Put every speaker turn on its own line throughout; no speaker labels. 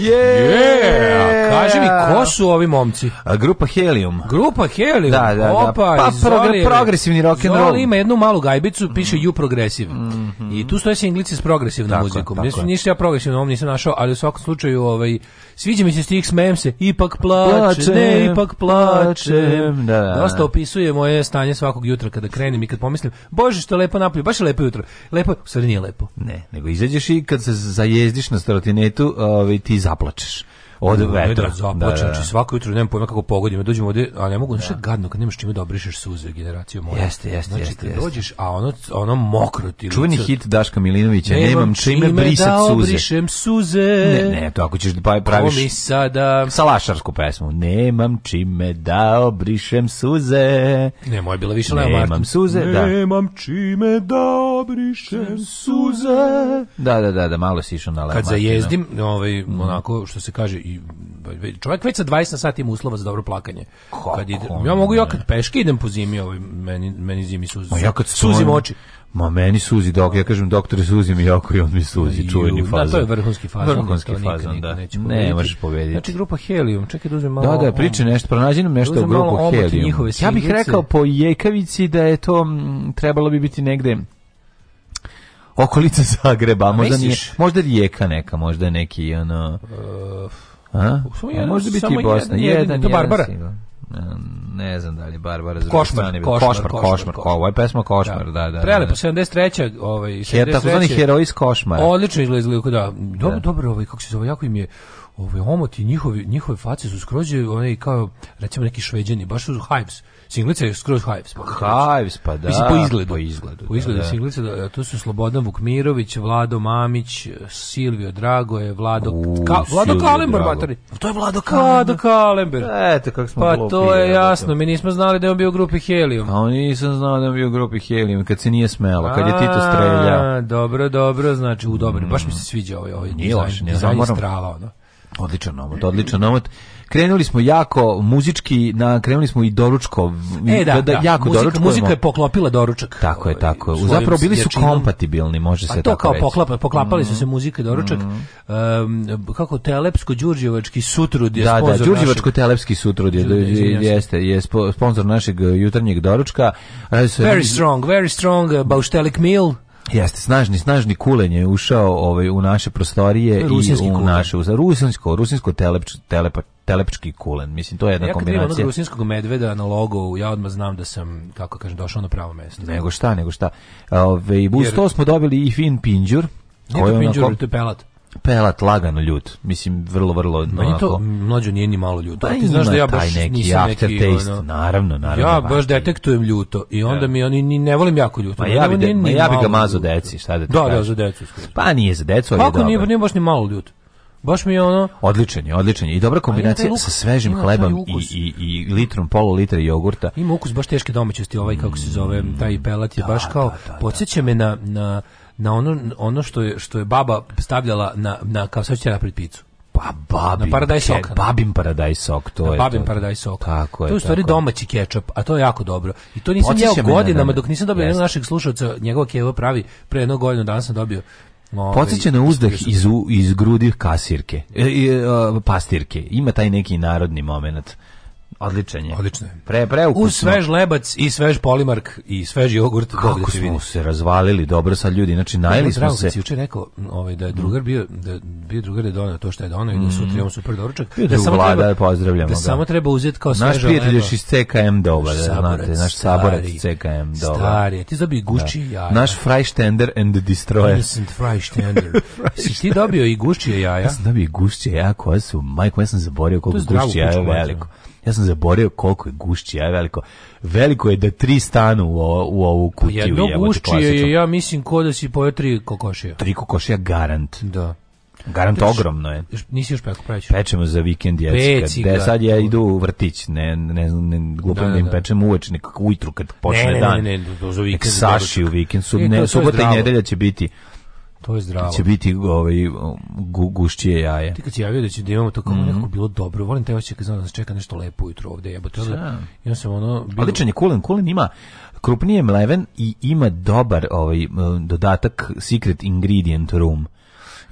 Yeah. yeah.
Kaži mi, ko su ovi momci?
A, grupa Helium.
Grupa Helium?
Da, da, da. pa, Zoli,
progresivni rock and roll. ima jednu malu gajbicu, piše mm. You Progressive. Mm -hmm. I tu stoje se Englici s progresivnom tako, muzikom. Tako. ništa ja progresivno ovom nisam našao, ali u svakom slučaju ovaj, sviđa mi se stih, smejem se, ipak plače, ne, ipak plačem. Da, da, da, Dosta opisuje moje stanje svakog jutra kada krenem i kad pomislim, bože što je lepo napolju, baš je lepo jutro. Lepo, u stvari nije lepo.
Ne, nego izađeš i kad se zajezdiš na starotinetu, ovaj, ti zaplačeš od vetra.
Da, započne, da, da. znači svako jutro nemam pojma kako pogodim, dođem ovde, a ne mogu, znači gadno kad nemaš čime da obrišeš suze generaciju moja.
Jeste, jeste, znači, jeste. Znači
dođeš, a ono ono mokro ti lice.
Čuveni hit Daška Milinovića, nemam čime brisati suze. Da obrišem suze. Ne, ne, to ako ćeš da pa- praviš. Ovo mi sada salašarsku pesmu. Nemam čime da obrišem suze.
Ne, moja bila više Leo
Nemam suze, da.
Nemam čime da obrišem suze.
Da, da, da, da malo si
išao
na Leo Kad zajezdim,
ovaj, mm. onako, što se kaže, i čovjek već sa 20 na sat ima uslova za dobro plakanje. Kako kad ide, ja mogu ja kad peške idem po zimi, ovaj meni meni
zimi suzi. Ja kad suzim oči. Ma meni suzi dok ja kažem doktore suzi mi jako i on mi suzi čuveni da,
fazon. Da to je vrhunski fazon. Vrhunski fazon nikad, da. Nikad ne možeš pobediti. Znači grupa Helium, čekaj da uzmem malo.
Da da priče nešto pronađeno nešto o da grupu Helium. Ja bih rekao po Jekavici da je to m, trebalo bi biti negde okolica Zagreba, možda nije, možda Rijeka neka, možda neki ono
uh,
A? Može biti i Bosna. Jedan, jedan, jedan, Jedan
ne znam da li Barbara za košmar,
košmar, košmar, košmar, košmar. Ovo je pesma Košmar, da, da. da
Prelepo, da. 73. Ovaj,
73. Takozvani heroj iz Košmara.
Odlično izgleda, da. Dobro, da. dobro, ovaj, kako se zove, jako im je ovaj omot i njihovi, njihove face su skroz onaj kao, recimo, neki šveđani, baš su Hives. Singlica je skroz Hives.
Pa, Hives, pa da. Mislim, po
izgledu. Po izgledu, po izgledu da, singlica, da, da tu su Slobodan Vukmirović, Vlado Mamić, Silvio Dragoje, Vlado, U, Ka, Vlado Kalembar, batari. To je Vlado Kalember. Vlado Kalembar.
Eto, kako smo Pa glupili,
to je jasno, mi nismo znali da je on bio u grupi Helium.
A on nisam znao da je bio u grupi Helium, kad se nije smelo, kad je Tito streljao.
Dobro, dobro, znači, u dobro. Baš mi se mm. sviđa ovaj, ovaj dizajn, dizajn, dizajn strava, ono.
Odličan omot, odličan omot krenuli smo jako muzički, na, krenuli smo i doručko.
E, da, da, da, da jako muzika,
doručkujemo.
muzika je poklopila doručak.
Tako je, tako je. Zapravo bili su jačinom. kompatibilni, može se tako reći. A to kao
poklapa, poklapali mm. su se muzika i doručak. Mm. Um, kako
Telepsko-đurđevački sutrud je da, sponsor Da, da, Đurđevačko-Telepski sutrud je, da, jeste, je sponzor našeg eh, jutarnjeg doručka.
Very strong, very strong, eh, Bauštelik meal
Jeste, snažni, snažni kulen je ušao ovaj, u naše prostorije i u kulen. naše, u rusinsko, rusinsko telepč, telepa, telepčki kulen, mislim, to je jedna ja kombinacija.
Ja kad vidim rusinskog medveda na logovu, ja odmah znam da sam, kako kažem, došao na pravo mesto.
Nego šta, nego šta. Ove, ovaj, uz Jer...
to
smo dobili i fin pinđur. Nije to
pinđur, to je pelat
pelat lagano ljut Mislim, vrlo, vrlo...
Meni to mlađu nije ni malo ljuto.
Pa ti znaš da ja baš neki nisam neki... Ono, naravno, naravno.
Ja baš detektujem ljuto i onda ja. mi oni ni ne volim jako ljuto. Ma
ja
bi, de,
ma ja bi ga mazo deci, šta da ti Da,
da, za decu.
Pa nije za decu, ali je dobro. Pa kako nije, nije
baš ni malo ljuto? Baš mi je ono...
Odličan je, odličan je. I dobra kombinacija sa svežim hlebom i, i, i litrom, polu litra jogurta.
Ima ukus baš teške domaćosti, ovaj, kako se zove, taj pelat je da, baš da, kao... Da, da, da, podsjeća me na, na na ono, ono što, je, što je baba stavljala na, na kao sad će napred picu.
Pa babin, na paradajz
sok. Ke, paradajz sok, to na je. Babin to. paradajz sok. Tako je. To je u stvari domaći kečap, a to je jako dobro. I to nisam jeo godinama na, dok nisam dobio jednog naših slušalca, njegov keva pravi pre jednog godina danas sam dobio.
Ove, ovaj, Podsjeća na uzdah iz, iz grudi kasirke, e, e, pastirke. Ima taj neki narodni moment. Odličan je. Odlično je. Pre, preukusno. Uz
svež lebac i svež polimark i svež jogurt.
Kako da smo vidi. se razvalili, dobro sad ljudi, znači najeli smo se.
Juče rekao ovaj, da je drugar bio, da bio drugar
da je
donio to što je donio mm.
i da mm.
sutra imamo super doručak. Da
samo vlada, treba, pozdravljamo
da ga. samo treba uzeti kao sveža
Naš
prijatelj još
iz CKM dobar, da znate, naš saborac CKM dobar.
Stari, ti zabi guči da. jaja.
Naš Freistender and the Destroyer.
Innocent Freistender. si ti dobio i gušće jaja?
Ja sam dobio i gušće jaja koja su, majko, ja sam zaborio koliko gušće jaja veliko. Ja sam zaboravio koliko je gušće, a veliko. Veliko je da tri stanu u, u ovu pa kutiju. Jedno
gušće je, ja mislim, ko da si pojao tri kokošija.
Tri kokošija garant.
Da.
Garant ogromno je.
Nisi još peko
praviću. Pečemo za vikend jecka. Da sad ja idu u vrtić, ne ne ne glupo da, da, da. im pečem uveče nekako ujutru kad počne ne, ne, dan. Ne, ne, ne, za vikend. Saši u vikend su e, ne, subota i nedelja će biti
To je zdravo.
Će biti ovaj gu, gušćije jaje.
Ti kad
si
javio da će da imamo to kao mm -hmm. nekako bilo dobro, volim taj osjećaj kad da nas čeka nešto lepo ujutro ovde. Jebote, onda, ja sam ono... Bilo...
Odličan je kulen, kulen ima krupnije mleven i ima dobar ovaj dodatak secret ingredient room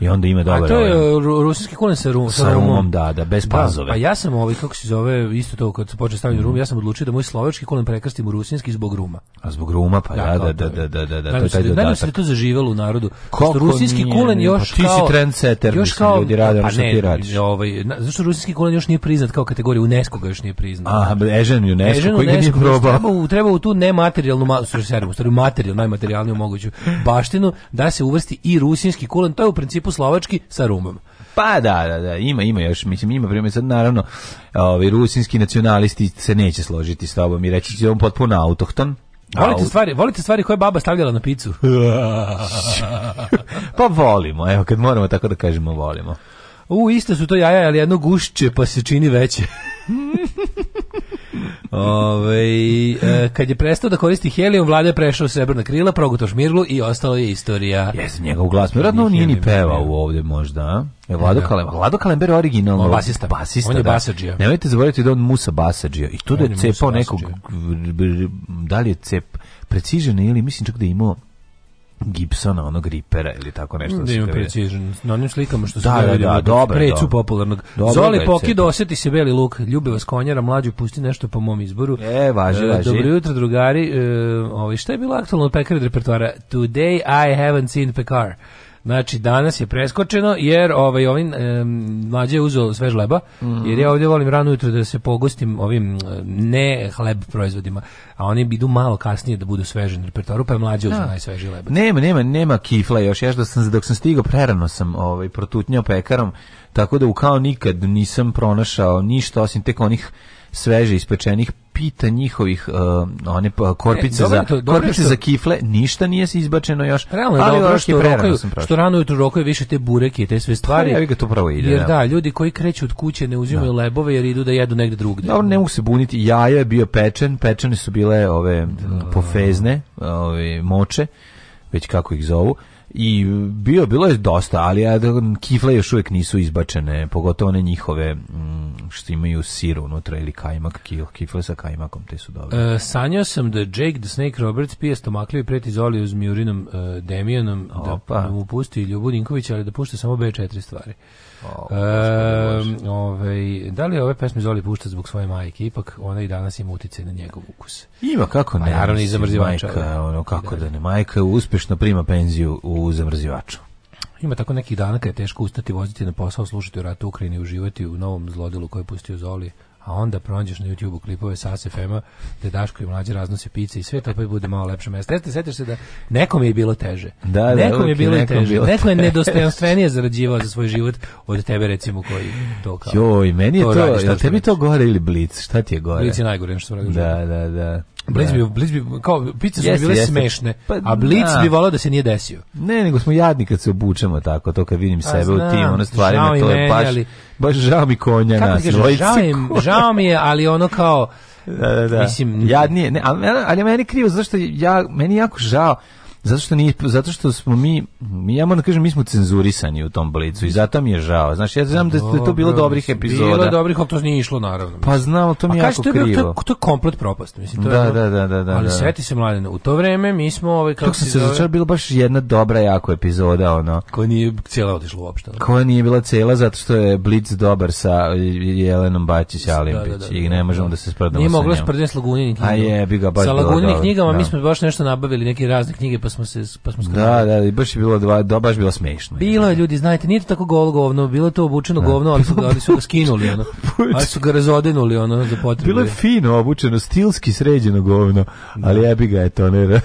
i onda ima dobar. A
to je ovaj- ruski kulen sa, rum, sa, rumom, rumom,
da, da, bez da, pazove. Da,
pa a ja sam ovaj kako se zove isto to kad se počne stavljati mm rum, ja sam odlučio da moj slovački kulen prekrstim u rusinski zbog ruma.
A zbog ruma pa da, da, da, da, da, da, da, da,
da, da, da, Da, da da, da, da, da, da, da, rusinski nije, kulen još ti pa kao ti si trendsetter, još kao ljudi rade ono pa što ti radiš. Ovaj, zašto rusinski kulen još nije priznat kao kategorija UNESCO ga još nije priznat. Aha, Ežen UNESCO koji nije probao. Treba u tu nematerijalnu, materijalnu, materijalnu najmaterijalniju moguću baštinu da se uvrsti i rusinski kulen. To je u principu slovački sa rumom.
Pa da, da, da, ima, ima još, mislim, ima primjer, sad naravno, ovi rusinski nacionalisti se neće složiti s tobom i reći će da on potpuno autohton,
Volite stvari, volite stvari koje baba stavljala na picu.
pa volimo, evo kad moramo tako da kažemo volimo.
U, isto su to jaja, ali jedno gušće pa se čini veće. Ove, e, kad je prestao da koristi helijum, vlada je prešao srebrna krila, progutao Mirlu i ostalo je istorija.
Jesam njegov glas. Vjerojatno nije ni pevao ovdje možda, a? E, Vlado, Kale, Vlado Kalember je originalno
on basista. basista. On je da. basađija.
Nemojte zaboraviti da on Musa basađija. I tu da je, je cepao nekog, da li je cep precižene ili mislim čak da je imao Gibsona, onog Ripera ili tako nešto.
Da, da ima precision. Na onim slikama što se da, da, da, dobro, precu dobro. popularnog. Dobro, Zoli Poki, dosjeti se Beli Luk, ljubi vas konjara, mlađu pusti nešto po mom izboru.
E, važi, e, važi.
Dobro jutro, drugari. E, ovaj, šta je bilo aktualno od pekara repertoara? Today I haven't seen Pekar. Znači, danas je preskočeno, jer ovaj, ovim um, mlađe je uzeo svež leba, mm -hmm. jer ja ovdje volim rano jutro da se pogostim ovim ne hleb proizvodima, a oni idu malo kasnije da budu sveži na repertoaru, pa je mlađe uzeo da. najsveži leba.
Nema, nema, nema kifla još, ja što sam, dok sam stigao prerano sam ovaj, protutnjao pekarom, tako da u kao nikad nisam pronašao ništa osim tek onih sveže ispečenih pita njihovih uh, one pa, korpice ne, za to, korpice što, za kifle, ništa nije se izbačeno još.
Realno je ali dobro što rokaju, što rano jutro rokaju više te bureke i te sve stvari.
Pa, ja ga to pravo ide.
Jer da. da, ljudi koji kreću od kuće ne uzimaju da. lebove jer idu da jedu negde drugde.
Dobro,
da,
ne mogu se buniti. Jaja je bio pečen, pečene su bile ove da. pofezne, ove moče, već kako ih zovu i bio bilo je dosta, ali ja, da, kifle još uvijek nisu izbačene, pogotovo one njihove mm, što imaju sir unutra ili kajmak, kifle sa kajmakom, te su dobre. E,
sanjao sam da Jake the Snake Roberts pije stomakljivi preti Zoliju s Miurinom e, Demianom, da Opa. da mu pusti Ljubu Dinković, ali da pušta samo B4 stvari. Oh, ovaj, da li ove pesme Zoli pušta zbog svoje majke? Ipak ona i danas ima utjecaj na njegov ukus.
Ima, kako pa ne?
A naravno i zamrzivača. Da.
ono, kako da, da, da ne? Majka uspešno prima penziju u zamrzivaču.
Ima tako nekih dana kada je teško ustati, voziti na posao, slušati o ratu Ukrajini, uživati u novom zlodilu koje je pustio Zoli a onda pronađeš na YouTubeu klipove sa SFM-a da Daško i mlađi raznose pice i sve to pa bude malo lepše mesto. Jeste, sećaš se da nekom je bilo teže. Da, da nekom okay, je bilo nekom teže. Bilo neko je nedostojanstvenije zarađivao za svoj život od tebe recimo koji
to
kao.
Joj, meni je to, to jel tebi to gore ili blic? Šta ti je gore? Blic
je najgore što
sam da, da, da, da.
Blitz bi, da. Blitz bi, kao, pice su jeste, bile jeste. smešne, pa, a Blitz da. bi volao da se nije desio.
Ne, nego smo jadni kad se obučemo tako, to kad vidim a, sebe znam, u tim, ono stvarima, to je baš, ali, baš žao mi konja nas. Da
Kažeš, žao, im, žao mi je, ali ono kao, da, da, da. mislim...
Jadnije, ne, ali, ali meni krivo, zašto ja, meni jako žao, Zato što, nije, zato što smo mi, mi ja moram da kažem, mi smo cenzurisani u tom blicu i zato mi je žao. Znaš, ja znam da je to bilo dobrih epizoda.
Bilo dobrih, ali to nije išlo, naravno.
Pa znam, to mi je jako krivo. To je,
to je komplet propast. Mislim, to
da, je, da, da, da, da.
Ali
da.
sveti se, mladine, u to vreme mi smo... Ovaj, kako sam se začar,
bilo baš jedna dobra, jako epizoda, ono.
Koja nije cela otišla uopšte.
Koja nije bila cela zato što je blic dobar sa Jelenom Bačić, da, da, Alimpić i ne možemo da se sprdamo sa njom. Nije moglo
sprditi s Laguninim knjigama. A je, bi ga baš Sa Laguninim knjigama mi smo baš nešto nabavili, neke razne knjige, pa pa smo se pa smo
da, da, da, i baš je bilo dva, da baš bilo smešno.
Bilo je ljudi, znate, nije to tako golo govno, bilo je to obučeno da. govno, ali su ga ali su ga skinuli ono. ali su ga razodenuli ono za potrebe.
Bilo je fino obučeno, stilski sređeno govno, da. ali jebi ga je to ne.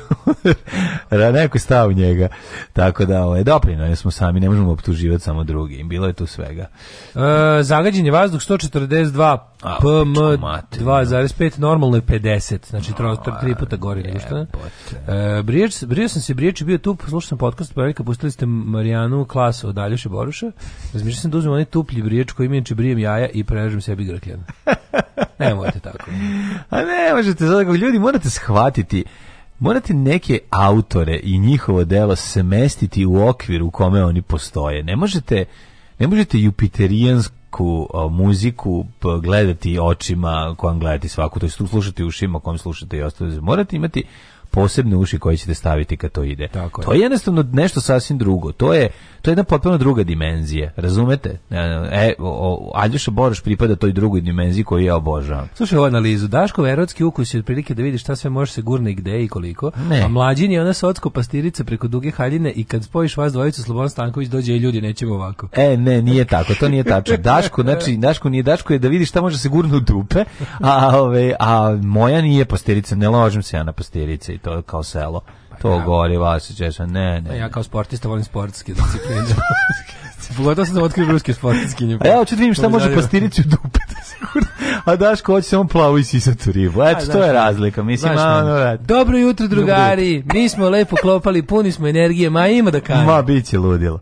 Ra neko stav njega. Tako da, ovaj doprino, jesmo sami, ne možemo optuživati samo drugi. Bilo je tu svega.
E, zagađenje vazduh 142 PM 2,5 pa da. normalno je 50, znači no, tri puta gori nego što. E, Briješ, brijao sam se Briješ bio tu, slušao sam podcast, pa pustili ste Marijanu Klasu od Aljoše Boruša. Razmišljam sam da uzmem onaj tuplji Briješ koji mi inače brijem jaja i prerežem sebi grkljan. možete tako.
A ne, možete zato ljudi morate shvatiti morate neke autore i njihovo delo smestiti u okvir u kome oni postoje. Ne možete ne možete jupiterijansku sliku, muziku gledati očima kojom gledati svaku, to je slušati ušima kojom slušate i ostalo. Morate imati posebne uši koje ćete staviti kad to ide. Tako je. To je jednostavno nešto sasvim drugo. To je to je jedna potpuno druga dimenzija. Razumete? E, e o, Aljoša Boroš pripada toj drugoj dimenziji koju ja obožavam.
Slušaj ovu analizu. Daško Verocki ukus je otprilike da vidiš šta sve može se gurne i gde i koliko. Ne. A mlađin je ona sotsko pastirica preko duge haljine i kad spojiš vas dvojicu Slobodan Stanković dođe i ljudi nećemo ovako.
E, ne, nije tako. To nije tačno. Daško, znači, Daško nije Daško je da vidiš šta može se gurne dupe, a, ove, a moja nije pastirica. Ne lažem se ja na pastirice to kao selo. Pa to ja. govori vas, češan, ne, ne. Pa
ja kao sportista volim sportske discipline. Pogotovo sam da otkrio ruske sportiskinje.
Pa. A ja hoću da vidim šta može pastiriti u dupe. Da a Daško hoće samo plavu i sisatu ribu. Eto, to je razlika. Mislim,
ono, Dobro jutro, drugari. Mi smo lepo klopali, puni smo energije, ma ima da kažem.
Ma, bit će ludilo.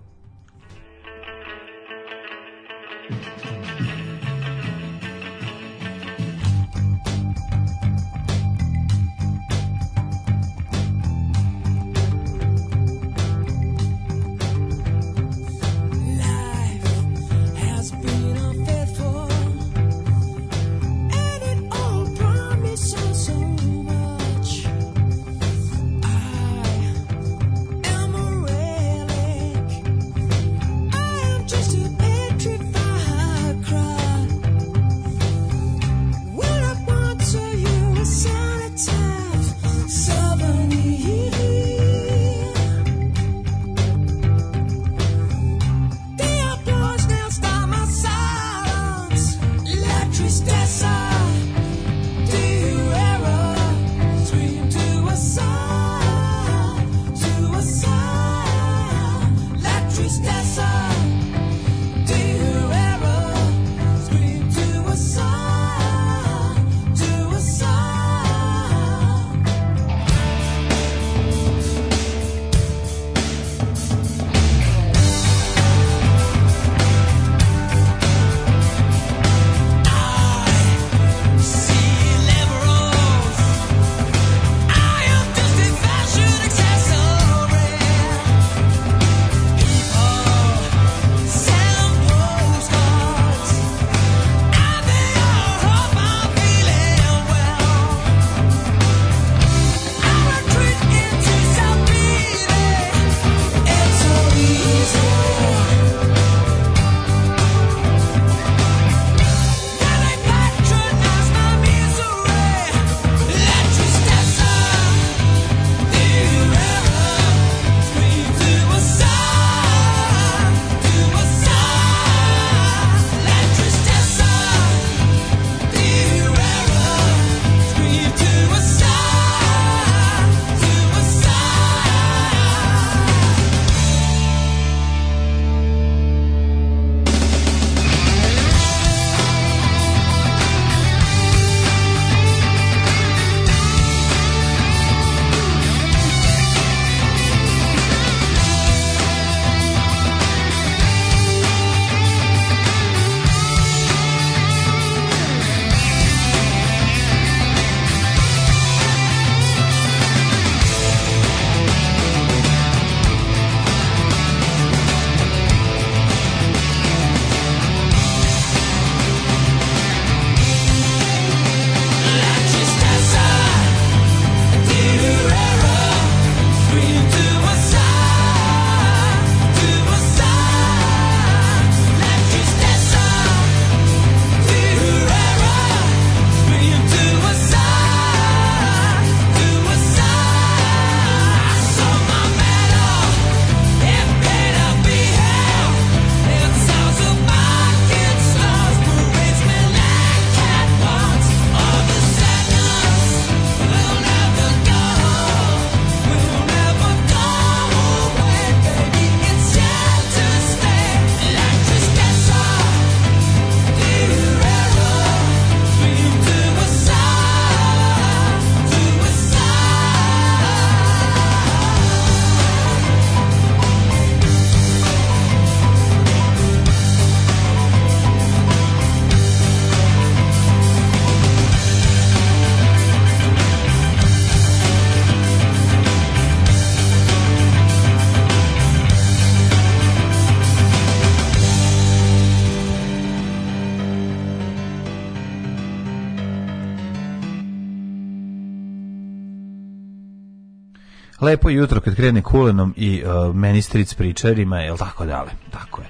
lepo jutro kad krene kulenom i uh, meni stric pričarima, jel tako dale? Tako je.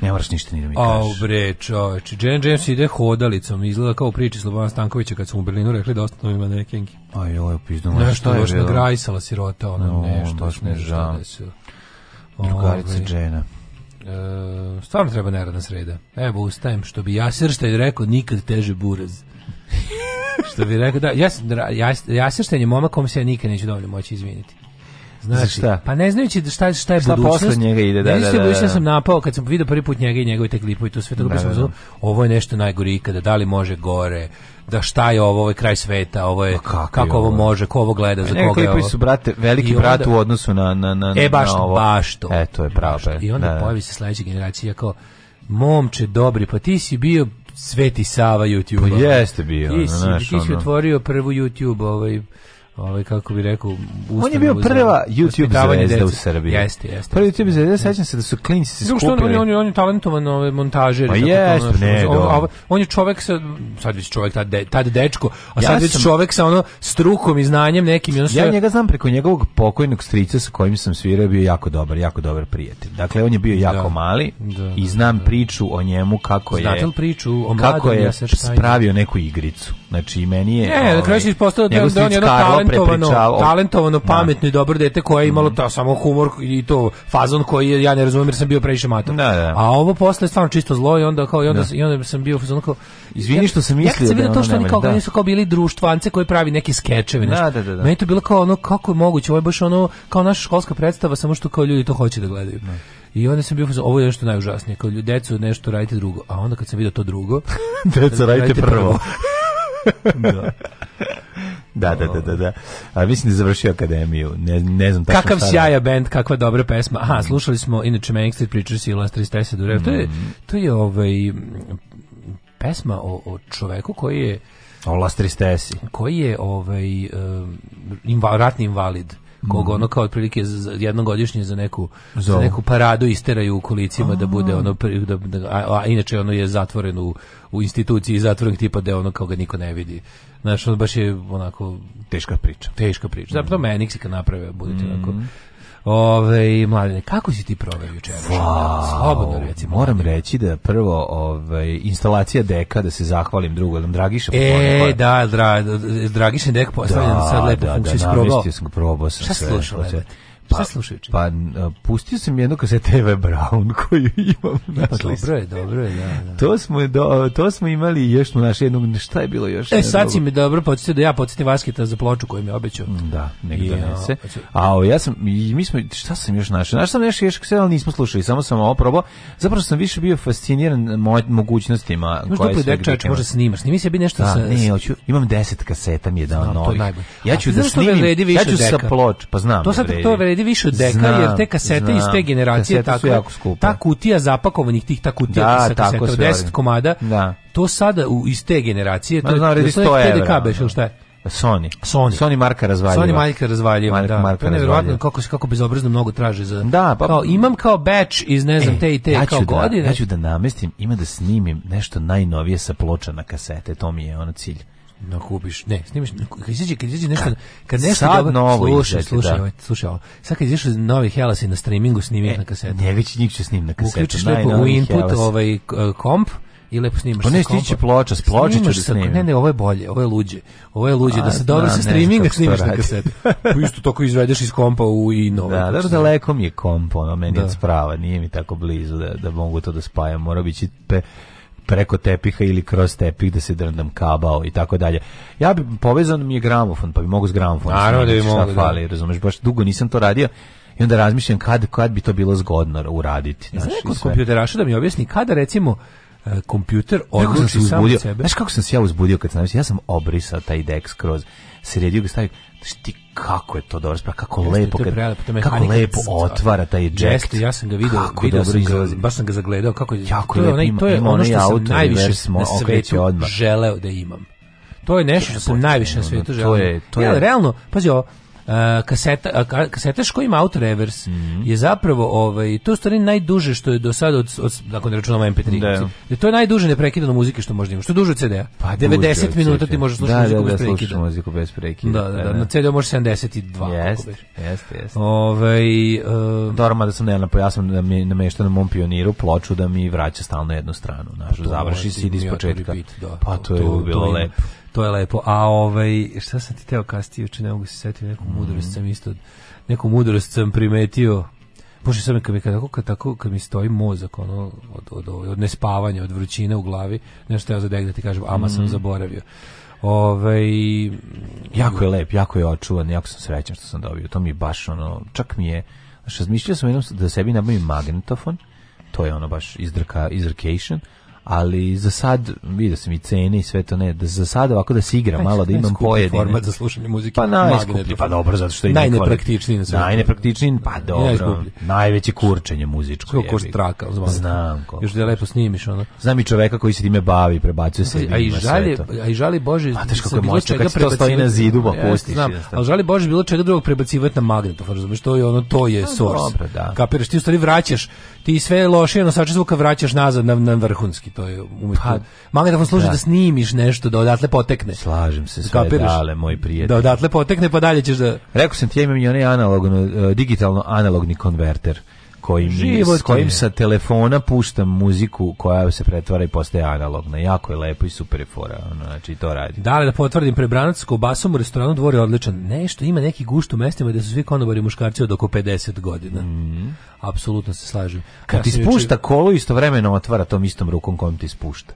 Ne moraš
ništa ni da
mi
kažeš. Au bre, čoveče. Jen James ide hodalicom, izgleda kao u priči Slobodana Stankovića kad su u Berlinu rekli da ostanu ima nekengi. Aj, joj, pizdu. Nešto je baš grajsala sirota, ona no, nešto.
Baš ne žao.
Drugarica Jena. Ovaj, e, stvarno treba neradna sreda. Evo, ustajem, što bi Jasir Štajn rekao, nikad teže buraz. što bi rekao, da, Jasir, Jasir Štajn je momak kom se ja nikad neću dovoljno moći izviniti.
Znači, šta?
Pa ne znajući da šta,
šta je šta
budućnost. posle
njega ide, da, ne da, da, da, da.
sam da. napao kad sam video prvi put njega i njegove te klipove i to sve, tako da, sam da, da. ovo je nešto najgore ikada, da li može gore, da šta je ovo, ovo je kraj sveta, ovo je, kako, kako, ovo može, ko ovo gleda, za pa koga je ovo.
su, brate, veliki onda, brat u odnosu na, na, na, e,
baš, na ovo. baš to. E, to
je pravo.
I onda da, da, pojavi se sledeća generacija kao, momče, dobri, pa ti si bio Sveti Sava YouTube. Pa jeste
bio. Ti
si, ti si otvorio prvu YouTube, ovaj, ovaj kako bi rekao
On je bio prva YouTube davanje zvezda u Srbiji. Jeste,
jeste.
Prvi YouTube zvezda, sećam se da su klinci se skupili. Što on,
on, on, on je talentovan ovaj montažer. Pa
jest, ono, ne,
on, on, on je čovek sa sad već čovek tad, de, tad dečko, a sad već sam, čovek sa ono strukom i znanjem nekim i
on sve... Ja njega znam preko njegovog pokojnog strica sa kojim sam svirao, bio jako dobar, jako dobar prijatelj. Dakle on je bio jako da, mali da, i znam da, priču o njemu kako je
Znate li priču o kako je
spravio neku igricu. Znači meni je Ne, na kraju ovaj, se ispostavilo
da, da on je jedan talentovano, talentovano, da. pametno da. i dobro dete koje je imalo mhm. ta samo humor i to fazon koji ja ne razumem jer sam bio previše matan.
Da, da.
A ovo posle je stvarno čisto zlo i onda kao i onda, da. i onda
sam
bio fazon kao
Izvini što
sam
mislio ja,
sam da to što oni kao da. nisu kao bili društvance koji pravi neki skečevi da, nešto. Da, da, da. Meni to bilo kao ono kako je moguće, ovo je baš ono kao naša školska predstava samo što kao ljudi to hoće da gledaju. I onda sam bio ovo je nešto najužasnije, kao ljudi decu nešto radite drugo, a onda kad sam video to drugo,
deca radite, radite prvo. prvo. da. Da, da, da, da, da. A mislim da je završio akademiju. Ne, ne znam
tačno Kakav šta da- sjaja bend, kakva dobra pesma. Aha, slušali smo inače Manic Street Preachers i Last Tristesse Dure. Mm. To je mm. to je ovaj pesma o, o čoveku koji je
o Last Tristesse,
koji je ovaj um, inval, ratni invalid kog mm. ono kao otprilike jednogodišnje za neku Zovu. za neku paradu isteraju u kolicima da bude ono da, da a, inače ono je zatvoren u, u instituciji zatvoren tipa da ono kao ga niko ne vidi. znači baš je onako
teška priča.
Teška priča. Zapravo mm. Meksika naprave budete mm. onako ovaj mladine, kako si ti proveo juče?
Wow. Slobodno reci. Moram mladine. reći da prvo ovaj instalacija deka, da se zahvalim drugom da Dragiša
E, da, dra, Dragiša dek postavljen da, sad lepo da, funkciju da, da, Da, sam, probao
sam Šta
slušao? Pa Pa, šta slušajući?
Pa, uh, pustio sam jednu kasetu Eve Brown koju imam. Pa dobro
je, dobro je,
da, da. To smo, do, to smo imali još smo naš jednog, šta je bilo još?
E, sad si mi dobro podsjetio da ja podsjetim Vaskita za ploču koju mi je obećao.
Mm, da, nek donese. Pa a o, ja sam, mi smo, šta sam još našao? Našao sam nešto još kasetu, ali nismo slušali, samo sam ovo probao. Zapravo sam više bio fasciniran moj, mogućnostima.
Možda dupli dek može snimaš. Snimi se bi nešto
da, sa... Ne, hoću, imam deset kaseta mi je dao novih.
Ja ću da snimim,
ja ću sa ploč, pa
znam. To da sad to vredi vredi više od deka, znam, jer te kasete
znam.
iz te generacije tako, jako skupe. ta kutija zapakovanih tih, ta kutija da, sa kaseta 10 komada, da. to sada u, iz te generacije, to, je,
to
je
100 TDK,
beš, šta je?
Sony. Sony. Sony marka razvaljiva.
Sony
marka razvaljiva,
marka, da. Marka to je nevjerojatno kako, kako bezobrazno mnogo traže za... Da, pa... Kao, imam kao batch iz, ne znam, e, te i te
ja
kao da- godine. Da, ja ću
da namestim, ima da snimim nešto najnovije sa ploča na kasete, to mi je ono cilj
kupiš. ne, snimiš, kad izađe, kad izađe nešto, kad nešto sad
dobro, novo slušaj, da. slušaj,
da. slušaj, ovo, sad kad izađe novi Helasi na streamingu snimi e, na kasetu. Ne,
već njih će snim na kasetu. Uključiš
lepo u input Hellas. ovaj e, komp, i lepo snimaš pa ne
stići ploča, s ploče ću da snimim.
Ne,
ne,
ovo je bolje, ovo je luđe. Ovo je luđe, A, da se dobro sa streaminga snimaš na kasetu. Pa isto toko izvedeš iz kompa u
i
nove.
Da, da, da daleko mi je komp, ono, meni da. je sprava, nije mi tako blizu da, da mogu to da spajam, mora biti pe, preko tepiha ili kroz tepih da se drndam kabao i tako dalje. Ja bi povezan mi je gramofon, pa bi mogu s gramofonom. Naravno da bi mogu. Da. fali, razumeš, baš dugo nisam to radio. I onda razmišljam kad, kad bi to bilo zgodno uraditi.
Znaš, kod kompjuteraša da mi objasni kada recimo e, kompjuter odluči sam, Sebe.
Znaš kako sam se ja uzbudio kad sam ja sam obrisao taj deks kroz sredio ga stavio. Znaš ti kako je to dobro, spra kako Jeste, lepo, kad, prelepo, kako lepo otvara taj eject.
ja sam ga video, kako video dobro izlazi. baš sam ga zagledao kako jako to je, onaj, to je ima, ima ono što ja sam najviše na svetu odmah. želeo da imam. To je nešto što sam najviše na svetu želeo. To je, to je. Ja, realno, pazi ovo, Uh, kaseta, kaseta koji ima auto reverse mm -hmm. je zapravo ovaj to stvari najduže što je do sada od, od nakon računamo MP3. Da. da to je najduže neprekidano muzike što možda imaš. Što duže od CD-a. Pa 90 minuta ti možeš slušati da, muziku, da, bez da, prekida. muziku bez prekida.
Da, da, da, da,
da. na CD-u
možeš
72. Jeste,
jeste, jeste. Ovaj uh, um, Dorma da sam ne pojasnim da mi namešta na mom pioniru ploču da mi vraća stalno jednu stranu, pa našu završi CD iz početka. Bit, da, pa to, to je to, bilo to lepo.
To je lepo. A ovaj, šta sam ti teo kasti juče, ne mogu se setiti, neku mm. mudrost sam isto, neku mudrost sam primetio. Bože, sam kad mi, kad, kad, tako, kad mi stoji mozak ono, od, od, od, nespavanja, od vrućine u glavi, nešto ja zadeg da ti kažem, ama mm. sam zaboravio. Ove, ovaj,
jako je lep, jako je očuvan, jako sam srećan što sam dobio. To mi baš ono, čak mi je, znaš, razmišljao sam jednom da sebi nabavim magnetofon, to je ono baš izdrka, izrkation, ali za sad vidio sam i cene i sve to ne da za sad ovako da se igra pa, malo da imam pojedine format za
slušanje muzike
pa najskuplji pa dobro zato što je najnepraktičniji na svetu najnepraktičniji pa dobro najveće kurčenje muzičko je kurs
traka
znam ko još
da lepo snimiš ono
znam i čoveka koji se time bavi prebacuje se a i žali
a i žali bože
a teško da kako može kad to stoji na zidu pa pustiš znam
al žali bože bilo čega drugog prebacivati na magnetofon razumeš to je ono to je pa source da. kapiraš ti u stvari vraćaš ti sve lošije na sačezvuka vraćaš nazad na na vrhunski i to je umesto pa, magnetofon služi da. da. snimiš nešto da odatle potekne.
Slažem se, da sve Kapiraš? dale, moj prijatelj.
Da odatle potekne pa dalje ćeš da
Rekao sam ti ja imam i onaj analogno digitalno analogni konverter kojim, s kojim sa telefona puštam muziku koja se pretvara i postaje analogna. Jako je lepo i super je fora. Znači, to radi.
Da, da potvrdim, prebranac basom u restoranu dvor je odličan. Nešto ima neki gušt u mestima da su svi konobari muškarci od oko 50 godina. Mm. Apsolutno se slažem.
Kad ti spušta juče... istovremeno otvara tom istom rukom kojom ti spušta.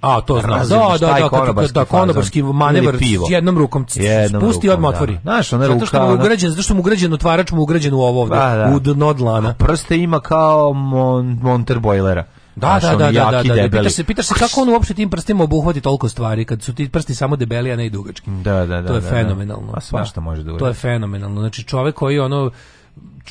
A, to zna. Da, da, da, da, konobarski, da, konobarski manevar s jednom rukom jednom spusti i odmah da. otvori. Znaš, ona ruka... Zato što mu da. ugrađen, zato što mu ugrađen otvarač mu ugrađen u ovo ovde, da, da. u dno dlana.
Prste ima kao mon, monter boilera.
Da, da, da, da, da, da, da, pitaš se, pitaš se kako on uopšte tim prstima obuhvati toliko stvari kad su ti prsti samo debeli, a ne i dugački.
Da, da, da.
To je fenomenalno. A svašta pa, može da uradi. To je fenomenalno. Znači čovjek koji ono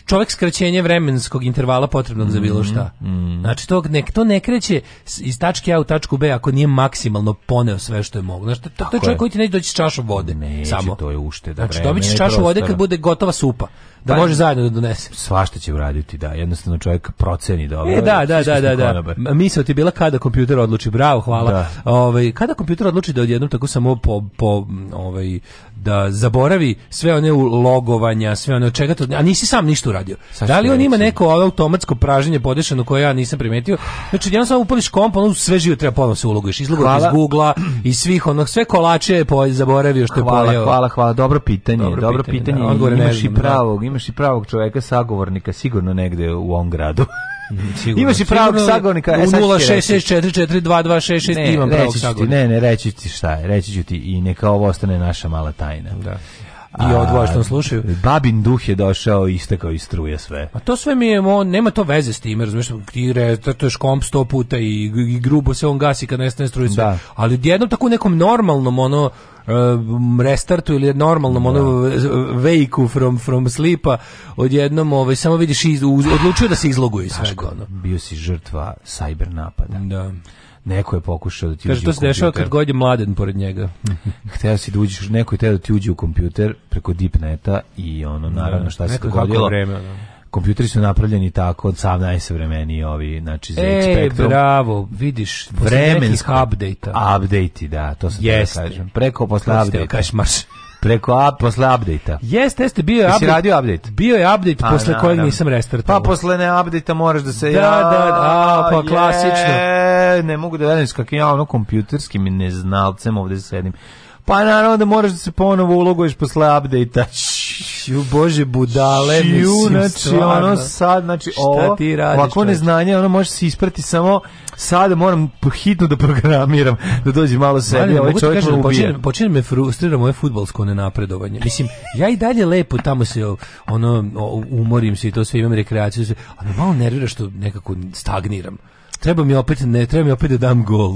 čovek skraćenje vremenskog intervala potrebnog za bilo šta. Mhm, mhm. Znači to ne, to ne kreće iz tačke A u tačku B ako nije maksimalno poneo sve što je moglo. Znači to, to je čovjek je. koji ti neće doći s čašom vode.
Neće, samo. to je ušteda.
Znači dobit ćeš čašu vode kad bude gotova supa da pa može zajedno da donese.
Svašta će uraditi, da, jednostavno čovjek proceni
dobro. Da e, da, da, da, da, da, da. Misao ti je bila kada kompjuter odluči, bravo, hvala. Da. Ovaj kada kompjuter odluči da odjednom tako samo po, po ovaj da zaboravi sve one logovanja, sve one od čega to, a nisi sam ništa uradio. da li on ima neko ovo automatsko pražnje podešeno koje ja nisam primetio? Znači, jednostavno samo upališ komp, ono sve živo treba ponovno se uloguješ, izloguješ iz Google-a i svih onog sve kolače je zaboravio što je
hvala,
pojeo.
Hvala, hvala, hvala, dobro pitanje, dobro, dobro pitanje. Da. pitanje. Da, imaš i pravog, imaš i pravog čoveka sagovornika sigurno negde u on gradu. Mm, sigurno. Imaš i pravog sagovornika. E,
066442266 imam pravog sagovornika.
Ne, ne, reći ti šta je, reći ću ti i neka ovo ostane naša mala tajna. Da.
I odvažno slušaju.
Babin duh je došao i istekao i struje sve.
A to sve mi je, on, nema to veze s tim, razumiješ, ti restartuješ komp sto puta i, i, grubo se on gasi kad nestane struje sve. Da. Ali jednom tako nekom normalnom, ono, e, restartu ili normalnom da. E, wake-u from, from sleepa odjednom ovaj, samo vidiš iz, odlučio da se izloguje iz
svega. Ono. Bio si žrtva cyber napada.
Da.
Neko je pokušao da ti Kaže, uđe to
se
dešava
kad god je mladen pored njega.
Hteo si da uđeš, neko je teo da ti uđe u kompjuter preko Deepneta i ono, da, naravno, šta se dogodilo. Vreme,
ono kompjuteri
su napravljeni tako od sam najsavremeniji ovi, znači za e, Spectrum.
bravo, vidiš, vremenski
update-a. Update-i, da, to sam yes. da kažem. Preko posle update-a. Kažeš marš. Preko a, posle update
Jeste, jeste, bio je
update. Jesi radio update?
Bio je update a, posle da, kojeg da. nisam restartovao.
Pa posle ne
update
možeš da se... Da,
da ja, da, da, a, pa je, klasično.
Ne mogu da vedim s kakvim ja ono kompjuterskim neznalcem ovde sedim. Pa naravno da moraš da se ponovo uloguješ posle update Ju bože budale,
Čiju, mislim, znači stvarno. ono sad, znači ovo, ti
ovako neznanje, ono može se isprati samo sad moram hitno da programiram, da dođe malo sebi, ovaj čovjek kažem,
me ubije. Da počinje, počinje me frustrira moje futbolsko nenapredovanje. Mislim, ja i dalje lepo tamo se ono umorim se i to sve imam rekreaciju, sve, ali malo nervira što nekako stagniram. Treba mi opet, ne, treba mi opet da dam gol.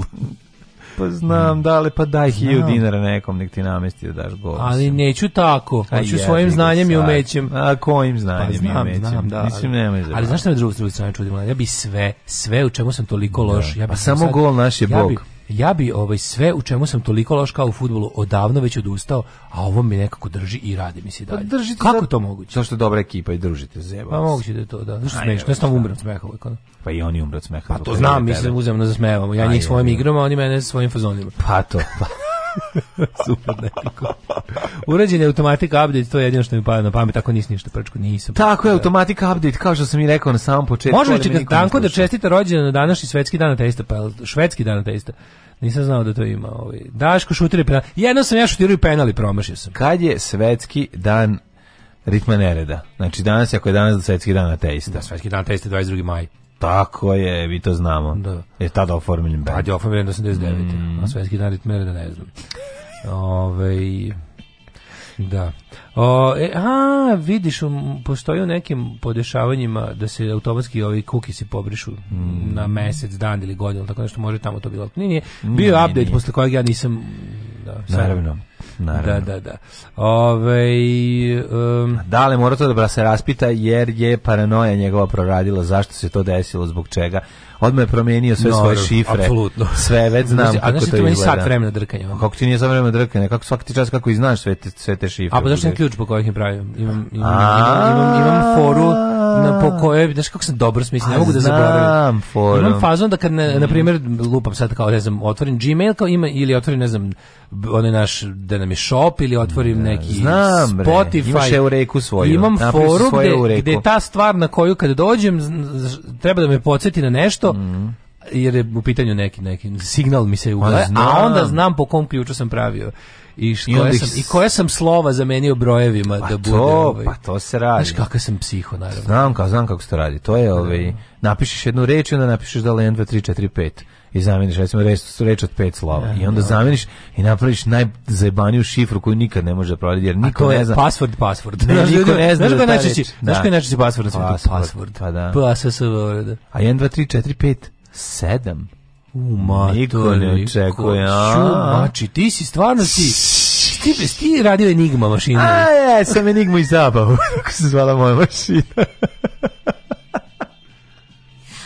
Pa znam, mm. dale, pa daj 1000 dinara nekom, nek ti namesti da daš gol.
Ali neću tako, pa hoću svojim znanjem i umećem.
A kojim pa znanjem pa, znam, i umećem? Znam, da,
Mislim, nemoj zabaviti. Ali znaš što me drugo s druge strane čudimo? Ja bi sve, sve u čemu sam toliko loš. Da. Ja bi pa
samo gol naš je Bog
ja bi ovaj sve u čemu sam toliko loš kao u fudbalu odavno već odustao, a ovo mi nekako drži i radi mi se pa dalje. držite Kako za... to moguće? Zašto je
dobra ekipa i držite zeba.
Pa
moguće da
je to, da. Zašto smeješ? Ne sam umrem od smeha uvijek.
Pa i oni umre od
smeha. Pa to znam, mi se uzemno zasmejavamo. Ja pa njih svojim igrama, oni mene svojim fazonima.
Pa to. Pa. Super,
neko. Urađen je automatika update, to je jedino što mi pada na pamet, tako nisi ništa prčko, nisam.
Tako je, da. automatika update, kao što sam i rekao na samom početku.
Može li tanko da čestita rođendan na današnji svetski dan testa, pa švedski dan testa. Nisam znao da to ima. Ovaj. Daško šutira penal. Jedno sam ja šutirao i penal i promašio sam.
Kad je svetski dan ritma nereda? Znači danas, ako je danas svetski dan ateista. Da,
svetski dan ateista 22. maj.
Tako je, vi to znamo.
Da.
Je
tada oformljen band. Tad je oformljen 89. Mm. A svenski dan ritmera da ne znam. Ove, da. O, e, a, vidiš, postoji u nekim podešavanjima da se automatski ovi kukisi pobrišu mm. na mesec, dan ili godinu, tako nešto može tamo to bilo. Nije, nije mm, bio ne, update nije. posle kojeg ja nisam... Da, Naravno. Naravno. Da, da, da. Ove, um,
Dale mora to da se raspita jer je paranoja njegova proradila zašto se to desilo, zbog čega. Odmah je promijenio sve no, svoje šifre. Apsolutno. Sve, već znam znači, kako a,
znači, to, da to izgleda. vremena drkanja.
Kako ti nije sat vremena drkanja? Kako svaki čas kako i znaš sve te, sve te šifre?
A pa zašto je ključ po kojih je pravio? Imam, imam, a, imam, imam, imam foru na po kojoj, znaš kako sam dobro smislio, ne mogu da zaboravim. Imam fazon da kad, na, mm. na primjer, lupam sad kao, ne znam, otvorim Gmail kao ima, ili otvorim, ne znam, onaj naš da nam je shop ili otvorim ne, neki znam,
Spotify. Imaš je u reku svoju.
Imam foru gde, gde ta stvar na koju kad dođem treba da me podsjeti na nešto. Mm jer je u pitanju neki neki signal mi se uglaje, a onda znam po kom ključu sam pravio. I, što I, koje sam, I koje sam slova zamenio brojevima pa da bude... To, pa
ovaj, pa to se radi.
Znaš kakav sam psiho, naravno.
Znam, ka, znam kako se to radi. To je, ovaj, napišeš jednu reč i onda napišeš da li 1, 2, 3, 4, 5 i zameniš recimo reč, reč od pet slova ja, i onda ja, da, da. zameniš i napraviš najzajebaniju šifru koju nikad ne može da provedi jer niko ne zna
password password
ne, niko da
ne zna znaš koji najčešći znaš koji najčešći password
password pa da a 1
2
3 4 5 7 Uma, niko ne očekuje. Mači,
ti si stvarno ti ti, ti radio Enigma mašinu.
A, je, sam Enigma i zabavu, kako se zvala moja mašina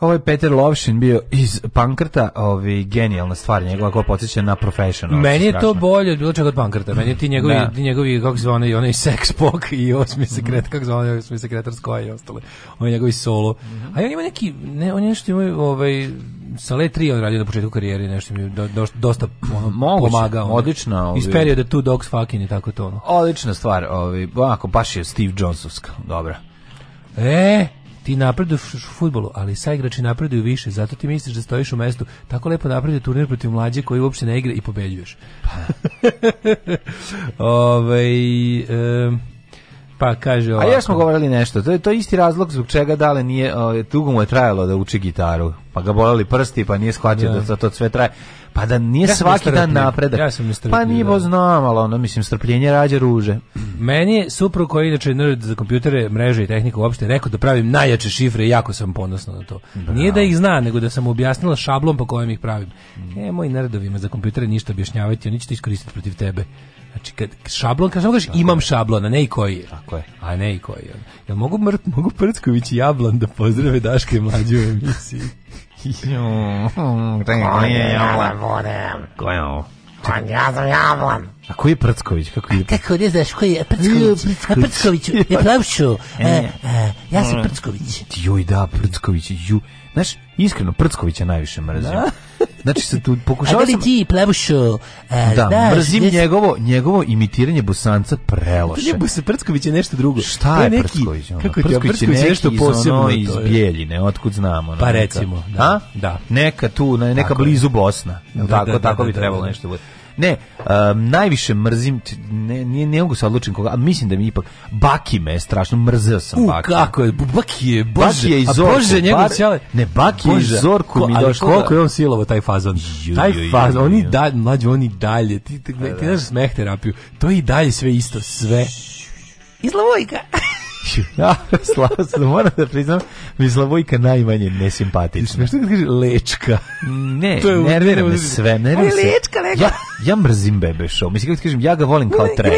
Ovo je Peter Lovšin bio iz Pankrta, ovi genijalna stvar njegova koja podsjeća na Professional.
Meni je strašno. to bolje od bilo čega od Pankrta. Meni je ti njegovi, da. ti njegovi kako se zove onaj, Sex seks i osmi mhm. sekretar, kako se zove onaj osmi sekretar skoja i ostale. On je njegovi solo. Mhm. A on ima neki, ne, on je nešto ima ovaj, sa Le 3 on radio na početku karijere, nešto mi do, do, dosta ono, Moguće, pomaga.
Ono, odlična. Ovi,
iz perioda Two Dogs Fucking i tako to. Ono.
Odlična stvar, ovi, ovako, baš je Steve Johnsovska, dobra.
E, ti napreduješ u futbolu, ali sa igrači napreduju više, zato ti misliš da stojiš u mestu, tako lepo napreduje turnir protiv mlađe koji uopšte ne igra i pobeđuješ. Pa. Da. Ove, ovaj, um, Pa
kaže ovako. A ja smo govorili nešto, to je to isti razlog zbog čega Dale nije, dugo mu je trajalo da uči gitaru, pa ga bolali prsti, pa nije shvatio da, da to sve traje. Pa da nije ja svaki dan napredak.
Ja sam
Pa nije da. bo znam, ali ono, mislim, strpljenje rađa ruže.
Meni je suprug koji inače nerd za kompjutere, mreže i tehniku uopšte rekao da pravim najjače šifre i jako sam ponosno na to. Bravo. Nije da ih zna, nego da sam objasnila šablom po kojem ih pravim. Mm. E, moji nerdovima za kompjutere ništa objašnjavati, oni će to iskoristiti protiv tebe. Znači, kad šablon, kad kažeš imam šablon, a ne i koji
Tako je.
A ne i koji Ja mogu, mrt, mogu Prcković i Jablan da pozdrave Daške mlađe u
emisiji? Koji je Jablan,
budem? Ko je ovo? Pa ja sam Jablan.
A koji je Prcković?
Kako je? Kako ne znaš, koji je Prcković? A Prcković, ja pravšu. E, e, e, ja sam Prcković.
Joj da, Prcković, joj. Znaš, iskreno, Prckovića najviše mrzim.
Da?
Znači, se tu pokušao
sam... ti, plevušo,
a, e, da, znaš, mrzim jes... njegovo, njegovo imitiranje bosanca preloše. To
je Prcković je nešto drugo. Šta
je, je neki, Prcković? Ono? Kako je Prcković, Prcković je nešto posebno. Ono, iz Bijeljine, otkud znamo. Ono,
pa recimo, neka, da. da.
Neka tu, neka tako blizu je. Bosna. Da, tako, da, tako da, bi da, trebalo da, nešto biti. Ne, um, najviše mrzim, ne, ne, ne mogu se odlučiti koga, a mislim da mi ipak, Baki me je strašno, mrzeo sam
U, kako je, Baki je, Bože,
Baki je
Zorku, a Bože, njegov
cijale. Ne, Baki je i Zorku
ko, mi došlo.
koliko
da- je on silovo taj fazon?
Ju, taj fazon, oni dalje, mlađi, oni dalje, ti, ti, ti, ti, ti, ti, ti, ti, ti, ti, ti, ti, ti, ti,
ti, ti, ti, ti,
ja, Slavoj, moram da priznam, mi Slavojka najmanje nesimpatična. Smiješno
kad kaže lečka.
Ne, nervira me sve, nervira se. lečka, lečka. Ja, ja mrzim bebe show. Mislim, kako ti kažem, ja ga volim kao treš.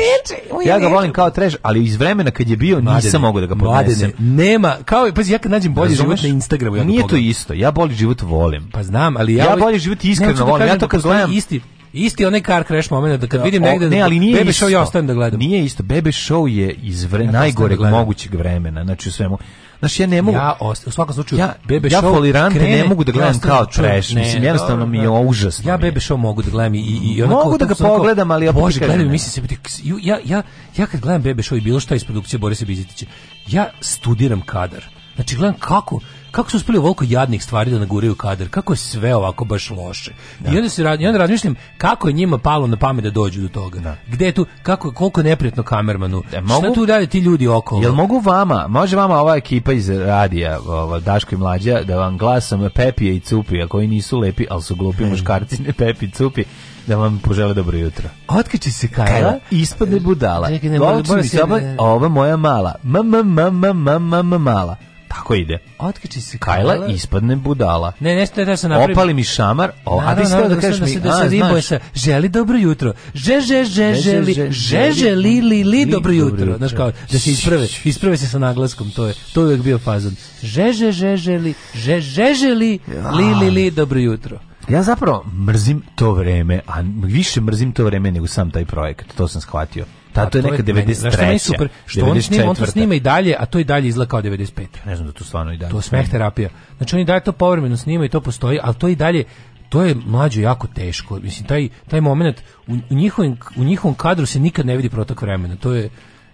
Ja ga volim kao treš, ali iz vremena kad je bio nisam mogao da ga podnesem.
nema, kao, pazi, ja kad nađem bolji život na Instagramu,
ja Nije to isto, ja bolji život volim.
Pa znam, ali ja...
Ja ovaj- bolji život iskreno da volim, ja to da kad gledam...
Isti, Isti onaj car crash moment da kad vidim da, negde o, da ne, ali nije Bebe Show ja ostajem da gledam.
Nije isto, Bebe Show je iz vre, ja da najgoreg da mogućeg vremena, znači u svemu. Znaš, ja ne mogu...
Ja, ost, u svakom slučaju,
ja, Bebe ja Show... Ja folirante krene, ne mogu da gledam kao trash, ne, mislim, jednostavno mi je užasno.
Ja Bebe Show mogu da gledam i... i, i onako,
mogu da ga pogledam, ali...
Bože, gledam, i mislim se... Ja, ja, ja kad gledam Bebe Show i bilo šta iz produkcije Borisa Bizitića, ja studiram kadar. Znači, gledam kako kako su uspeli ovoliko jadnih stvari da naguraju kadar, kako je sve ovako baš loše. Da. I onda se rad, i onda razmišljam kako je njima palo na pamet da dođu do toga. Da. Gde je tu kako koliko neprijatno kamermanu. Da, mogu, Šta tu rade ti ljudi okolo? Jel
mogu vama, može vama ova ekipa iz radija, ova Daško i mlađa da vam glasom Pepija i Cupija koji nisu lepi, al su glupi hmm. muškarci, ne Pepi i Cupi da vam požele dobro jutro.
Otkači se Kajla,
ispadne budala. Čekaj, ne, mora, mora se, ova moja mala. Ma, ma, ma, ma, ma, ma, mala. Tako ide.
Otkači se
Kajla, Kajla ispadne budala.
Ne, nešto je da se napravi.
Opali mi šamar. O, a ti ste da kažeš mi, da se
riboje
sa
želi dobro jutro. Že že že želi že želi li li dobro jutro. Znaš kao da se isprave, isprave se sa naglaskom, to je to je uvek bio fazon. Že že že želi že že želi li li li dobro jutro.
Ja zapravo mrzim to vreme, a više mrzim to vreme nego sam taj projekat, to sam shvatio. Ta to je neka 93. Znaš meni super?
Što on, snima, on to snima i dalje, a to i dalje izgleda kao 95.
Ne znam da to stvarno i dalje.
To je smeh terapija. Znači oni dalje to povremeno snima i to postoji, ali to i dalje to je mlađo jako teško. Mislim taj taj momenat u njihovim u njihovom kadru se nikad ne vidi protok vremena. To je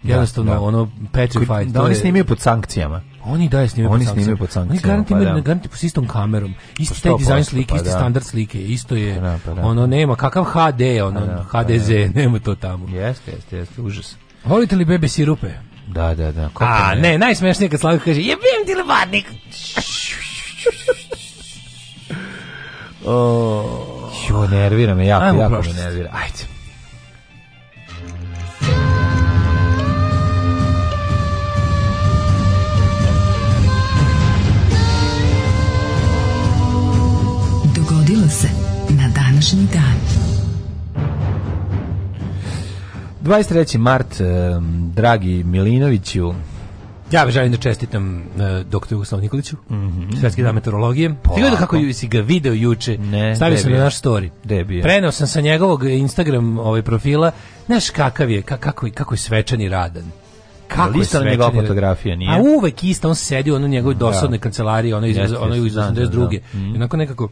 Da, Jednostavno, da, da. ono,
petrified. Da, oni snimaju pod sankcijama.
Oni
da snimaju
oni pod sankcijama. Snimaju pa da. pod sankcijama. Oni garanti pa, da. garanti s istom kamerom. Isti taj dizajn slike, pa, isti da. standard slike, isto je. Pa da, pa, da. Ono nema kakav HD, ono pa da, HDZ, da. nema to tamo.
Jeste, jeste, jeste, užas.
Volite li bebe sirupe?
Da, da, da.
Koliko A, ne, ne najsmešnije kad Slavko kaže, jebim ti levadnik.
o, jo, nervira me, jako, Ajmo jako prošlost. me nervira. Ajde. dogodilo se na današnji dan. 23. mart, eh, dragi Milinoviću,
ja želim da čestitam uh, doktoru Jugoslavu Nikoliću, mm -hmm. svetski dan meteorologije. Ti gledao kako si ga video juče, ne, stavio sam na naš story. Debija. Prenao sam sa njegovog Instagram ovaj profila, znaš kakav je, kako, kako je svečan i radan.
Kako je svečan njegova fotografija, nije?
A uvek isto, on sedio u onoj njegovoj da. dosadnoj kancelariji, ono iz, ono iz 82. Da, da, da. Mm -hmm. I onako nekako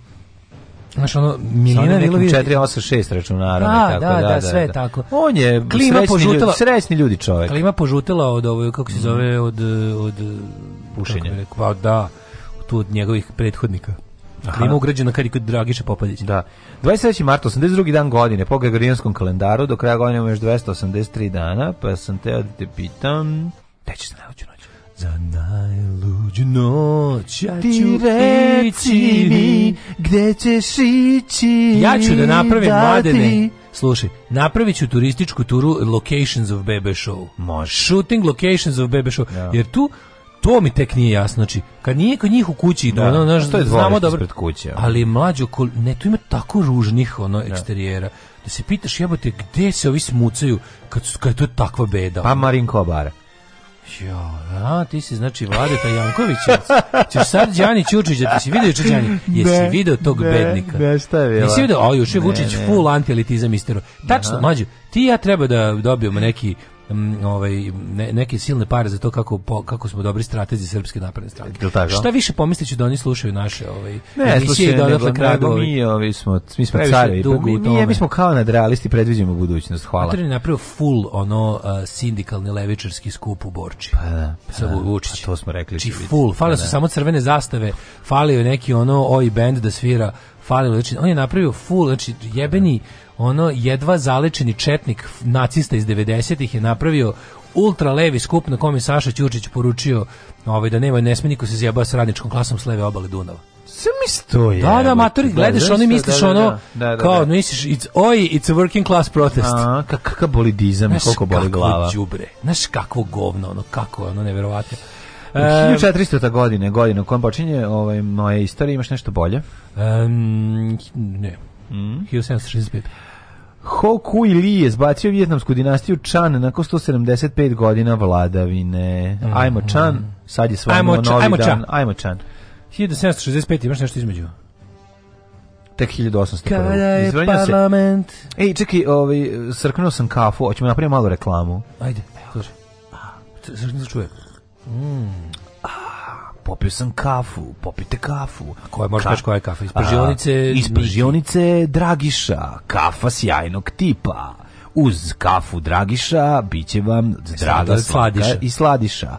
Znaš, ono,
Milina je bilo vidjeti... 486 računara. Da, tako, da, da, da, da
sve je da. tako.
On je klima srećni, požutela, ljudi, srećni ljudi čovjek.
Klima požutela od ovoj, kako se mm. zove, od... od
Pušenja.
Pa da, tu od njegovih prethodnika. Aha. Klima ugrađena kad i kod Dragiša Popadića.
Da. 23. marta, 82. dan godine, po Gregorijanskom kalendaru, do kraja godine imamo još 283 dana, pa sam teo da te pitam,
gde će se naći
Za najluđu noć ja ti ću reci mi gde ćeš ići.
Ja ću da napravim da mladene. Slušaj, napravit ću turističku turu Locations of Bebe Show.
Može.
Shooting Locations of Bebe Show. Ja. Da. Jer tu to mi tek nije jasno, znači kad nije kod njih u kući da, ono, znaš,
to je
znamo
dobro. Kuće,
ali mlađo, ne, tu ima tako ružnih ono da. eksterijera da se pitaš jebote gdje se ovi smucaju kad, kad to je takva beda.
Pa Marinko Bara.
Jo, a ti si znači Vladeta Jankovića. Ćeš sad Đani Ćučić, da ti si vidio juče Đani? Jesi video tog
ne,
bednika? Ne, šta
je bilo? Jesi
video? O, juče Vučić ne. full anti-elitizam istero. Tačno, mađu, ti ja treba da dobijemo neki ovaj, ne, neke silne pare za to kako, po, kako smo dobri stratezi srpske napredne stranke. Šta više pomisliću da oni slušaju naše ovaj,
ne,
emisije i dodatle kragu?
mi, ovaj, smo, mi smo cari, mi, mi, mi smo kao realisti predviđamo budućnost, hvala.
Petrin je napravio full ono uh, sindikalni levičarski skup u Borči. Pa da, pa, Sa da. Vučić. Pa
to smo rekli.
Či znači, full, fale pa da. su da. samo crvene zastave, falio je neki ono oi band da svira, falilo, znači on je napravio full, znači jebeni pa ono jedva zalečeni četnik nacista iz 90-ih je napravio ultra levi skup na kom kome Saša Ćurčić poručio ovaj, da nema ne sme niko se zjebava sa radničkom klasom s leve obale Dunava. Sve
mi to je.
Da, da, matori, da, gledaš ono i misliš da, da, ono, da, da, da kao, misliš, it's, oj, it's a working class protest.
A, kakav boli dizam i koliko boli glava. Znaš
đubre, znaš kakvo govno, ono, kako, ono, nevjerovatno.
1400. godine, godine u kojem počinje ovaj, moje istorije, imaš nešto bolje?
Um, ne. Mm. 1765.
Ho Kui Li je zbacio vjetnamsku dinastiju Chan nakon 175 godina vladavine. Mhm. Ajmo Chan, sad je svoj novi čan,
ajmo dan.
Chan.
Ajmo Chan. 1765, imaš nešto između?
Tek
1800. Kada je parlament...
Se. Ej, čekaj, ovaj, srknuo sam kafu, hoćemo napraviti malu reklamu. Ajde, slušaj.
Srknuo se čuje. Mm
popio sam kafu, popite kafu.
Koja možeš kaš koja je kafa? Iz
pržionice? iz pržionice Dragiša, kafa sjajnog tipa. Uz kafu Dragiša biće vam e, draga sladiša. i sladiša.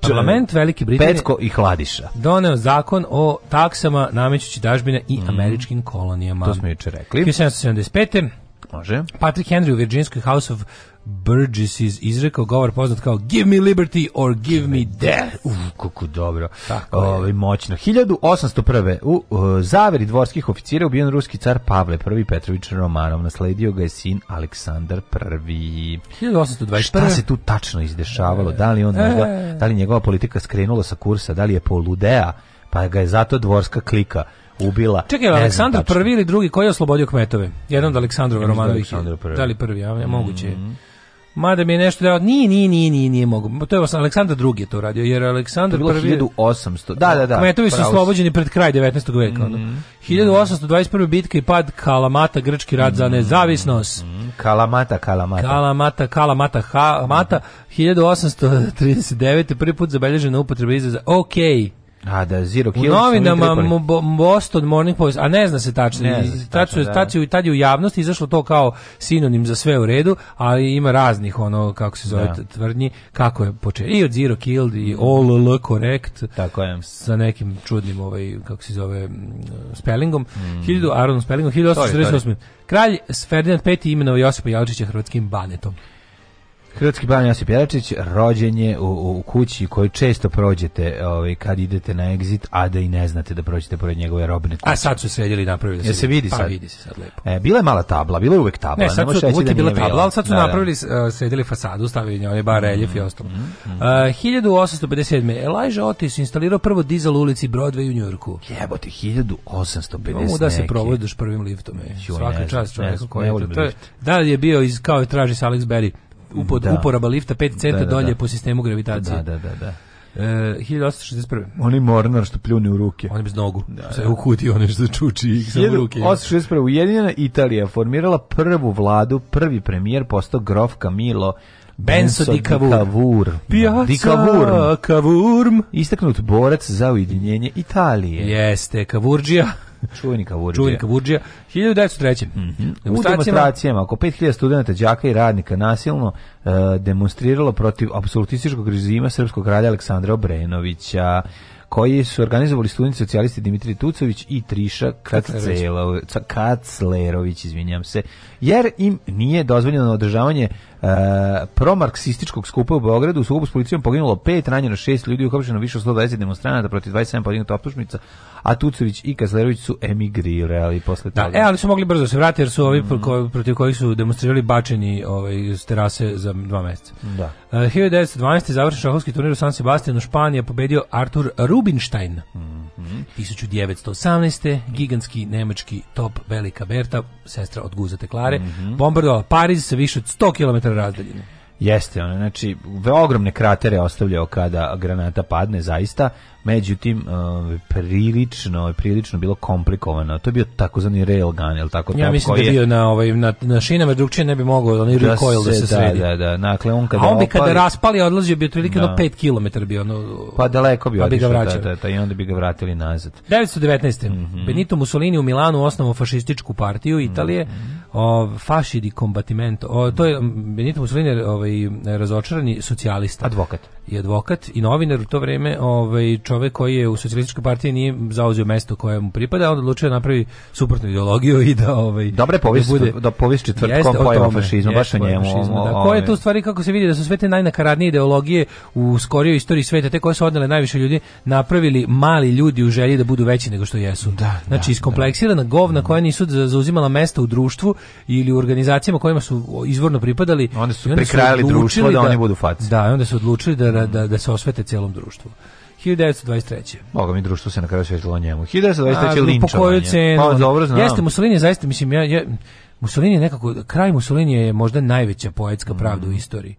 Parlament Velike Britanije
Petko i Hladiša
doneo zakon o taksama namećući dažbine i mm. američkim kolonijama.
To smo juče rekli.
1775. Može. Patrick Henry u Virginskoj House of Burgess iz izrekao govor poznat kao Give me liberty or give, me death.
Uf, kako dobro. Tako o, je. Ovaj, moćno. 1801. U, u zaveri dvorskih oficira ubijen ruski car Pavle I Petrović Romanov. Nasledio ga je sin Aleksandar I.
1821. Šta
se tu tačno izdešavalo? E, da li, on, e, njegova, da li njegova politika skrenula sa kursa? Da li je poludea? Pa ga je zato dvorska klika ubila.
Čekaj, Aleksandar I ili drugi koji je oslobodio kmetove? Jedan od Aleksandrova da Romanovića. Da li prvi? Ja, moguće je. Mm -hmm. Mada mi je nešto dao, nije, nije, nije, nije, nije mogu. To je Aleksandar II je to radio, jer Aleksandar to je bilo
1800. Da, da, da.
Kmetovi su slobođeni pred kraj 19. veka. Mm, 1821. bitka i pad Kalamata, grčki rad mm, za mhm. nezavisnost. Mm,
kalamata, Kalamata.
Kalamata, Kalamata, Hamata. 1839. prvi put zabelježena upotreba izraza OK.
A da Zero Kill. U
novinama Boston Morning Post, a ne zna se tačno. Ne zna se tačno, da. tačno tad je u javnosti izašlo to kao sinonim za sve u redu, ali ima raznih ono kako se zove da. tvrdnji kako je počeo. I od Zero Kill i All mhm. L Correct.
Tako je.
Sa nekim čudnim ovaj kako se zove spellingom. Mm. 1000 Aaron spellingom 1848. Kralj Ferdinand V imenovao Josipa Jelačića hrvatskim banetom.
Hrvatski ban Josip Jelačić, rođen je u, u kući koju često prođete ovaj, kad idete na exit, a da i ne znate da prođete pored njegove robne kuće.
A sad su sredili i napravili da
ja se vidi.
Pa
sad.
vidi se sad lepo.
E, bila je mala tabla, bila
je
uvek
tabla. Ne,
sad su, uvek je da bila tabla, bila.
ali sad su
da,
da. napravili, uh, e, sredili fasadu, stavili njoj bar mhm, reljef mm, i ostalo. Mm, mm. Uh, 1857. Elijah Otis instalirao prvo dizel u ulici Broadway u Njurku. Jebote,
1850 Ovo
da se provodiš prvim liftom. E. Je. Svaka čast čovjek koji je. To je da je bio iz, kao je traži Alex Berry upod, da. uporaba lifta 5 centa da, da, dolje da. po sistemu gravitacije. Da,
da, da, da. E,
1861.
Oni mornar što pljuni
u
ruke.
Oni bez nogu. Da, se da. ukutio one što čuči i samo ruke.
1861. Ujedinjena Italija formirala prvu vladu, prvi premijer postao grof Camilo Benso di Cavour.
Piazza Cavour.
Istaknut borac za ujedinjenje Italije.
Jeste, Cavourđija.
Čuveni Kavurđija. Čuveni Kavurđija.
1903.
Mm U demonstracijama oko 5000 studenata, đaka i radnika nasilno uh, demonstriralo protiv apsolutističkog režima srpskog kralja Aleksandra Obrenovića koji su organizovali studenti socijalisti Dimitri Tucović i Triša Kaclerović, Kaclerović izvinjam se, jer im nije dozvoljeno održavanje uh, promarksističkog skupa u Beogradu. U sukobu s policijom poginulo pet, ranjeno šest ljudi, uhapšeno više od 120 demonstranata protiv 27 podignuta optužnica, a Tucović i Kaclerović su emigrirali posle da, toga.
Da, e, ali su mogli brzo da se vratiti jer su ovi mm. protiv kojih su demonstrirali bačeni ovaj, s terase za dva meseca.
Da.
E, uh, 1912. završen šahovski turnir u San Sebastianu, Španija, pobedio Artur Rub Rubinstein. Mm -hmm. 1918. gigantski nemački top Velika Berta, sestra od Guzete Klare, mm bombardovala Pariz sa više od 100 km razdaljine.
Jeste, ono, znači, ogromne kratere ostavljao kada granata padne, zaista, međutim uh, prilično prilično bilo komplikovano. To je bio takozvani railgun, el tako
Ja mislim da je bio na ovaj na na šinama drugčije ne bi mogao, onaj da recoil da
se, da se sredi. Da, da, da.
Nakle on kada on
bi opali, kada
raspali odlazio bi otprilike do 5 km bio ono.
Pa daleko bi, pa bi ga Da, da, da, i onda bi ga vratili nazad.
1919. Mm -hmm. Benito Mussolini u Milanu osnovao fašističku partiju Italije. Mm -hmm. O, faši di combattimento. O, to je Benito Mussolini ovaj razočarani socijalista.
Advokat
i advokat i novinar u to vrijeme, ovaj čovjek koji je u socijalističkoj partiji nije zauzeo mesto koje mu pripada, on odlučio da napravi suprotnu ideologiju i da ovaj
dobre povijest da, bude, da povijest četvrtkom pojava fašizma, baš na njemu.
Fašizma, da. Ko je ovaj. tu stvari kako se vidi da su sve te najnakaradnije ideologije u skorijoj istoriji sveta, te koje su odnele najviše ljudi, napravili mali ljudi u želji da budu veći nego što jesu. Da, znači da, iskompleksirana da. govna koja mm. nisu zauzimala mesta u društvu ili u organizacijama kojima su izvorno pripadali,
oni su, i su prekrajali društvo
da, da oni budu
faci.
Da, onda su odlučili da da, da, da se osvete celom društvu. 1923.
Boga mi društvo se na kraju svetilo njemu. 1923. A, linčovanje. Po koju cenu?
Pa, Jeste, Mussolini zaista, mislim, ja, ja, Mussolini nekako, kraj Mussolini je možda najveća poetska pravda mm. u istoriji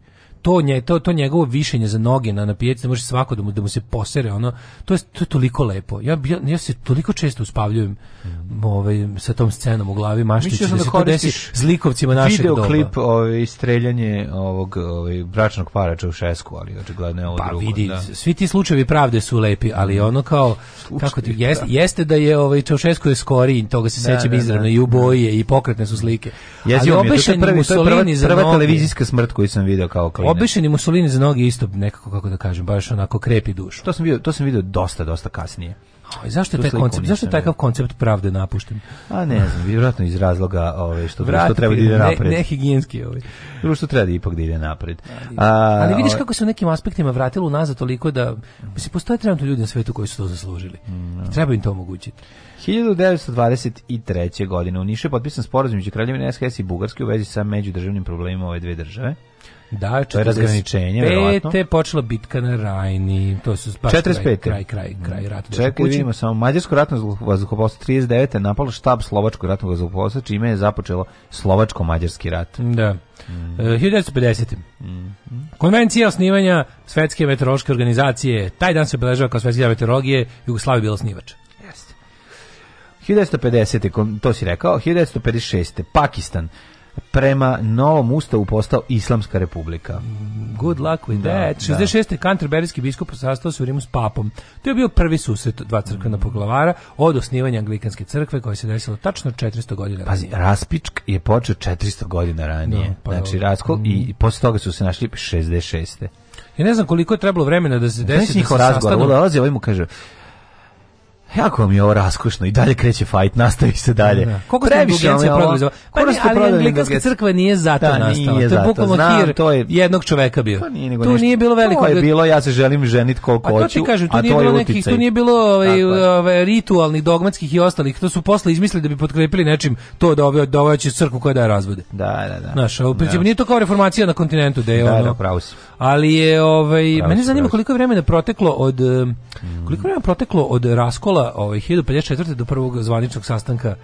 to, nje, to, to njegovo višenje za noge na napijaci, da može svako da mu, da mu se posere, ono, to je, to je toliko lepo. Ja, ja, ja se toliko često uspavljujem mm. ovaj, sa tom scenom u glavi maštići, da, da se to desi zlikovcima našeg video doba.
Videoklip ovaj, streljanje ovog ovaj, bračnog para Čaušesku, ali očigledno je ovo pa,
drugo. Vidi, da. svi ti slučajevi pravde su lepi, ali mm. ono kao, Slučaj, kako ti, jeste da. jeste da je ovaj, Čaušesku je skoriji, toga se da, sećam da, izravno, da. i u boji je, i pokretne su slike.
Jezio ali obešen je, to je prvi, to je prva, prva televizijska smrt koju sam video kao klinac.
Obešeni Mussolini za noge isto nekako kako da kažem, baš onako krepi dušu.
To sam video, to sam video dosta dosta kasnije.
Aj zašto je taj koncept? Zašto je takav koncept pravde napušten?
A ne znam, vjerojatno iz razloga ove ovaj, što Vratiti, društvo treba da ide napred.
Ne, ne higijenski ovaj.
Društvo treba da ipak da ide napred.
A, ali vidiš ovaj- kako se u nekim aspektima vratilo unazad toliko da mislim postoje trenutno ljudi na svetu koji su to zaslužili. No. Mm, da. Treba im to omogućiti.
1923. godine u Nišu je potpisan sporazum između Kraljevine SHS i Bugarske u vezi sa međudržavnim problemima ove dve države.
Da,
to je razgraničenje, verovatno. Pete
počela bitka na Rajni, to
su baš
45. kraj, kraj, kraj, kraj mm. rata. Čekaj, vidimo
samo, Mađarsko ratno vazduhoplovstvo 39. napalo štab Slovačko ratno vazduhoplovstvo, čime je započelo Slovačko-Mađarski rat.
Da. Mm. E, 1950. Mm. Mm-hmm. Konvencija osnivanja Svetske meteorološke organizacije, taj dan se obeležava kao Svetska meteorologije, Jugoslavija bila osnivač. 1950.
to si rekao, 1956. Pakistan prema novom ustavu postao Islamska republika.
Good luck with da, that. 66. Da. kanterberijski biskup sastao se u Rimu s papom. To je bio prvi susret dva crkvena poglavara od osnivanja anglikanske crkve koja se desila tačno 400 godina ranije.
Pazi, ranije. Raspičk je počeo 400 godina ranije. Da, pa znači, raskol mm. i posle toga su se našli 66.
Ja ne znam koliko je trebalo vremena da se desi
da se
razgovor,
sastanu. Ulazi, ovaj mu kaže, Jako vam je ovo raskušno i dalje kreće fight, nastavi se dalje. Da.
Koliko Previše pa ste prodali Pa ne, ali anglikanska crkva nije zato da, nastala. Nije to je bukvalno hir to je... jednog čoveka bio. Pa nije nego tu nešto. nije bilo veliko.
Da- to je bilo, ja se želim ženiti koliko hoću,
a to ti kažem, tu nije bilo nekih, tu nije bilo ovaj, ovaj, ritualnih, dogmatskih i ostalih. To su posle izmislili da bi potkrepili nečim to da ovaj,
da
ovaj će koja daje razvode.
Da, da, da.
Znaš, u da. principu nije to kao reformacija na kontinentu. Da, je da,
da ono, da, pravo
si. Ali je, ovaj, mene zanima koliko je vremena proteklo od, mm. koliko vremena proteklo od raskola krenula ovaj, 1054. do prvog zvaničnog sastanka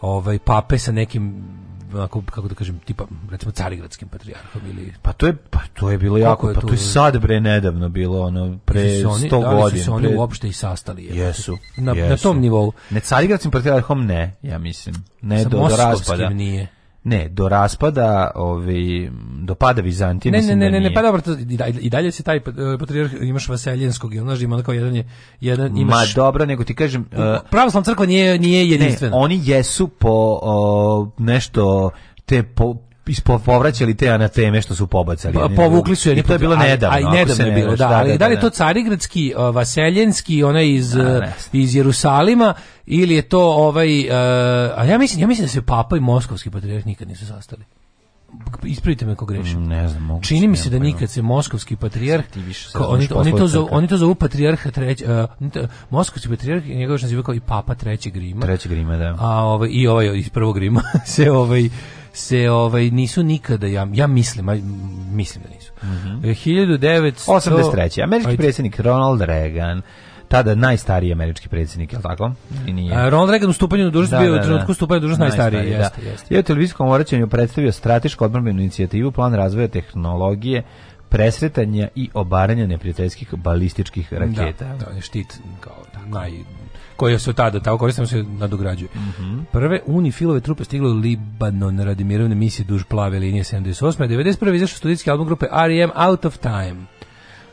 ovaj, pape sa nekim onako, kako da kažem, tipa, recimo, carigradskim patrijarhom ili...
Pa to je, pa to je bilo jako, je pa to, je sad bre nedavno bilo, ono, pre 100 da, godina. Da su oni pre... uopšte i sastali? Je, jesu,
na,
jesu.
Na tom nivou.
Ne carigradskim patrijarhom ne, ja mislim. Ne sa do, do raspada. nije. Ne, do raspada, ovaj do pada Vizantije, ne, mislim da ne, ne, da nije. Ne, ne, pa
dobro, to, i da, dalje se taj e, patrijarh imaš Vaseljenskog i onaži ima kao jedan je jedan imaš
Ma dobro, nego ti kažem, uh, e,
pravoslavna crkva nije nije jedinstvena.
Ne, oni jesu po uh, nešto te
po,
ispo povraćali te anateme što su pobacali. Pa,
povukli su je,
i to je bilo nedavno. A i nedavno je bilo, da, da, ali da, da li je da, to da. carigradski, vaseljenski, onaj iz e, iz Jerusalima ili je to ovaj e, a ja mislim, ja mislim da se papa i moskovski patrijarh nikad nisu sastali ispravite me ako grešim. Mm, ne znam, moguće. Čini mi se da nikad se moskovski patrijarh oni, oni to zovu, oni to zovu patrijarha treći e, uh, moskovski patrijarh i njegov naziva kao i papa trećeg Rima. Trećeg Rima, da. A ovaj i ovaj iz prvog Rima se ovaj se ovaj nisu nikada ja ja mislim a, mislim da nisu. Mm 1983. Američki predsjednik Ronald Reagan tada najstariji američki predsjednik, jel tako? I nije. A Ronald Reagan u stupanju na dužnost da, bio da, u trenutku da. stupanja na dužnost najstariji, najstariji, jeste, da. jeste. Je u televizijskom obraćanju predstavio stratešku odbrambenu inicijativu, plan razvoja tehnologije, presretanja i obaranja neprijateljskih balističkih da, raketa. Da, da je štit kao naj koje su tada tako koristimo se nadograđuje. Mm -hmm. Prve unifilove trupe stigle u Libanon radi mirovne misije duž plave linije 78. 91. izašao studijski album grupe R.E.M. Out of Time.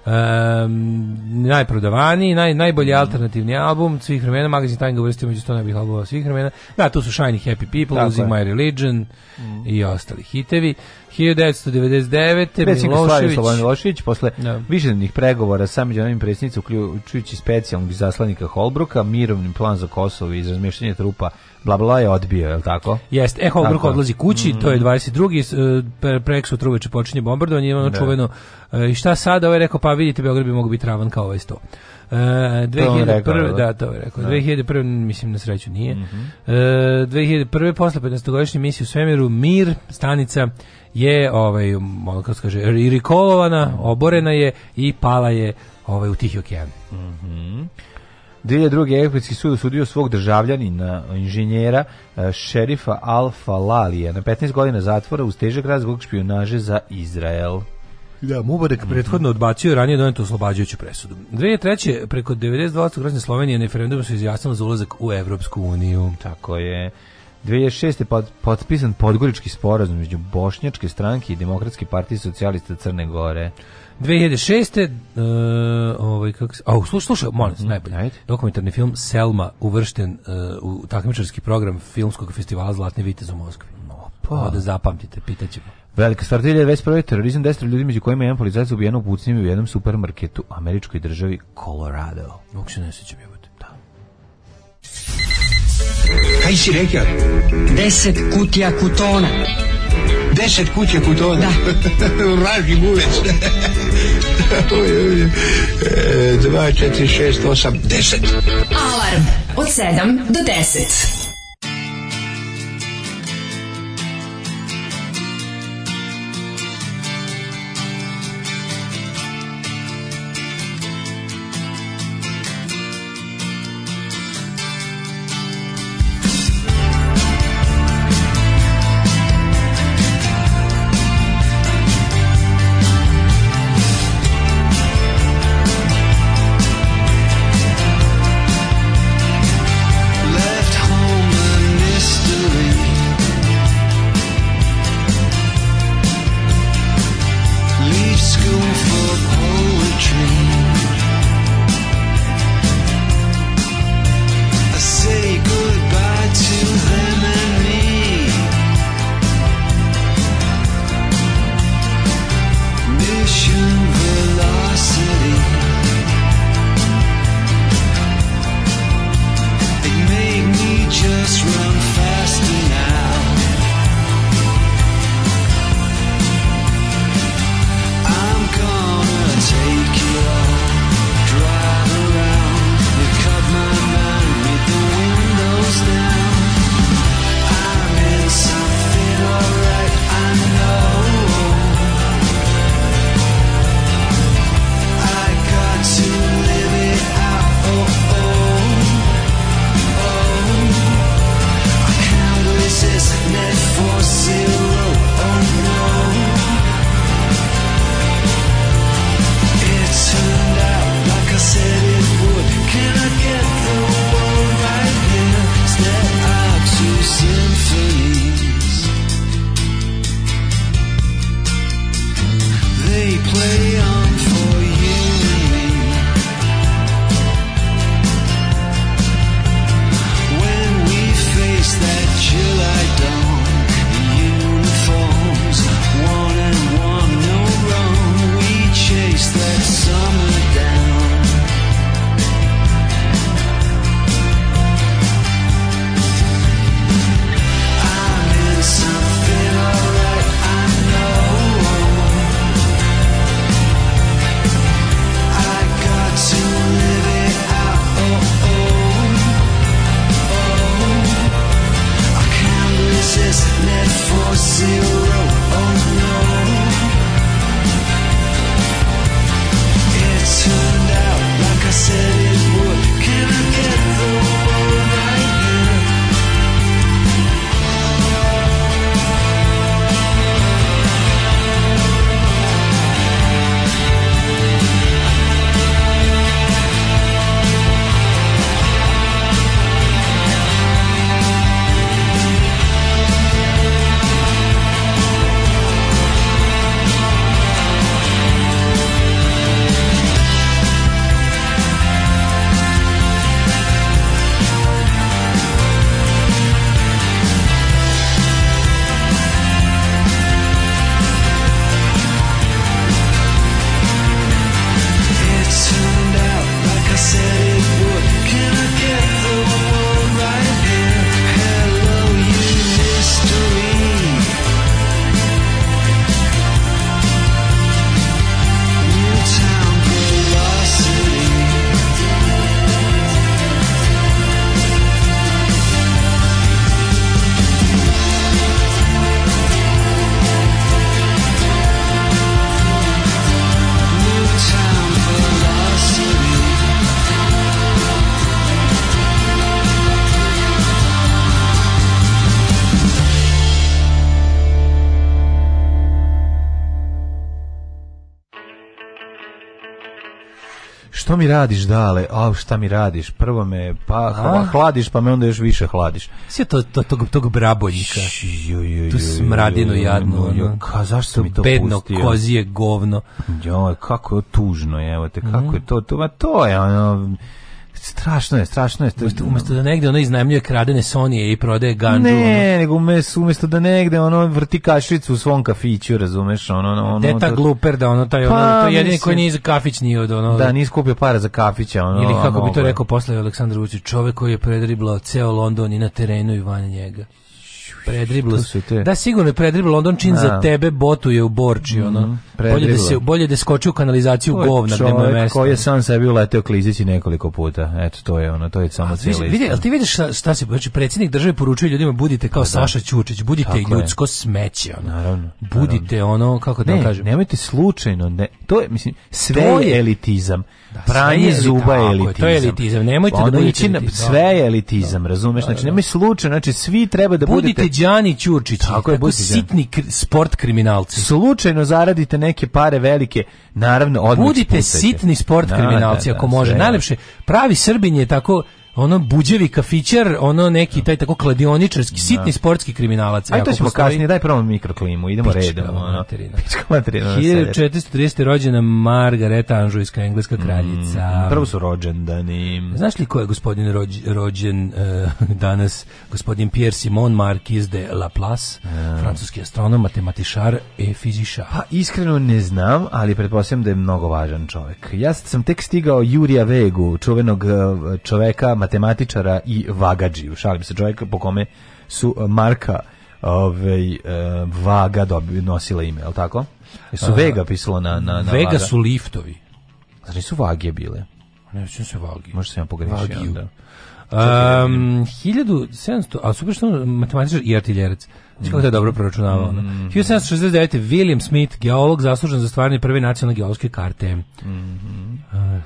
Um, najprodavaniji, naj, najbolji mm. alternativni album svih vremena, magazin Time ga uvrstio među 100 najboljih albuma svih vremena. Da, tu su Shiny Happy People, Tako Losing je. My Religion mm. i ostali hitevi. 1999. Milošević. Slobodan Milošević posle no. Da. višednevnih pregovora sa međunarodnim predsjednicom uključujući specijalnog zaslanika Holbruka, mirovni plan za Kosovo i razmještanje trupa bla bla je odbio, je li tako? Jeste, e, Holbruk tako. odlazi kući, mm. to je 22. Mm. E, pre, prek sutra uveče počinje bombardovanje, ono da. čuveno, e, i šta sada, ovaj rekao, pa vidite, Beograd bi mogu biti ravan kao ovaj sto. Uh, 2001. Da? da, to je rekao. Da. 2001. mislim na sreću nije. Mm -hmm. uh, 2001. posle 15-godišnje misije u svemiru Mir, stanica je ovaj ono kako kaže rikolovana, oborena je i pala je ovaj u Tihi okean. Mhm. Mm drugi Evropski sud osudio svog državljanina, inženjera, e, šerifa Alfa falalija na 15 godina zatvora uz težak raz zbog špionaže za Izrael. Da, Mubarek mhm. prethodno odbacio ranije donetu oslobađajuću presudu. 2003. preko 92. građana Slovenije na referendumu su izjasnili za ulazak u Evropsku uniju. Tako je. 2006. Pod, potpisan podgorički sporazum između Bošnjačke stranke i Demokratske partije socijalista Crne Gore. 2006. Uh, e, ovaj kako se, au, slušaj, slušaj, molim vas, mhm, najbolje. Ajde. Dokumentarni film Selma uvršten uh, u takmičarski program filmskog festivala Zlatni vitez u Moskvi. No, pa da zapamtite, pitaćemo. Velika stvar 2021. terorizam destra ljudi među kojima je jedan policajac ubijen u pucnjevi u jednom supermarketu u američkoj državi Colorado. Uopšte ne sećam Kaj si rekao? Deset kutija kutona. Deset kutija kutona? Da. Vraži buvec. E, dva, četiri, šest, osam, deset. Alarm od sedam do deset.
što mi radiš dale? Da, a šta mi radiš? Prvo me
pa A? hladiš, pa me onda još više hladiš.
Sve to, to tog tog braboljika.
Ju, ju, ju,
tu smradinu jadnu. Jo,
ka zašto mi to
bedno
pustio?
kozije govno.
Jo, kako je tužno, evo te, kako mhm. je to, to, to je ono strašno je, strašno je.
Umesto, umesto da negde ono iznajmljuje kradene Sonije i prodaje ganđu.
Ne, ono. nego umesto, umesto da negde ono vrti kašicu u svom kafiću, razumeš?
Ono, ono, Deta ono, ta gluper da ono taj, pa, ono, to je jedini koji nije za kafić nije od ono.
Da, nije skupio para za kafića.
Ono, ili kako ono, bi to rekao posle Aleksandar Vučić, čovek koji je predriblao ceo London i na terenu i van njega. Predriblo te... Da sigurno je predriblo London čin A. za da. tebe botuje u Borči mhm, ono. Mm, bolje da se bolje da skoči u kanalizaciju to govna gde mu
je
mesto. Koji
je sam sebi uleteo klizići nekoliko puta. Eto to je ono, to je samo celo.
Vidi, al ti vidiš šta, šta se znači predsjednik države poručuje ljudima budite kao da, Saša Ćučić, budite ljudsko je. smeće ono. Naravno. Budite naravno. ono kako da
ne,
kažem.
Nemojte slučajno, ne, to je mislim sve to je elitizam. Da, Pranje zuba je elitizam. To
je elitizam. Nemojte da budete
sve
je
elitizam, da. razumeš? Da, znači nemoj slučajno, znači svi treba da budete
Đani Ćurčić. Tako je, Busi Sitni kri, sport kriminalci.
Slučajno zaradite neke pare velike, naravno odmah
Budite sitni sport da, kriminalci da, da, ako može. Najlepše, pravi Srbin je tako ono buđevi kafićer, ono neki taj tako kladioničarski, da. sitni sportski kriminalac.
Ajde to ćemo postoji... kasnije, daj prvo mikroklimu, idemo Pička redom.
Ono.
Pička
materina. 1430. rođena Margareta Anžujska, engleska mm, kraljica. Mm,
prvo su rođendani.
Znaš li ko je gospodin rođ, rođen uh, danas? Gospodin Pierre Simon Marquis de Laplace, mm. francuski astronom, matematičar i fizičar.
Pa iskreno ne znam, ali pretpostavljam da je mnogo važan čovjek. Ja sam tek stigao Jurija Vegu, čuvenog eh, čoveka, matematičara i vagađiju. Šalim se čovjeka po kome su Marka ovaj eh, Vaga dobi, nosila ime, je li tako? Jesu eh, Vega pisalo na, na, na Vega vaga. su
liftovi.
Znači
su Vagije
bile.
Ne, su se Vagi.
Možda sam ja pogrešio. Onda. Um,
1700, a super što matematičar i artiljerac. Znači kako je dobro proračunavao. Mm -hmm. 1769. William Smith, geolog zaslužen za stvaranje prve nacionalne geološke karte. Mm -hmm. uh,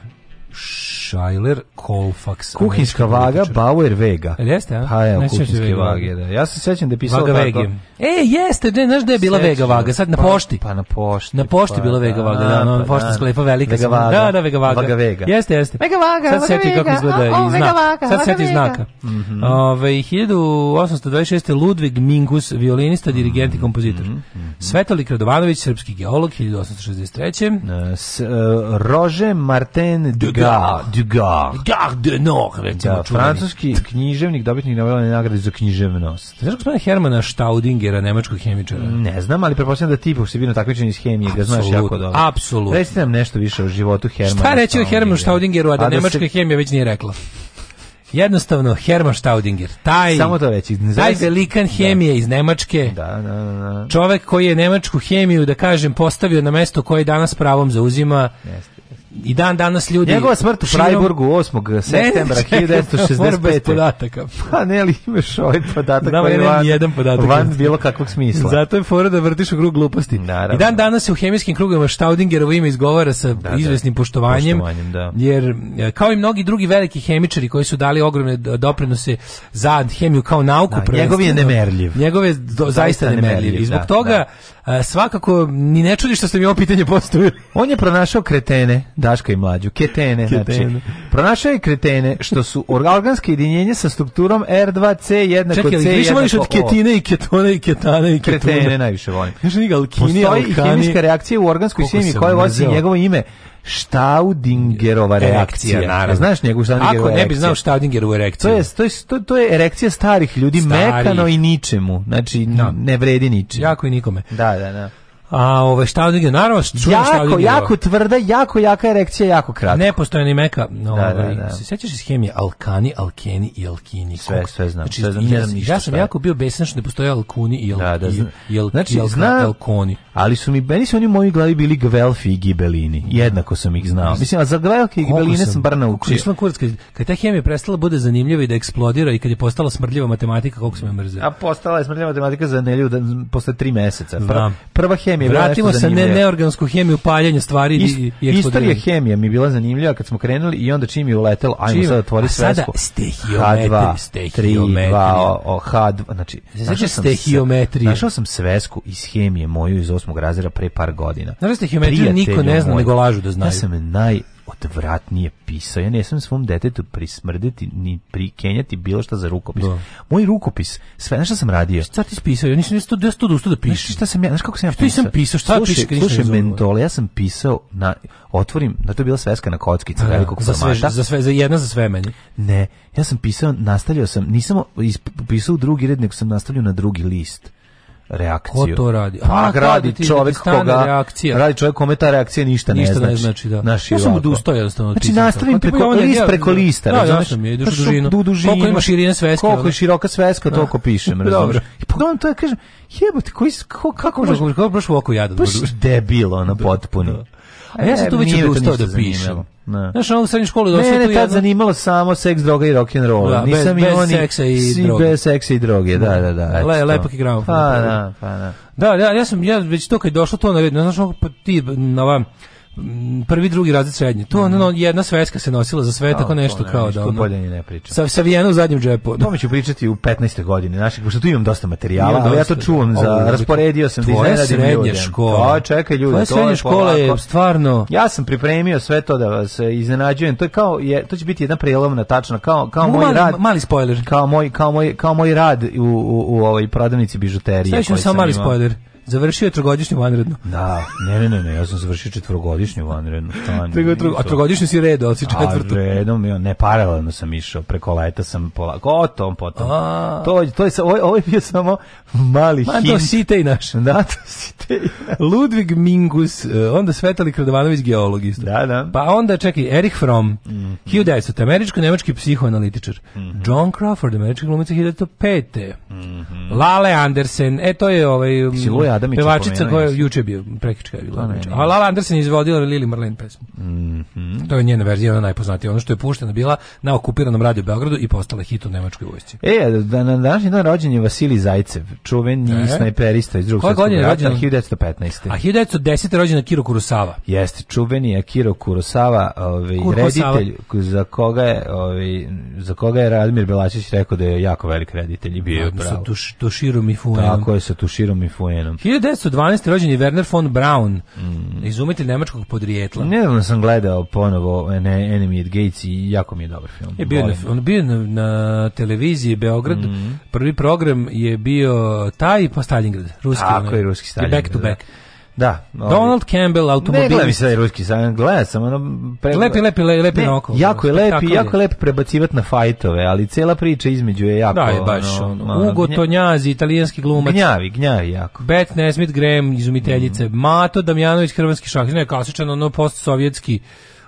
Schuyler Colfax.
Kuhinska vaga Bauer Vega.
Jel jeste, a?
Ha, pa evo, kuhinske vage, da. Ja se sećam da je pisao
vaga tako. Vege. E, jeste, ne, znaš da je bila Sećam. Vega vaga, sad na pa, pošti.
Pa, pa na pošti.
Na pošti pa, bila da, Vega da, vaga, da, no, na pošti pa, da. sklepa velika. Vega
vaga. Da, da, Vega
vaga. Vaga Vega.
Jeste, jeste.
Vega vaga, Sad se kako izgleda i znak. Sad se znaka. Mhm. Ove 1826 Ludvig Mingus, violinista, dirigent i mhm, kompozitor. Mm -hmm. Svetolik Radovanović, srpski geolog 1863. Uh, s, uh,
Rože Martin de Dugas, da.
Dugas. Gare de Nord, recimo. Da,
francuski književnik, dobitnik Nobelove nagrade za književnost.
Znaš gospodina Hermana Staudingera, nemačkog hemičara?
Ne znam, ali prepostavljam da ti, pošto si bio takmičen iz hemije, ga da znaš jako dobro.
Apsolutno.
Reci nam nešto više o životu Hermana
Šta
reći o
Hermanu Staudingeru, a da, a da nemačka se... hemija već nije rekla? Jednostavno Hermann Staudinger, taj samo to reći, taj
velikan
hemije da. iz Nemačke.
Da, da, da, Čovek koji je nemačku hemiju da kažem postavio na mesto koje danas pravom zauzima.
Jeste i dan danas ljudi
njegova smrt u Freiburgu 8. septembra 1965. pa ne li imaš ovaj podatak da, koji jedan podatak van bilo kakvog smisla
zato je fora da vrtiš u krug gluposti
Naravno.
i dan danas se u hemijskim krugovima Staudingerovo ime izgovara sa da, izvesnim poštovanjem, poštovanjem da. jer kao i mnogi drugi veliki hemičari koji su dali ogromne doprinose za hemiju kao nauku
da, njegov je nemerljiv
njegov je do, zaista nemerljiv i zbog da, toga svakako ni ne čudi što ste mi ovo pitanje postavili
on je pronašao kretene Daška i mlađu. Ketene, znači. ketene. znači. Pronašao je kretene što su organske jedinjenje sa strukturom R2C
jednako Čekaj, C jednako više od ketine i ketone i ketane i ketune.
Kretene najviše volim.
Još ni alkini, Postoji hemijska reakcija u organskoj sjemi koja nosi njegovo ime. Staudingerova erekcija, reakcija.
Naravno. Znaš njegovu Staudingerovu Ako ne
bi znao Staudingerovu reakciju.
To je, to, je, to, to je erekcija starih ljudi, starih. mekano i ničemu. Znači, no. Da. ne vredi ničemu.
Jako i nikome.
Da, da, da.
A ove Štaudinger, naravno, da čujem
Jako, jako tvrda, jako jaka erekcija, jako kratka.
nepostojani meka. No, da, da, ovaj, da.
Se sećaš iz hemije alkani, alkeni i alkini.
Sve, sve znam. Znači, sve znam, ja, ja sam jako bio besan što ne postoje alkuni i alkini. Da, da, I, al, znači, i zna, alkoni.
Ali su mi, meni su oni u mojoj glavi bili Gvelfi i Gibelini. Jednako sam ih znao. Mislim, a za Gvelfi i Gibeline sam, sam bar naučio. Išla kurac,
kad, kad ta hemija prestala bude zanimljiva i da eksplodira i kad je postala smrdljiva matematika, kako se me mrzio.
A postala je smrdljiva matematika za nelju da, posle 3 meseca. Prva, prva hemija hemije. Vratimo se na
neorgansku hemiju, paljenje stvari Ist, i, i Istorija
hemije mi bila zanimljiva kad smo krenuli i onda čim je uletelo, ajmo sad otvori svesku.
A sada stehiometri, stehiometri.
H2, h znači stehiometrija. Našao sam svesku iz hemije moju iz osmog razreda pre par godina.
Znači stehiometriju niko ne zna, nego lažu da znaju.
Ja sam naj odvratnije pisao. Ja ne sam svom detetu prismrditi ni prikenjati bilo šta za rukopis. Da. Moj rukopis, sve, znaš šta sam radio?
Šta ti pisao? Ja nisam nešto da sto da pišem. Znaš
šta sam
ja,
znaš kako sam ja
pisao? Šta sam pisao? Šta slušaj, pišeš?
Slušaj, mentole, ja sam pisao na otvorim, da to je bila sveska na kockici da, da,
velikog za formata. Sve, za
sve, za
jedna za sve meni.
Ne, ja sam pisao, nastavljao sam, nisam ispisao drugi red, nego sam nastavljao na drugi list reakciju. Ko
to radi?
Pa A, radi ti, čovjek ti koga reakcija. radi čovjek kome ta reakcija ništa, ništa ne znači. Ne znači
da. Naš ja sam
odustao jednostavno. Znači nastavim preko, pa preko list ja, preko lista,
da, razumeš? Da, ja,
ideš u pa dužinu. Du, dužinu. Koliko ima širine sveske? Koliko je široka sveska, da. toliko pišem, razumeš? I pogledam to ja kažem, jebote, koji kako kako možeš kako baš u oko jadan. Baš debil ona
da, potpuno. Da. A ja sam tu e, već odustao da pišem. Ne. Da. Znaš, ono u srednjoj školi
došlo tu jedno... Mene tad zanimalo samo seks, droga i rock'n'roll. Da, Nisam bez, bez seksa i droge. Bez seksa i droge, da, da, da.
Le, lepak i gramofon. Pa, da. da, pa, da. Da, da, ja sam, ja već to kad je došlo to na red, znaš, ono, pa ti, na vam, Mm, prvi drugi razred srednje. To ono, mhm. jedna sveska se nosila za sve, tako nešto
ne, kao
da
ono. bolje ne
pričam. Sa sa u zadnjem džepu.
To mi ću pričati u 15. godini, naših, pošto tu imam dosta materijala, imam ali ja to čuvam da. za rasporedio sam
da iznenadim Srednje škole. To, pa,
čekaj ljudi, tvoja
to srednje je
škola
je stvarno.
Ja sam pripremio sve to da vas iznenađujem. To je kao je to će biti jedna prelomna tačna kao kao moj
mali, rad. Mali spoiler.
Kao moj kao moj kao moj rad u u, u ovoj prodavnici bižuterije. Sve
ću sam mali spoiler. Imao. Završio je trogodišnju vanrednu.
Da, ne, ne, ne, ne, ja sam završio četvrogodišnju vanrednu.
Tro, a trogodišnju si redo, ali si četvrtu. A
redom, ne, paralelno sam išao, preko leta sam polako, o tom potom. A. To, to je, ovo, ovo je bio samo mali Man, hint. Man, to
site i naš.
Da, to site
i naš. Ludvig Mingus, e, onda Svetali Kradovanović, geolog isto.
Da, da.
Pa onda, čekaj, Erich Fromm, mm -hmm. 1900, američko-nemački psihoanalitičar. Mm -hmm. John Crawford, američki glumac 1905. Mm -hmm. Lale Andersen, e, to je ovaj... Siluja Adamić Pevačica koja juče bio prekička je bila. Znači. A Lala Andersen izvodila Lili Marlene pesmu. Mm -hmm. To je njena verzija, ona najpoznatija. Ono što je puštena bila na okupiranom radiju Beogradu i postala hit u nemačkoj vojsci.
E, da na današnji dan rođen je Vasilij Zajcev, čuveni e? snajperista iz drugog svjetskog rata, 1915.
A 1910. rođen je Kiro Kurosawa.
Jeste, čuveni je Kiro Kurosawa, ovaj reditelj za koga je, ovaj za koga je Radmir Belačić rekao da je jako velik reditelj i bio
je pravo. Sa
Tuširom
i
Fuenom. Tako
je
sa Tuširom i Fuenom.
1912. rođen je Werner von Braun, mm. izumitelj nemačkog podrijetla.
Nedavno sam gledao ponovo ne, Enemy at Gates i jako mi je dobar film.
Je bio na, on bio na, na televiziji Beograd, mm. prvi program je bio taj pa Stalingrad, ruski. Tako je, ruski Stalingrad. Back to da. back. Da.
Da.
Ovaj. Donald Campbell automobil. Ne gledam se
ruski, sam gledam sam ono
pre... lepi lepi lepi
ne, na
oko.
Da, jako je lepi, je. jako je lepi prebacivati na fajtove, ali cela priča između je jako.
Da,
je
baš ono, ono, Ugo gnja... Tonjazi, italijanski glumac.
Gnjavi, gnjavi jako.
Beth Nesmith Graham, izumiteljice. Mm. Mato Damjanović, hrvatski šah, ne klasičan ono postsovjetski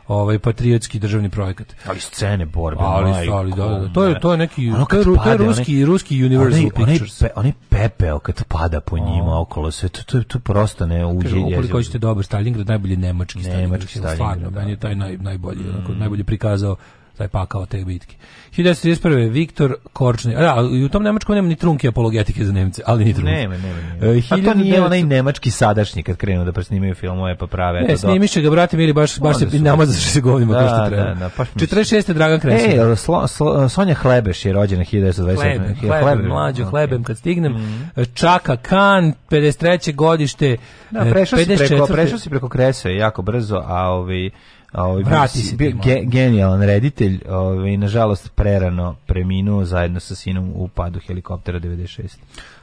ovaj patriotski državni projekat.
Ali scene borbe, ali, ali da, da, da,
to je to je neki ono to je, to je ruski one, ruski Universal
onaj, Pictures. pe, onaj pepeo kad pada po njima o. okolo sve to to, to prosto ne uđe je. Koliko hoćete
dobar Stalingrad, najbolji nemački Stalingrad. Nemački Stalingrad, stvarno, da, da, je taj naj, najbolji, mm. onako, najbolje prikazao taj pakao te bitke. 1931. Viktor Korčni. Da, i u tom nemačkom nema ni trunke apologetike za Nemce, ali ni trunke.
Nema, nema, nema.
A e, pa to nije onaj nemački sadašnji kad krenu da presnimaju ove pa prave.
Ne, snimiše ga, brate, mili, baš, baš se nama za se govnima to što da, da, treba. Da, da,
baš 46. Dragan Kresin.
Ej, Slo, Slo, Sonja Hlebeš je rođena 1927. Hlebe,
hlebem, mlađo, okay. Da, hlebem kad stignem. Mm -hmm. Čaka Kan, 53. godište.
Da, prešao, 54. si preko, prešao si preko Krese jako brzo, a
ovi... Ovaj Ovaj Vrati se bio ge,
genijalan reditelj, ovaj nažalost prerano preminuo zajedno sa sinom u padu helikoptera 96.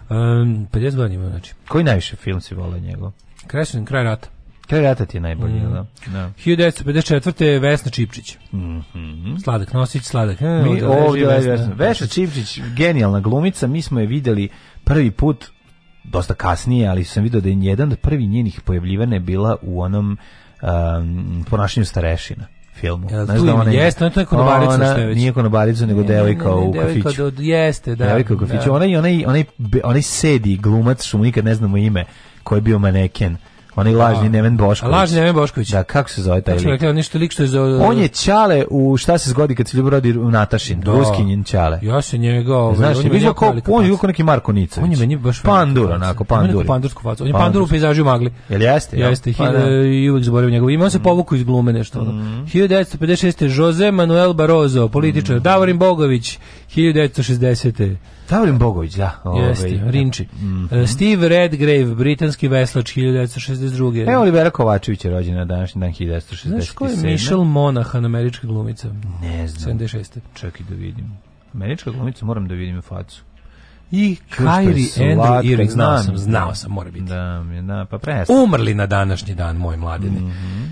Um, 50 godina znači.
Koji najviše film si volao njegov?
Krešen kraj rata.
Kraj rata ti je najbolji, mm. da? da.
1954. Vesna Čipčić. Mm -hmm. Sladak Nosić, Sladak.
E, mi ovdje Vesna. Vesna. Vesna Čipčić, genijalna glumica, mi smo je videli prvi put dosta kasnije, ali sam video da je jedan od prvi njenih pojavljivanja bila u onom um, ponašanju starešina filmu.
Ja, Znaš da ona jeste, ona to je
konobarica ona, što je već. Nije konobarica, nego devojka u kafiću.
Devojka
do,
jeste, da. Devojka u kafiću. Da.
Ona i onaj, onaj, onaj sedi glumac, što mu nikad ne znamo ime, koji je bio maneken Onaj da. lažni a, Neven
Bošković. Lažni Neven Bošković.
Da, kako se zove taj
lik? Rekao, nešto lik što je za...
On je Ćale u šta se zgodi kad se ljubav rodi u Natašin, da. ruskinjen Ćale.
Ja
se
njega...
Ovaj, Znaš, on je vidio kao, on je kao neki Marko Nicović. On je meni baš... Pandur, onako, pandur.
On je
pandursku
facu. On je pandur u pejzažu magli.
Jel jeste? Jeste,
pa, da. i uvek zaboravim njegov ime. On se mhm. povuku iz glume nešto. Mm. 1956. Jose Manuel Barozo, političar. Mm. Davorin Bogović, 1960.
Davljen Bogović, da.
Ovaj, da. Rinči. Mm -hmm. Steve Redgrave, britanski veslač 1962.
Evo Olivera Kovačević je rođena na današnji dan 1967.
Znaš ko
je
Michelle Monahan, američka glumica? Ne znam. 76.
Čekaj da vidim. Američka glumica, moram da vidim facu.
I Kairi Andrew Irving,
znao sam, znao sam, mora biti.
Da, da, pa presta. Umrli na današnji dan, moj mladine. Mm -hmm.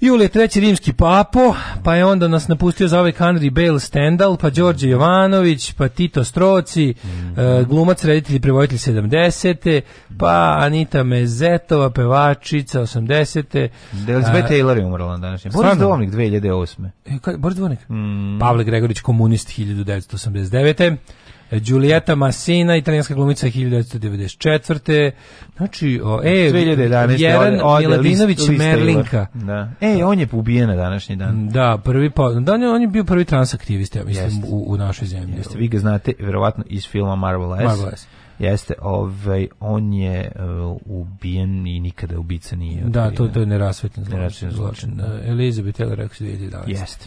Julije treći rimski papo, pa je onda nas napustio za ovaj Henry Bale Stendhal, pa Đorđe Jovanović, pa Tito Stroci, mm. glumac, reditelj i prevojitelj 70. Pa Anita Mezetova, pevačica 80.
Elizabeth Taylor je umrla na današnje.
Boris Dvornik 2008. E, kaj, Boris Dvornik? Mm. Pavle Gregorić, komunist 1989. Giulietta Massina, italijanska glumica 1994. Znači, o, e, 2011. Jeran ode, Miladinović list, Merlinka.
Da. E, da. on je ubijen na današnji dan.
Da, prvi pa, da, on je bio prvi transaktivista, ja mislim, u, u našoj zemlji. Jeste.
Vi ga znate, verovatno, iz filma Marvel S. Marvel S. Jeste, ovaj, on je uh, ubijen i nikada ubica nije.
Da, to, to je nerasvetljen zločin. Nerasvetljen da. zločin, da. Elizabeth Taylor, 2011. Jeste.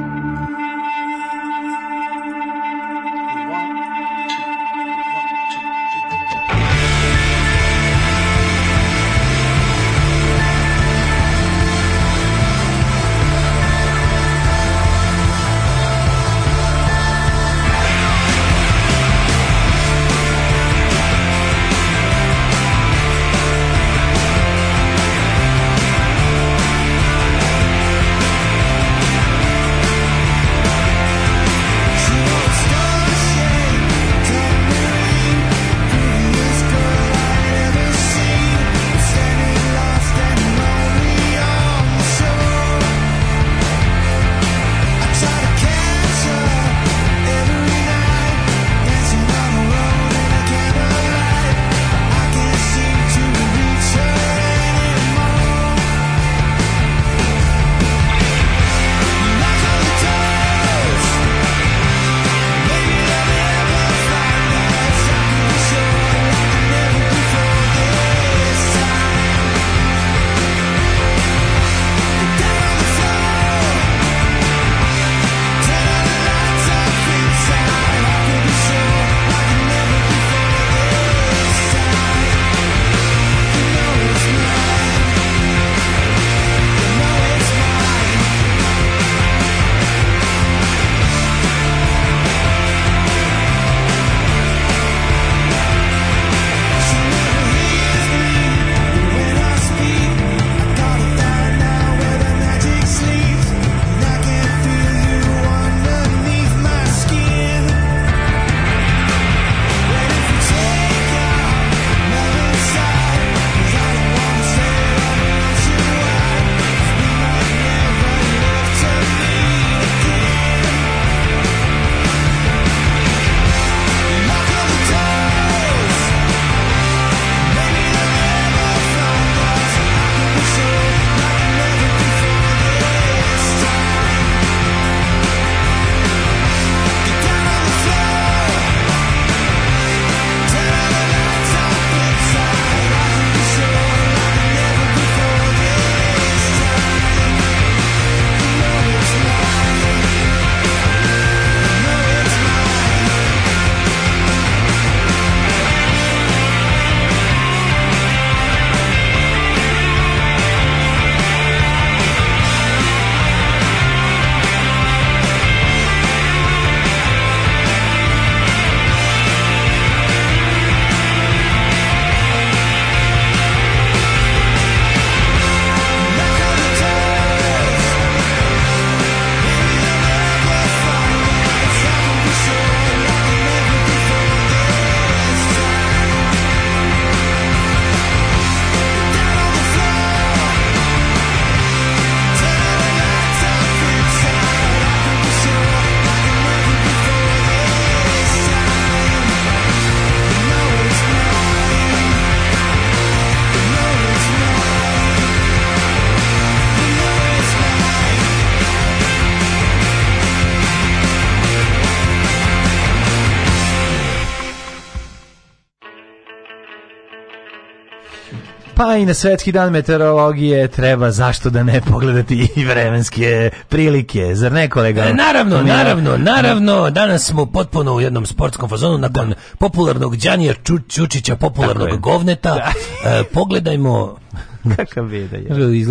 Pa i na svetski dan meteorologije treba zašto da ne pogledati i vremenske prilike, zar ne kolega?
E, naravno, naravno, naravno, danas smo potpuno u jednom sportskom fazonu nakon da. popularnog Đanija Ču, Čučića, popularnog govneta. Da. E, pogledajmo...
Kakav je.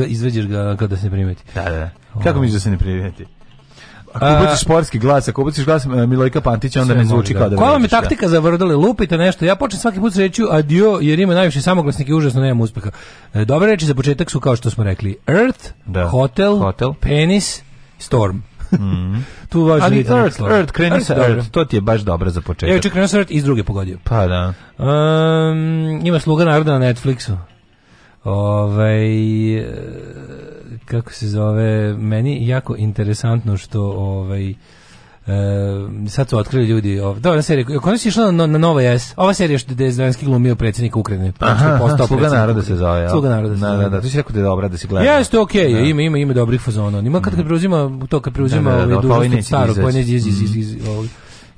Izveđeš ga kada se primeti.
Da, da, da. Kako misliš da se ne primeti? Ako ubaciš sportski glas, ako ubaciš glas e, Milojka Pantića, onda ne zvuči da.
kao da.
Koja
vam je
da.
taktika za vrdale? Lupite nešto. Ja počnem svaki put reći adio, jer ima najviše samoglasnika i užasno nemam uspeha. E, dobre reči za početak su kao što smo rekli. Earth, da. hotel, hotel, penis, storm.
Mm. tu važi Ali Earth, Earth, Earth, kreni Earth, sa Earth. Earth, to ti je baš dobro za početak. Ja
juče krenuo sa Earth iz druge pogodio.
Pa da.
Um, ima sluga naroda na Netflixu. Ovaj kako se zove, meni jako interesantno što ovaj E, sad su otkrili ljudi ov, dobra serija, kada si išla na, na Nova S ova serija što je Zelenski glumio predsjednika Ukrajine pa aha, aha
Sluga naroda
se
zove
ja.
Sluga naroda se
da, zove da,
da, tu si rekao da je dobra da si gleda
jeste okej, okay,
da.
ima, ima, ima dobrih fazona ima kad, kad mhm. preuzima to kad preuzima da, da, da, ovaj da, dužnost starog koji neđe iz, iz, iz, mhm. iz, iz, iz, iz, iz, iz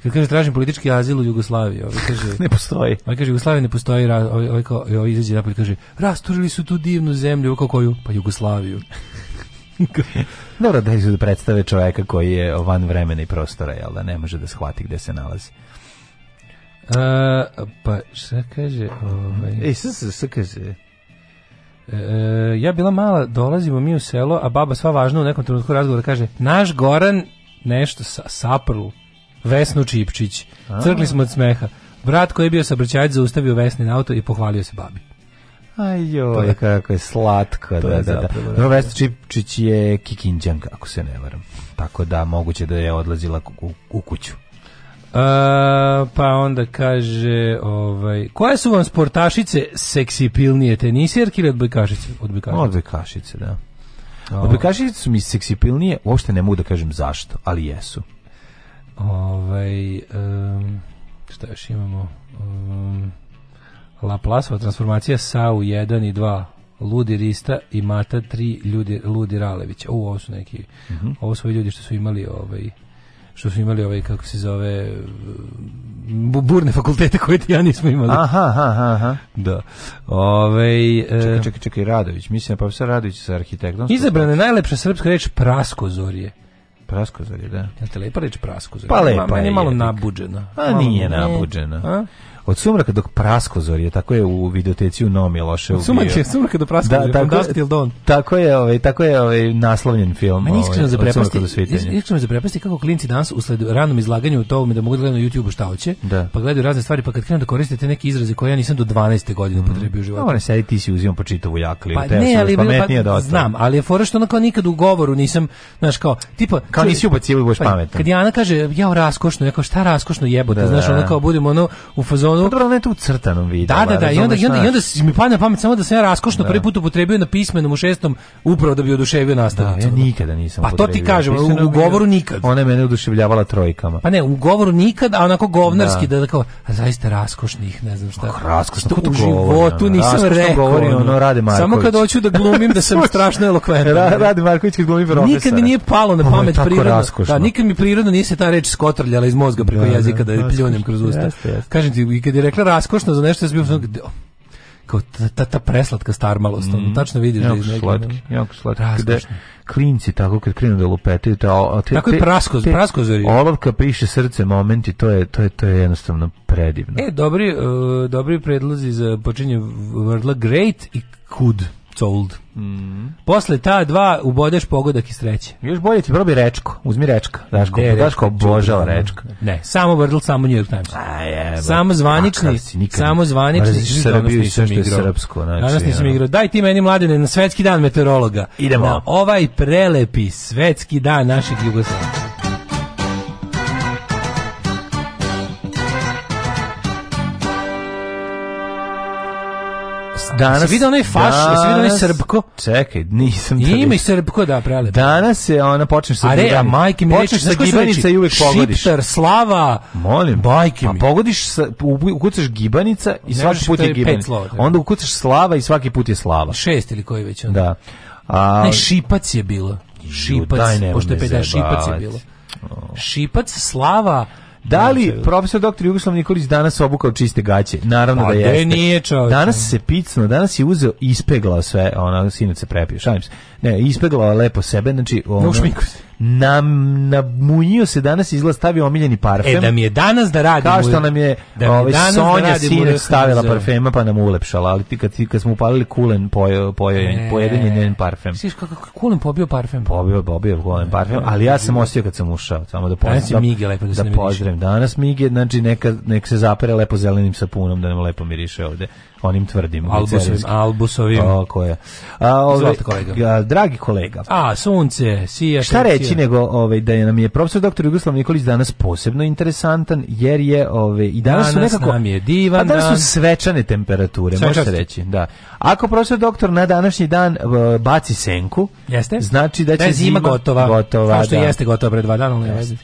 Kad kaže tražim politički azil u Jugoslaviji, on kaže
ne postoji.
On kaže Jugoslavija ne postoji, ovaj, ovaj, ovaj izađe napolje kaže rasturili su tu divnu zemlju, kako koju? Pa Jugoslaviju.
Dobro, da su da predstave čoveka koji je van vremena i prostora, jel da ne može da shvati gde se nalazi. A,
pa šta kaže?
Ovaj... Ej, šta kaže?
E, e, ja bila mala, dolazimo mi u selo, a baba sva važna u nekom trenutku razgovora kaže, naš Goran nešto sa, saprlu Vesnu Čipčić. Crkli smo od smeha. Brat koji je bio saobraćajac zaustavio Vesnin auto i pohvalio se babi.
Aj joj, pa da. kako je slatko. To da, da, da. Dobro, da. Vesna Čipčić je kikinđanka, ako se ne varam. Tako da moguće da je odlazila u, u kuću.
A, pa onda kaže ovaj, koje su vam sportašice seksi seksipilnije tenisirke ili odbojkašice?
Odbojkašice, odbojkašice da. Odbojkašice su mi seksi pilnije uopšte ne mogu da kažem zašto, ali jesu.
Ovaj, um, šta još imamo? Um, Laplasova transformacija sa u 1 i 2 Ludi Rista i Mata 3 ljudi, Ludi Ralević. U, ovo su neki, mm -hmm. ovo su ljudi što su imali ovaj, što su imali ovaj, kako se zove, burne fakultete koje ti ja nismo imali.
Aha, aha, aha.
Da. Ove, ovaj,
čekaj, čekaj, čekaj, Radović, mislim, profesor Radović sa arhitektom.
Izabrana je najlepša srpska reč
praskozorje. Praskozalje, da.
Jel te lepa reč Praskozalje?
Pa lepa Meni je
malo nabuđena. A
nije nabuđena. A? od sumraka praskozor je tako je u videoteci u Nomi loše ubio. Sumrak
je sumraka do praskozor da, tako, pa je,
Dawn. Tako je, ovaj, tako je ovaj, naslovljen film. Meni
iskreno ovaj, za prepasti, iskreno za prepasti kako klinci danas usled ranom izlaganju o tome da mogu da gledati na YouTube šta hoće, da. pa gledaju razne stvari, pa kad krenu da koriste te neke izraze koje ja nisam do 12. godine mm. upotrebio u životu.
Ono sedi ti si uzimam po čitavu jakli, pa, ne, ali, pa pametnije pa, da
Znam, ali je fora što onako nikad u govoru nisam, znaš kao, tipa... Kao
nisi ubacio,
baš pa,
pametan. Kad Jana
kaže, ja raskošno, ja kao šta raskošno jebote, da. znaš, ona kao budemo ono u fazonu fazonu. Pa
dobro, tu crtanom vidu.
Da, da, da, i onda, i onda, i onda mi pada na pamet samo da sam ja raskošno da. prvi put upotrebio na pismenom u šestom upravo da bi oduševio nastavnicu.
Da, ja nikada nisam Pa
to ti kažem, u, u govoru nikad.
Ona je mene oduševljavala trojkama.
Pa ne, u govoru nikad, a onako govnarski da, da, da kao, zaista raskošnih, ne znam šta.
Oh, raskošno, što u
životu
ono,
nisam rekao. Govori,
ono, Rade Marković.
Samo kad hoću da glumim da sam strašno elokventan.
Ra, Rade Marković kad glumi
profesora. Nikad mi nije palo na pamet prirodno. Da, nikad mi prirodno nije se ta reč skotrljala iz mozga preko da, jezika da, da je pljunem kroz usta. Kažem ti, i kad je rekla raskošno za nešto, ja sam bio kao ta, ta, ta preslatka starmalost, mm. -hmm. tačno vidiš
da jako da slatki, jako slatki, gde klinci tako kad krenu da lupetaju, te, te,
tako je praskoz, te, praskozori.
Olovka piše srce momenti, to je, to je, to je jednostavno predivno.
E, dobri, uh, dobri predlozi za počinje vrdla great i could cold. Mm. Posle ta dva ubodeš pogodak i sreće.
Još bolje ti probi rečko. Uzmi rečka. Daško, De, Daško obožava rečka.
Ne, samo Wordle, samo New York Times. A je, samo zvanični, si, samo zvanični.
Srbiju i sve što je srpsko. Znači, danas nisam igrao.
Daj ti meni mladine na svetski dan meteorologa.
Idemo.
Na ovaj prelepi svetski dan naših Jugoslava. danas... Se vidi onaj faš, se vidi onaj srpko.
Čekaj, nisam da
Ima i srpsko da, prele.
Danas je ona počneš sa
gibanica. A majke
mi počneš sa gibanica i uvek pogodiš.
Šiptar, slava.
Molim.
Majke pa mi. A
pogodiš, sa, ukucaš gibanica i svaki put je gibanica. Da. Onda ukucaš slava i svaki put je slava.
Šest ili koji već onda.
Da.
A, ne, šipac je bilo. Šipac, pošto je petar, šipac je bilo. Šipac, slava,
Da li da. profesor doktor Jugoslav Nikolić danas obukao čiste gaće? Naravno da pa, da jeste.
nije čovječ.
Danas se picno, danas je uzeo ispeglao sve, ona sinoć se prepio, šalim se. Ne, ispeglao lepo sebe, znači
ono. No,
nam munio se danas izla stavio omiljeni parfem.
E da mi je danas da radim.
Kao
što
nam je da ovaj da Sonja da stavila parfema pa nam ulepšala, ali ti kad, ti kad smo upalili kulen pojo pojo e. pojedenje njen parfem.
Siš kako kulen pobio parfem.
Pobio pobio kulen parfem, ali ja sam osjetio kad sam ušao, samo da pozdravim. Danas da- Mige
lepo
da, da
se pozdravim.
Danas Mige, znači neka nek se zapere lepo zelenim sapunom da nam lepo miriše ovde onim tvrdim
albusovim albusovim
tako je
a ove, Zvolite, kolega.
dragi kolega
a sunce sija
šta reći reći nego ovaj da je nam je profesor doktor Jugoslav Nikolić danas posebno interesantan jer je ovaj i danas,
danas
su nekako
nam je divan a
danas dan. su svečane temperature, može se reći, da. Ako profesor doktor na današnji dan eh, baci senku,
jeste?
Znači da će da zima,
gotova. Gotova, što da. jeste gotova pre dva dana, ne jeste.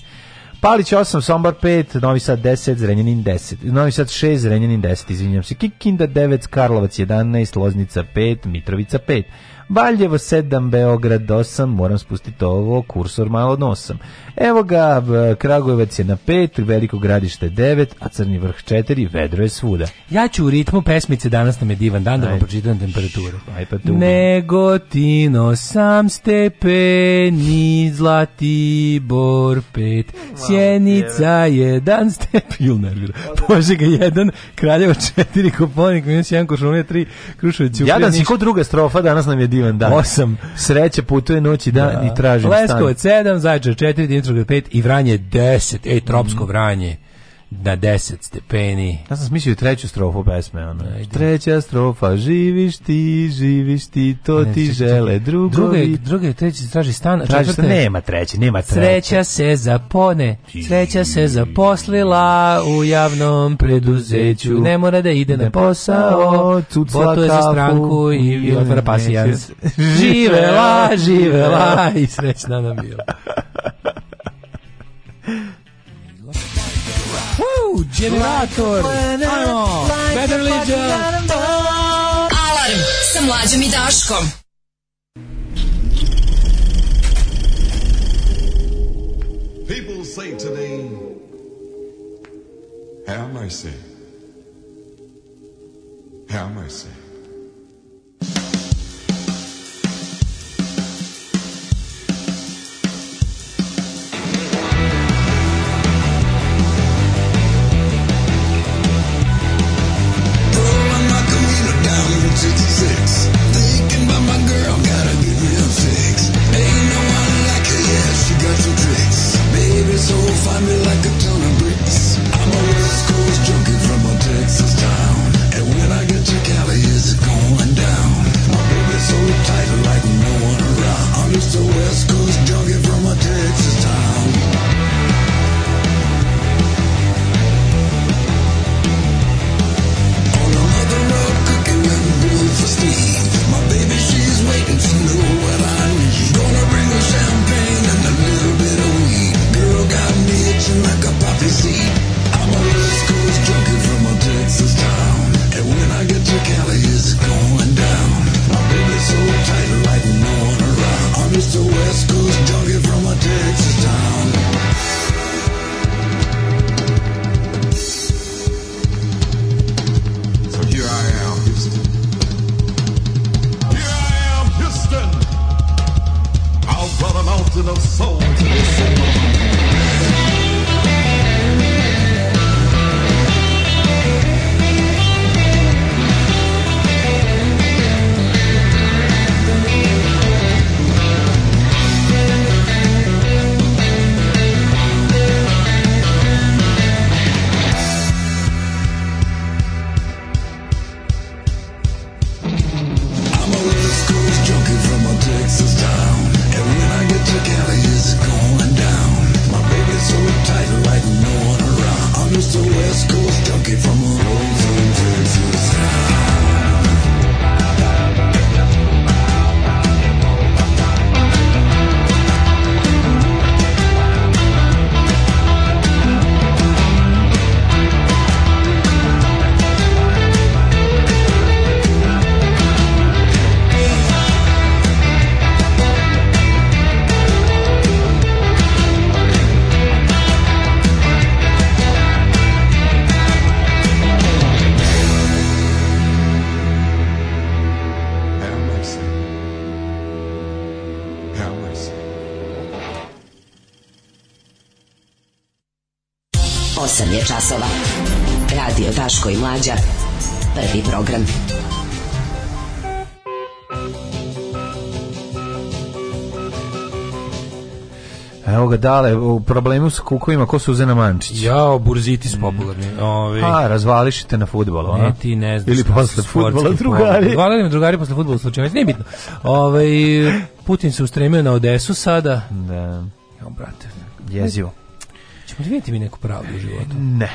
Palić 8, Sombor 5, Novi Sad 10, Zrenjanin 10, Novi Sad 6, Zrenjanin 10, izvinjam se, Kikinda 9, Karlovac 11, Loznica 5, Mitrovica 5. Valjevo 7, Beograd 8, moram spustiti ovo, kursor malo od 8. Evo ga, Kragujevac je na 5, Veliko gradište 9, a Crni vrh 4, vedro je svuda.
Ja ću u ritmu pesmice danas nam je divan dan da vam pročitam temperaturu.
pa
Negotino sam stepeni, Zlatibor 5, Sjenica 1 stepen, jul nervira, Požega 1, Kraljevo 4, Koponik minus 1, Košunija 3, Krušović
Jadan si ko druga strofa, danas nam je divan divan dan.
8.
Sreća putuje noć i dan da. i traži stan. Leskovac
7, Zajčar 4, Dimitrovgrad 5 i Vranje 10. Ej, tropsko mm. Vranje na 10 stepeni.
Ja sam smislio treću strofu pesme.
Ono. Treća strofa, živiš ti, živiš ti, to ne, ti če, žele drugovi. Druga
je, druga je treća,
traži
stan.
Traži stan, nema treće, nema treće. Sreća se zapone, sreća se zaposlila u javnom preduzeću. Ne mora da ide na posao, botuje za stranku i, i otvara pasijans. živela, živela i srećna nam bila.
People generator. Ajmo, me, How Alarm sa mlađom i Daškom.
People say I have mercy. Have mercy.
So find me like a ton of bricks. I'm a West Coast junkie from a Texas town. And when I get to Cali, it going down? My baby's so tight, like no one around. I'm just a West Coast junkie from a Texas town. waiting flourishing like a poppy seed. I'm a West Coast junkie from a Texas town. And when I get to Cali, it's going down. My baby's so tight, like no one around. I'm just a West Coast junkie from a Texas town. mountain of soul to this
Daško i Mlađa. Prvi program.
Evo ga dale, u problemu sa kukovima, ko su Uzena Mančić?
Jao, burzitis mm. popularni. Ovi.
Ovaj. A, razvališite na futbolu, ona?
Ne, ti
ne znaš. Ili posle futbola drugari.
Hvala mi drugari posle futbola slučajno, nije bitno. Ove, ovaj, Putin se ustremio na Odesu sada.
Da.
Jao, brate.
Jezivo.
Odvijete da mi neku pravdu u životu.
Ne.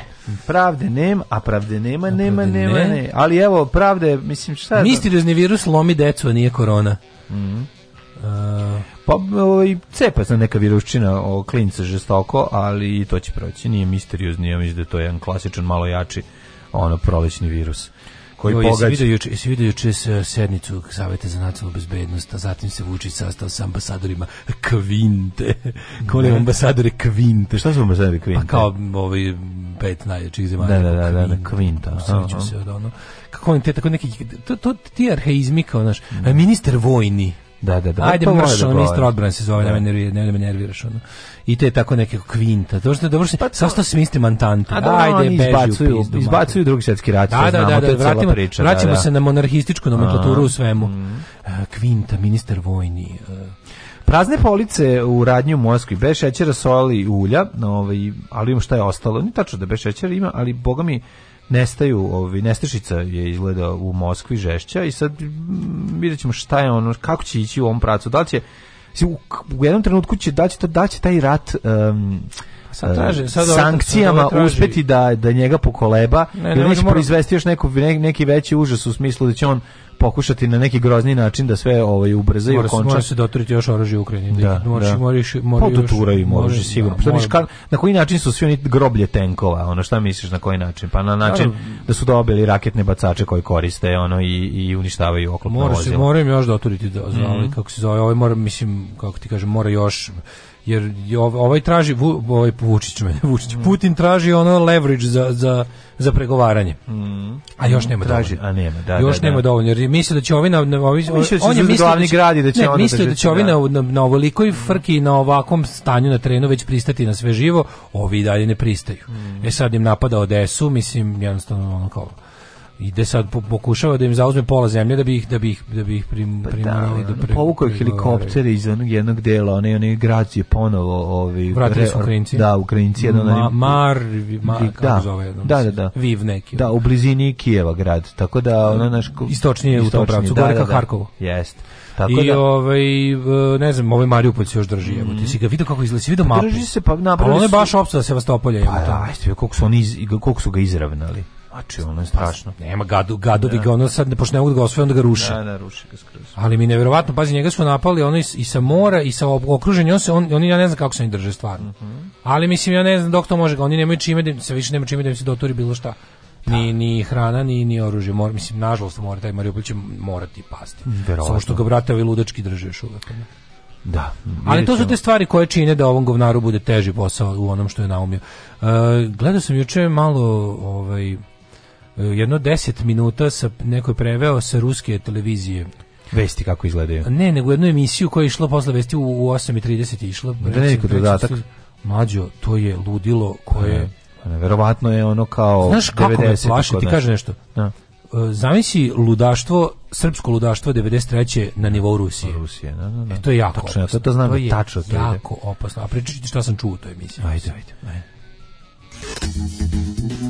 Pravde nema, a pravde nema, a nema, pravde nema, ne. ne. Ali evo, pravde, mislim, šta
je Misteriozni virus lomi decu, a nije korona.
Mm pa i ovaj, cepa se neka virusčina o klince žestoko, ali i to će proći. Nije misteriozni, ja mislim da je to jedan klasičan, malo jači ono prolećni virus
koji jo, pogađa. Jesi vidio juče, jesi vidio juče sednicu Saveta za nacionalnu bezbednost, a zatim se vuči sastav sa ambasadorima Kvinte. Ko je ambasadore
Kvinte. Šta su ambasadori pa Kvinte? Pa kao ovi
pet najjačih zemalja.
Da, da, da, da, da Kvinta.
se od ono. Kako on te tako neki to, to ti arheizmi kao naš da. ministar vojni.
Da, da, da.
Ajde, pa marš, da ministar odbrane se zove, da. ne, ne, ne, nerviraš ono i te tako neke kvinta. To što dobro se pa to... smisti mantanti. A da, Ajde, oni
izbacuju, pizdu, izbacuju drugi svjetski rat, da, da, znamo, da, da, vratimo, priča,
da, vraćamo da, da. se na monarhističku nomenklaturu u svemu. Mm. E, kvinta, ministar vojni. E.
Prazne police u radnju u Moskvi, bez šećera, soli i ulja, ovaj, ali ima šta je ostalo. Ni tačno da bez šećera ima, ali boga mi nestaju, ovaj, nestašica je izgleda u Moskvi žešća i sad mm, vidjet ćemo šta je ono, kako će ići u ovom pracu. Da li će u, u jednom trenutku će da će, da će taj rat um,
sad traže,
sad sankcijama sad uspeti da, da njega pokoleba ne, ne, i on proizvesti još neko, ne, neki veći užas u smislu da će on pokušati na neki grozni način da sve ovaj ubrzaju mora,
konča. Mora se dotruti još oružje Ukrajini. Da,
da, moraš, da. moraš, moraš, tuturaju pa moraš, da, sigurno. Da, mora... na koji način su svi oni groblje tenkova? Ono šta misliš na koji način? Pa na način da, da, da su dobili raketne bacače koji koriste ono i, i uništavaju oklopna
mora vozila. se, mora još dotruti, da, mm -hmm. Ovaj, kako se zove, ovaj mora, mislim, kako ti kažem, mora još jer ovaj traži ovaj Vučić me Vučić Putin traži ono leverage za, za, za pregovaranje Mhm. a još nema
traži dovoljno. a nema da
još da,
da. nema dovoljno
jer misli da će ovina
na, na ovi, on, on je mislio da će, da gradi da će ne, da
misli da će ovina da. na, na, na ovolikoj frki na ovakom stanju na terenu već pristati na sve živo ovi dalje ne pristaju mm. e sad im napada Odesu mislim jednostavno ono kao ide sad pokušava da im zauzme pola zemlje da bi ih da bi ih da bi ih prim, prim, pa da,
do da pre, povukao helikoptere iz onog jednog dela one one gracije ponovo ovi
vratili
su Ukrajinci da Ukrajinci jedan Ma, mar ma, kako da, zove jednom, da, da,
da, Viv neki da u blizini Kijeva grad tako da ono naš istočnije u tom pravcu da, gore da, da, da. Harkovu jeste tako I da. ovaj e, ne znam, ovaj Mariupol se još drži. Mm. Evo ti mm. si ga vidio kako izgleda, si vidio mapu. Drži se pa napravili. Ali on je baš opstao Sevastopolja. Pa, da, jeste, koliko su oni koliko su ga
izravnali. Znači, ono je strašno.
Pa, nema gadu, gadovi
ga
ono sad, pošto ne mogu da ga osvoje, onda ga ruši.
Da,
da,
ruše ga skroz.
Ali mi nevjerovatno, pazi, njega su napali ono i sa mora i sa okruženja, on se, on, oni, ja ne znam kako se oni drže stvarno.
Mm -hmm.
Ali mislim, ja ne znam dok to može ga, oni nemaju čime, da, se više nema čime da im se doturi bilo šta. Ni, da. ni hrana, ni, ni oružje. Mor, mislim, nažalost, mora, taj Mariupol će morati pasti. Samo što ga brate ovi ludački drže još uvek.
Da.
Ali to su te stvari koje čine da ovom govnaru bude teži posao u onom što je naumio. Uh, gledao sam juče malo ovaj Eh, jedno 10 minuta sa nekoj preveo sa ruske televizije
vesti kako izgledaju.
Ne, nego jednu emisiju koja je išla posle vesti u, u 8:30 išla.
Da neki znači, dodatak. Znači,
Mlađo, to je ludilo koje
e, ne, verovatno je ono kao
Znaš kako 90 plaši, ti kaže nešto.
Da. E,
zamisli ludaštvo, srpsko ludaštvo 93. na nivou
Rusije.
Rusije, da,
da,
da. E, to je jako
tačno,
opasno.
To, to znam da to je tačno.
To jako ide. opasno. A pričaj šta sam čuo u toj emisiji.
Ajde, ajde, ajde.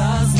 prazna.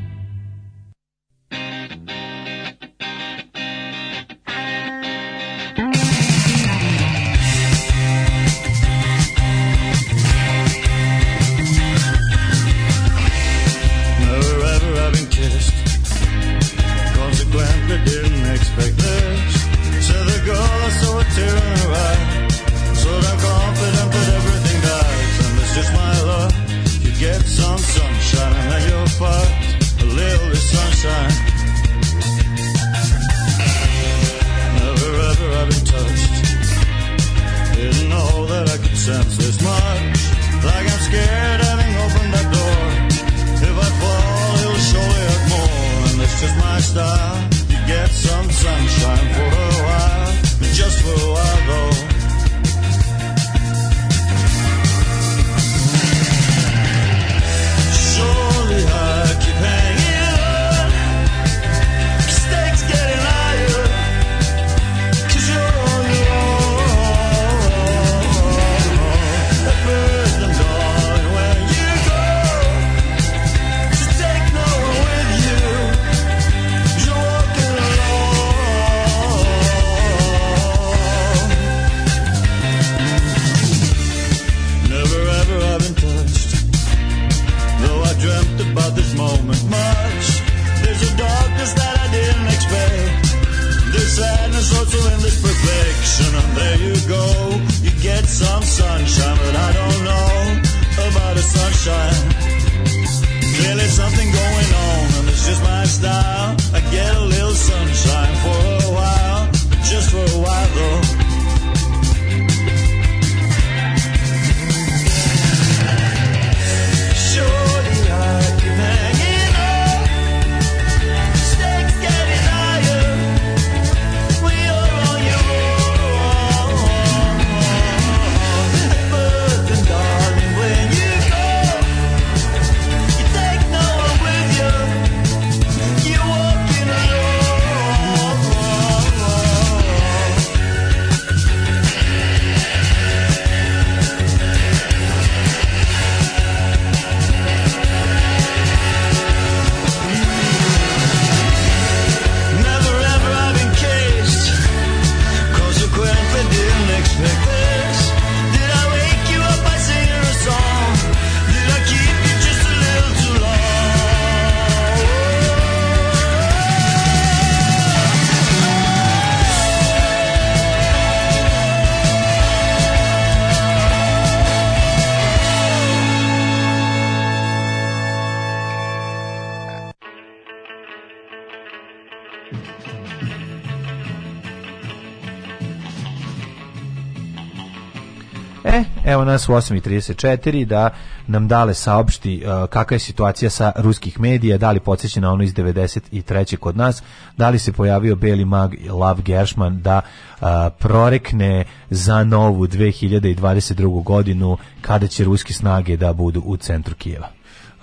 nas u 8.34 da nam dale saopšti uh, kakva je situacija sa ruskih medija, da li podsjeća na ono iz 93. kod nas, da li se pojavio beli mag Lav Gershman da uh, prorekne za novu 2022. godinu kada će ruske snage da budu u centru Kijeva.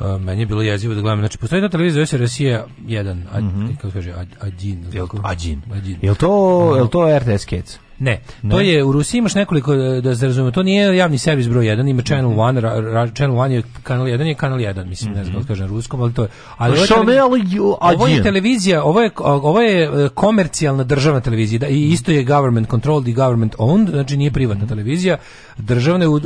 Uh, meni je bilo jezivo da gledam. Znači, postoji ta televizija se Rusija 1, a, mm -hmm. kako kaže,
Adin. Jel, Adin. Jel to, jel to RTS Kids?
Ne, ne, to je u Rusiji imaš nekoliko e, da se razumije, to nije javni servis broj 1, ima Channel 1, mhm. Channel 1 je kanal 1 je kanal 1, mislim, mm -hmm. ne znam mhm. da kažem ruskom, ali to je. Ali pa ovo je, televizija, ovo
je
televizija, ovo je, ovo je e, komercijalna državna televizija da, i mhm. isto je government controlled i government owned, znači nije privatna mhm. televizija. državna u,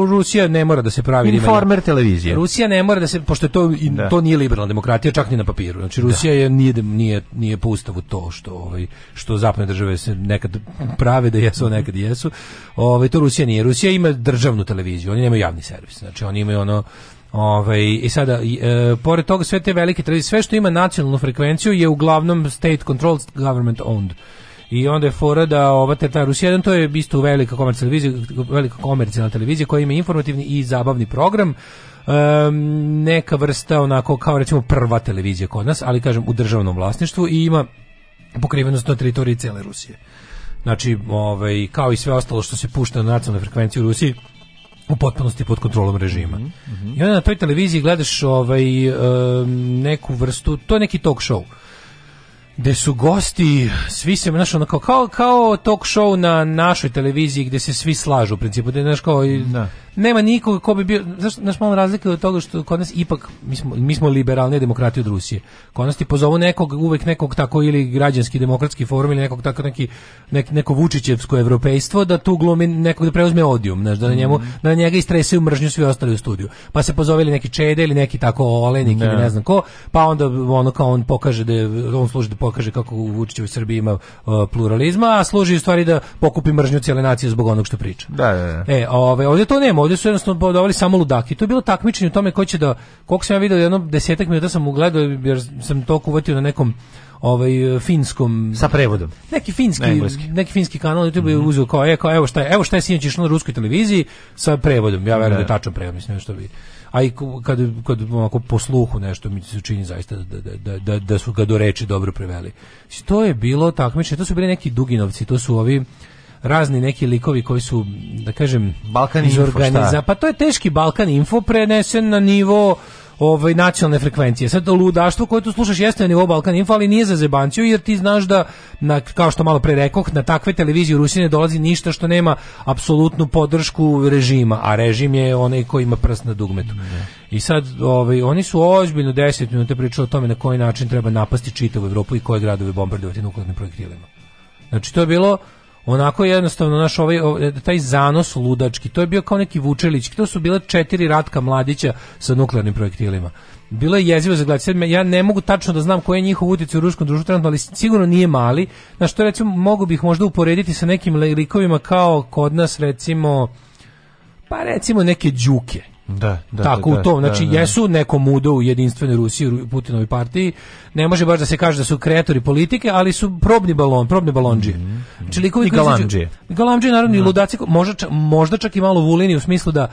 u Rusija ne mora da se pravi
informer televizija.
Rusija ne mora da se pošto to da. to nije liberalna demokratija čak ni na papiru. Znači da. Rusija da. je nije nije nije po ustavu to što ovaj što zapadne države se nekad prave da jesu, nekad jesu. Ovaj to Rusija nije. Rusija ima državnu televiziju, oni nemaju javni servis. Znači oni imaju ono Ove, ovaj, i sada e, pored toga sve te velike tradicije, sve što ima nacionalnu frekvenciju je uglavnom state controlled government owned. I onda je fora da ova Teta Rusija 1, to je isto velika komercijalna televizija, velika komercijalna televizija koja ima informativni i zabavni program. Um, neka vrsta onako kao recimo prva televizija kod nas, ali kažem u državnom vlasništvu i ima pokrivenost na teritoriji cele Rusije. Znači, ovaj, kao i sve ostalo što se pušta na nacionalnoj frekvenciji u Rusiji, u potpunosti pod kontrolom režima. Mm -hmm. I onda na toj televiziji gledaš ovaj, um, neku vrstu, to je neki talk show gde su gosti, svi se, znaš, ono kao, kao, talk show na našoj televiziji gde se svi slažu u principu, da je, znaš, kao,
da
nema nikoga ko bi bio, znaš, znaš malo razlike od toga što kod nas ipak, mi smo, mi smo liberalni demokrati od Rusije. Kod nas ti pozovu nekog, uvek nekog tako ili građanski demokratski forum ili nekog tako neki, nek, neko vučićevsko evropejstvo da tu glumi nekog da preuzme odium znaš, da na, njemu, mm. Da na njega istresaju mržnju svi ostali u studiju. Pa se pozove neki čede ili neki tako olenik ne. ili da. ne znam ko, pa onda ono kao on pokaže da je, on služi da pokaže kako u Vučićevoj Srbiji ima uh, pluralizma, a služi u stvari da pokupi mržnju cijele nacije zbog onog što priča.
Da, da, da.
E, ove, ovdje to nema ovdje su jednostavno podovali samo ludaki. To je bilo takmičenje u tome ko će da, koliko sam ja vidio, jedno desetak minuta sam ugledao jer sam to uvatio na nekom ovaj finskom
sa prevodom.
Neki finski ne, neki finski kanal YouTube mm -hmm. je mhm. uzeo kao, e, kao evo šta je, evo šta je sinoć išlo na ruskoj televiziji sa prevodom. Ja verujem da, da. tačno prevod, mislim što bi a i kad, kad onako po sluhu nešto mi se čini zaista da, da, da, da, da su ga do reči dobro preveli. To je bilo takmičenje, to su bili neki Duginovci, to su ovi razni neki likovi koji su da kažem
Balkan info, organiza,
pa to je teški Balkan info prenesen na nivo ovaj nacionalne frekvencije. Sad to ludaštvo koje tu slušaš jeste na nivou Balkan Info, ali nije za zebanciju jer ti znaš da na, kao što malo pre rekoh, na takve televizije u Rusiji ne dolazi ništa što nema apsolutnu podršku režima, a režim je onaj koji ima prst na dugmetu. Ne. Da. I sad ovaj oni su ozbiljno 10 minuta pričali o tome na koji način treba napasti čitavu Evropu i koje gradove bombardovati nuklearnim projektilima. Znači to je bilo onako jednostavno naš ovaj e, taj zanos ludački to je bio kao neki Vučelić to su bile četiri ratka mladića sa nuklearnim projektilima bilo je jezivo za gledati. ja ne mogu tačno da znam koja je njihova utjecaj u ruskom društvu trenutno, ali sigurno nije mali. Na što recimo mogu bih možda uporediti sa nekim likovima kao kod nas recimo pa recimo neke đuke
Da, da,
Tako
da,
u tom, da, znači da, da. jesu neko mudo u jedinstvenoj Rusiji, u Putinovoj partiji. Ne može baš da se kaže da su kreatori politike, ali su probni balon, probne balonđije.
Mm -hmm. Čili znači,
I
galamđije.
Galamđije, naravno, i ludaci, možda, možda čak i malo vulini u smislu da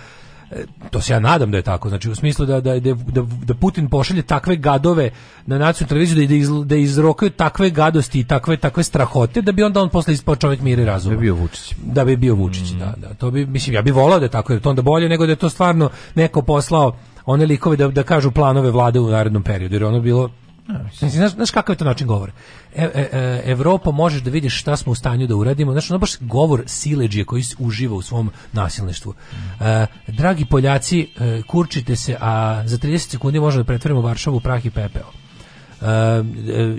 to se ja nadam da je tako, znači u smislu da, da, da, da, da Putin pošalje takve gadove na nacionalnu televiziju da, da iz, da izrokaju takve gadosti i takve, takve strahote da bi onda on posle ispao čovjek mira i razuma.
Da bi bio Vučić.
Da bi bio Vučić, mm. da, da. To bi, mislim, ja bih volao da je tako, jer to onda bolje nego da je to stvarno neko poslao one likove da, da kažu planove vlade u narednom periodu, jer ono bilo Mislim, znaš, znaš kakav je to način govora? E, e, e, Evropa možeš da vidiš šta smo u stanju da uradimo. Znaš, ono baš govor sileđije koji uživa u svom nasilništvu. E, dragi Poljaci, e, kurčite se, a za 30 sekundi možemo da pretvorimo Varšavu u prah i pepeo. E,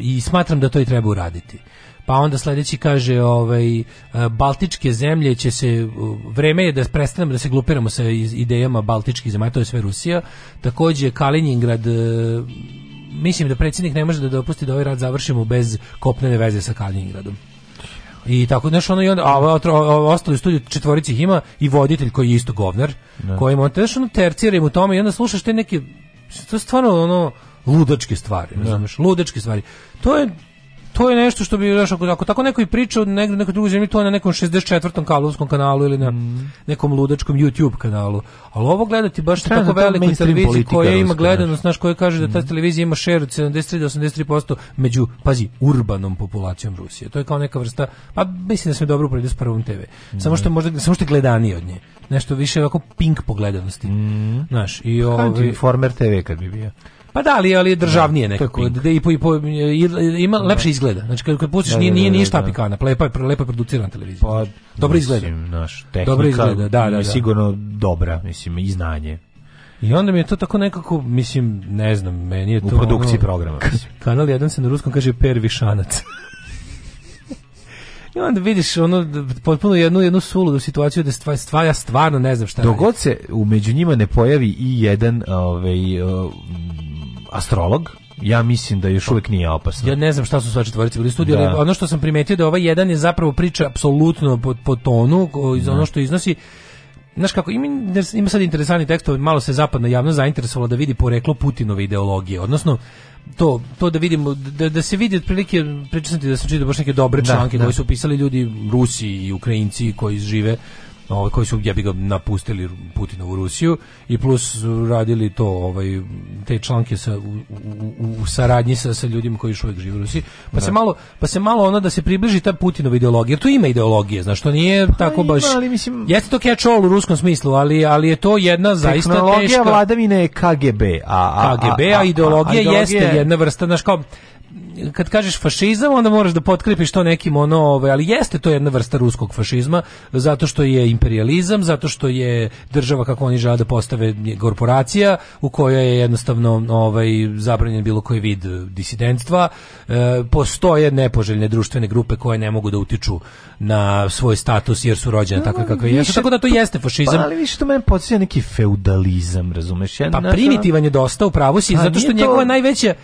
I smatram da to i treba uraditi. Pa onda sledeći kaže ovaj baltičke zemlje će se vreme je da prestanemo da se glupiramo sa idejama baltičkih zemalja, to je sve Rusija. Takođe Kaliningrad mislim da predsjednik ne može da dopusti da ovaj rad završimo bez kopnene veze sa Kaliningradom. I tako, znaš, ono i onda, a, a, a, a ostali u studiju četvorici ih ima i voditelj koji je isto govnar, ne. Da. koji mu, znaš, ono, tercira im u tome i onda slušaš te neke, to je stvarno, ono, ludačke stvari, da. razumeš, ludačke stvari. To je to je nešto što bi, znaš, ako tako neko i priča od negde, nekoj drugoj zemlji, to je na nekom 64. kalovskom kanalu ili na mm. nekom ludačkom YouTube kanalu. Ali ovo gledati baš Trajno tako velikoj televiziji koja ima gledanost, znaš, koja kaže mm. da ta mm. televizija ima share od 73 do 83% među, pazi, urbanom populacijom Rusije. To je kao neka vrsta, pa mislim da sam dobro upredio s prvom TV. Mm. Samo što mm. možda, samo što je gledanije od nje. Nešto više ovako pink gledanosti. Mm. Znaš, i pa, ovaj...
Informer TV kad bi bio.
Pa da, ali, ali državnije da, nekako. Da, i po, i po, ima da. lepše izgleda. Znači, kad, kad pustiš, da, nije, nije ništa pikana. Lepo je, lepo je producirana televizija. Pa, znači, dobro izgleda. Naš, tehnika dobro izgleda, da, da, da.
sigurno dobra, mislim, i znanje.
I onda mi je to tako nekako, mislim, ne znam, meni je to... U
produkciji ono, programa. Mislim.
Kanal 1 se na ruskom kaže pervišanac. I onda vidiš ono potpuno jednu jednu suludu situaciju da stvar, stvar ja stvarno ne znam šta.
Dogod se među njima ne pojavi i jedan ovaj uh, astrolog, ja mislim da još uvijek nije opasno.
Ja ne znam šta su sva četvorici bili studiju, da. ono što sam primetio da ovaj jedan je zapravo priča apsolutno po, po tonu, iz da. ono što iznosi znaš kako, ima, ima sad interesantni tekstovi, malo se zapadna javno zainteresovala da vidi poreklo Putinove ideologije, odnosno to, to da vidimo, da, da se vidi otprilike, pričam ti da sam čitao baš neke dobre da, članke da, da. koje su pisali ljudi, Rusi i Ukrajinci koji žive ovaj, koji su, ja bi ga napustili Putinovu Rusiju i plus radili to, ovaj, te članke sa, u, u, u saradnji sa, sa ljudima koji još uvijek žive u Rusiji. Pa, da. se malo, pa se malo ono da se približi ta Putinova ideologija, jer tu ima ideologije, znaš, što nije pa tako ima, baš... Ali, mislim, jeste to catch all u ruskom smislu, ali, ali je to jedna zaista teška... Tehnologija
vladavine je
KGB,
a... a
KGB, a, a, a ideologija, ideologija
jeste
jedna vrsta, znaš, kao kad kažeš fašizam, onda moraš da potkrepiš to nekim ono, ovaj, ali jeste to jedna vrsta ruskog fašizma, zato što je imperializam, zato što je država kako oni žele da postave korporacija u kojoj je jednostavno ovaj zabranjen bilo koji vid disidentstva. E, postoje nepoželjne društvene grupe koje ne mogu da utiču na svoj status jer su rođene takve kakve jesu, tako da to jeste fašizam.
Pa, ali više to mene podsjeća neki feudalizam, razumeš?
Ja, pa primitivan je dosta u pravu si, pa, zato što to... njegova najveća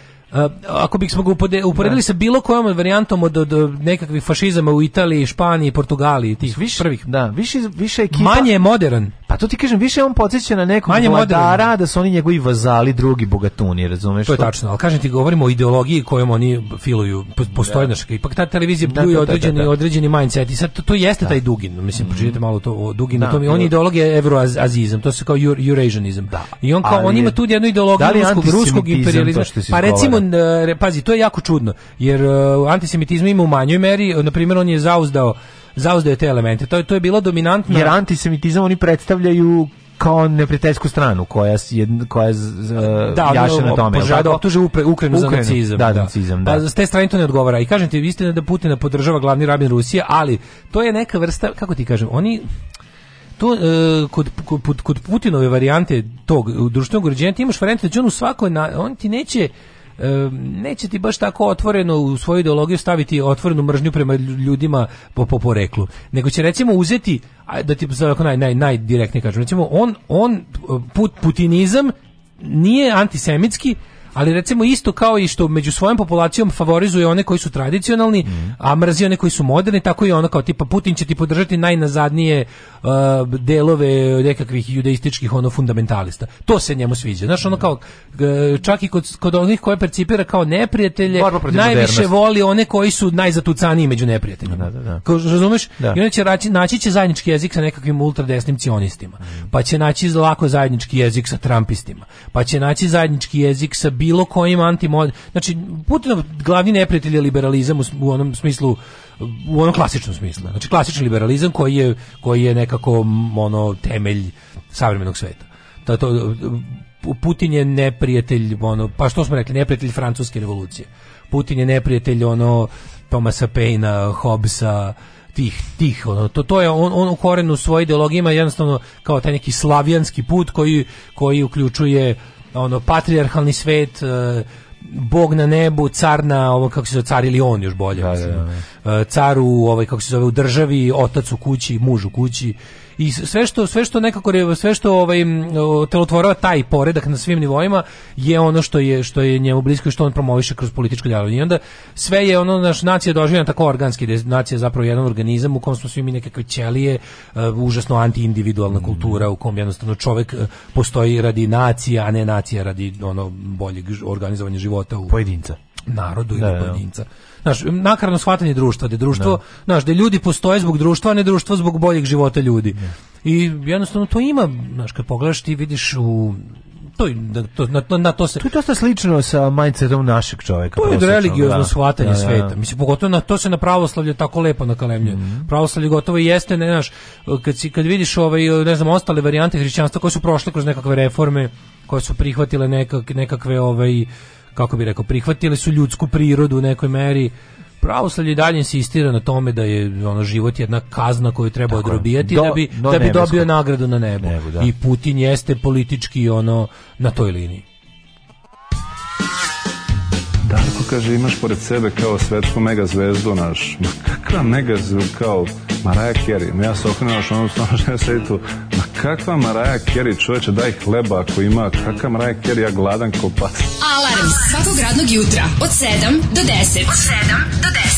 ako bismo ga uporedili da. sa bilo kojom varijantom od, od, nekakvih fašizama u Italiji, Španiji, Portugaliji, tih
više, prvih. Da, više, više ekipa...
Manje je modern.
Pa to ti kažem, više on podsjeća na nekog
Manje vladara
da su oni njegovi vazali, drugi bogatuni, razumeš?
To je tačno, ali kažem ti, govorimo o ideologiji kojom oni filuju, postoje da. naš, ipak ta televizija da, bljuje da, da, određeni, da, da, određeni mindset i sad to, to jeste da. taj Dugin, mislim, mm. pročitajte mhm. malo to o Duginu, to mi, on je ideologija euroazizam, to se kao Eur, Eurasianizam.
Da.
I on kao, ali, on ima tu jednu ideologiju ruskog, ruskog imperializma. Pa recimo, pazi, to je jako čudno, jer uh, antisemitizma ima u manjoj meri, na primjer, on je zauzdao zauzdaju te elemente. To je, to je bilo dominantno.
Jer antisemitizam oni predstavljaju kao neprijateljsku stranu koja je koja uh, da, jaše na tome.
Da, da optuže Ukrajinu za nacizam.
Da, da, nacizam, da. Pa, s
te strane to ne odgovara. I kažem ti, istina da Putina podržava glavni rabin Rusije, ali to je neka vrsta, kako ti kažem, oni to uh, kod, kod, kod Putinove varijante tog društvenog uređenja ti imaš varijantu da će on u svakoj, na, on ti neće neće ti baš tako otvoreno u svoju ideologiju staviti otvorenu mržnju prema ljudima po, po poreklu, nego će recimo uzeti, da ti naj, naj, najdirektnije kažem, recimo on, on put, putinizam nije antisemitski, ali recimo isto kao i što među svojom populacijom favorizuje one koji su tradicionalni, mm. a mrzi one koji su moderni, tako i ono kao tipa Putin će ti podržati najnazadnije uh, delove nekakvih judaističkih ono fundamentalista. To se njemu sviđa. Znaš, ono kao čak i kod, kod onih koje percipira kao neprijatelje, najviše modernost. voli one koji su najzatucaniji među neprijateljima. Da,
da, da.
Kao, razumeš?
Da.
I onda će raći, naći će zajednički jezik sa nekakvim ultradesnim cionistima, mm. pa će naći lako zajednički jezik sa trumpistima, pa će naći zajednički jezik sa bi bilo kojim antimod... Znači, Putinov glavni neprijatelj je liberalizam u onom smislu u onom klasičnom smislu. Znači klasični liberalizam koji je koji je nekako ono temelj savremenog sveta. To, to Putin je neprijatelj ono pa što smo rekli neprijatelj francuske revolucije. Putin je neprijatelj ono Tomasa Paina, Hobbesa, tih tih ono to to je on on u korenu svoje ideologije ima jednostavno kao taj neki slavijanski put koji koji uključuje ono patrijarhalni svet e, Bog na nebu, car na ovo kako se zove car ili on još bolje. Da, da, da. E, car u ovaj kako se zove u državi, otac u kući, muž u kući i sve što sve što nekako sve što ovaj telotvorava taj poredak na svim nivoima je ono što je što je njemu blisko i što on promoviše kroz političko djelovanje. I onda sve je ono naš nacija doživljena tako organski, da je nacija zapravo jedan organizam u kom smo svi mi nekakve ćelije, uh, užasno antiindividualna kultura u kom jednostavno čovjek e, postoji radi nacije, a ne nacija radi ono boljeg organizovanja života u
pojedinca,
narodu da, i da, da. pojedinca znaš, nakarno shvatanje društva, da društvo, znaš, da ljudi postoje zbog društva, a ne društvo zbog boljeg života ljudi. Ne. Da. I jednostavno to ima, znaš, kad pogledaš ti vidiš u to, da, to, na, na, to se...
To je dosta slično sa mindsetom našeg čovjeka.
To je religiozno da. shvatanje da, da, sveta. Mislim, pogotovo na to se na pravoslavlje tako lepo nakalemljuje. Mm -hmm. Pravoslavlje gotovo jeste, ne znaš, kad, si, kad vidiš ovaj, ne znam, ostale varijante hrišćanstva koje su prošle kroz nekakve reforme, koje su prihvatile nekak, nekakve ovaj, kako bi rekao, prihvatili su ljudsku prirodu u nekoj meri, pravoslavlje dalje insistira na tome da je ono život jedna kazna koju treba Tako odrobijati do, da bi do da bi dobio nagradu na nebu. nebu da. I Putin jeste politički ono na toj liniji.
Darko kaže, imaš pored sebe kao svetsku mega zvezdu naš. Ma kakva mega zvezdu, kao Maraja Kerry. Ja se okrenuo što ono stano što ja sedi tu. Ma kakva Maraja Kerry, čoveče, daj hleba ako ima. Kakva Maraja Kerry, ja gladan ko
Alarm svakog radnog jutra od 7 do 10. Od 7 do 10.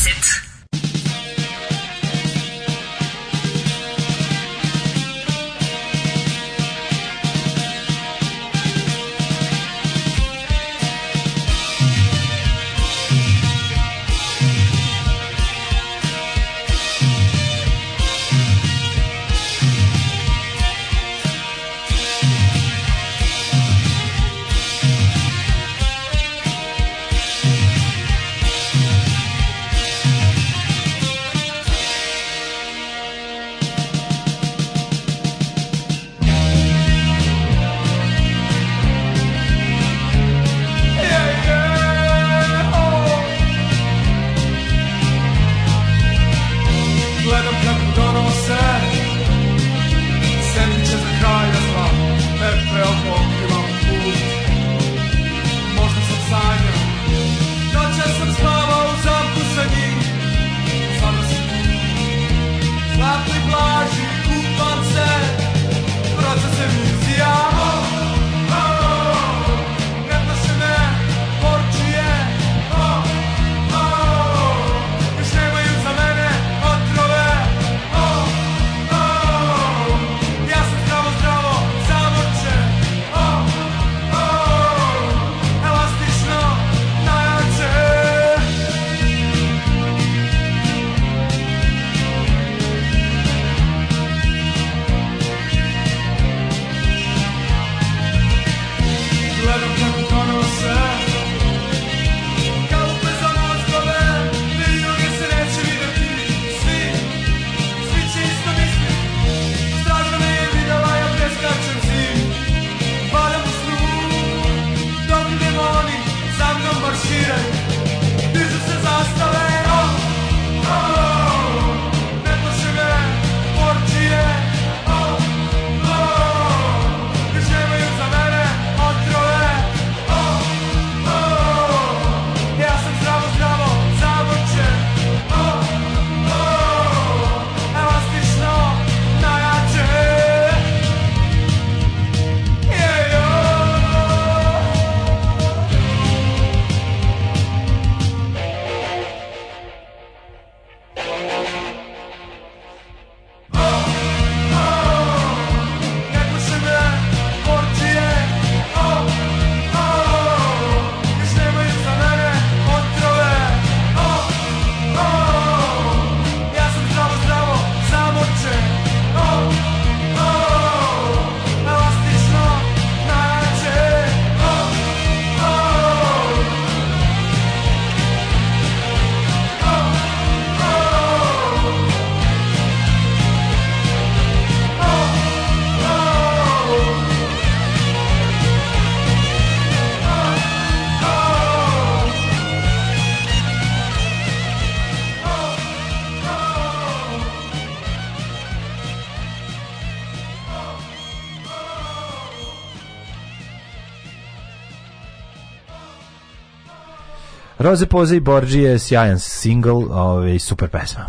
Roze Poze i Borđi je sjajan single, ovaj, super pesma.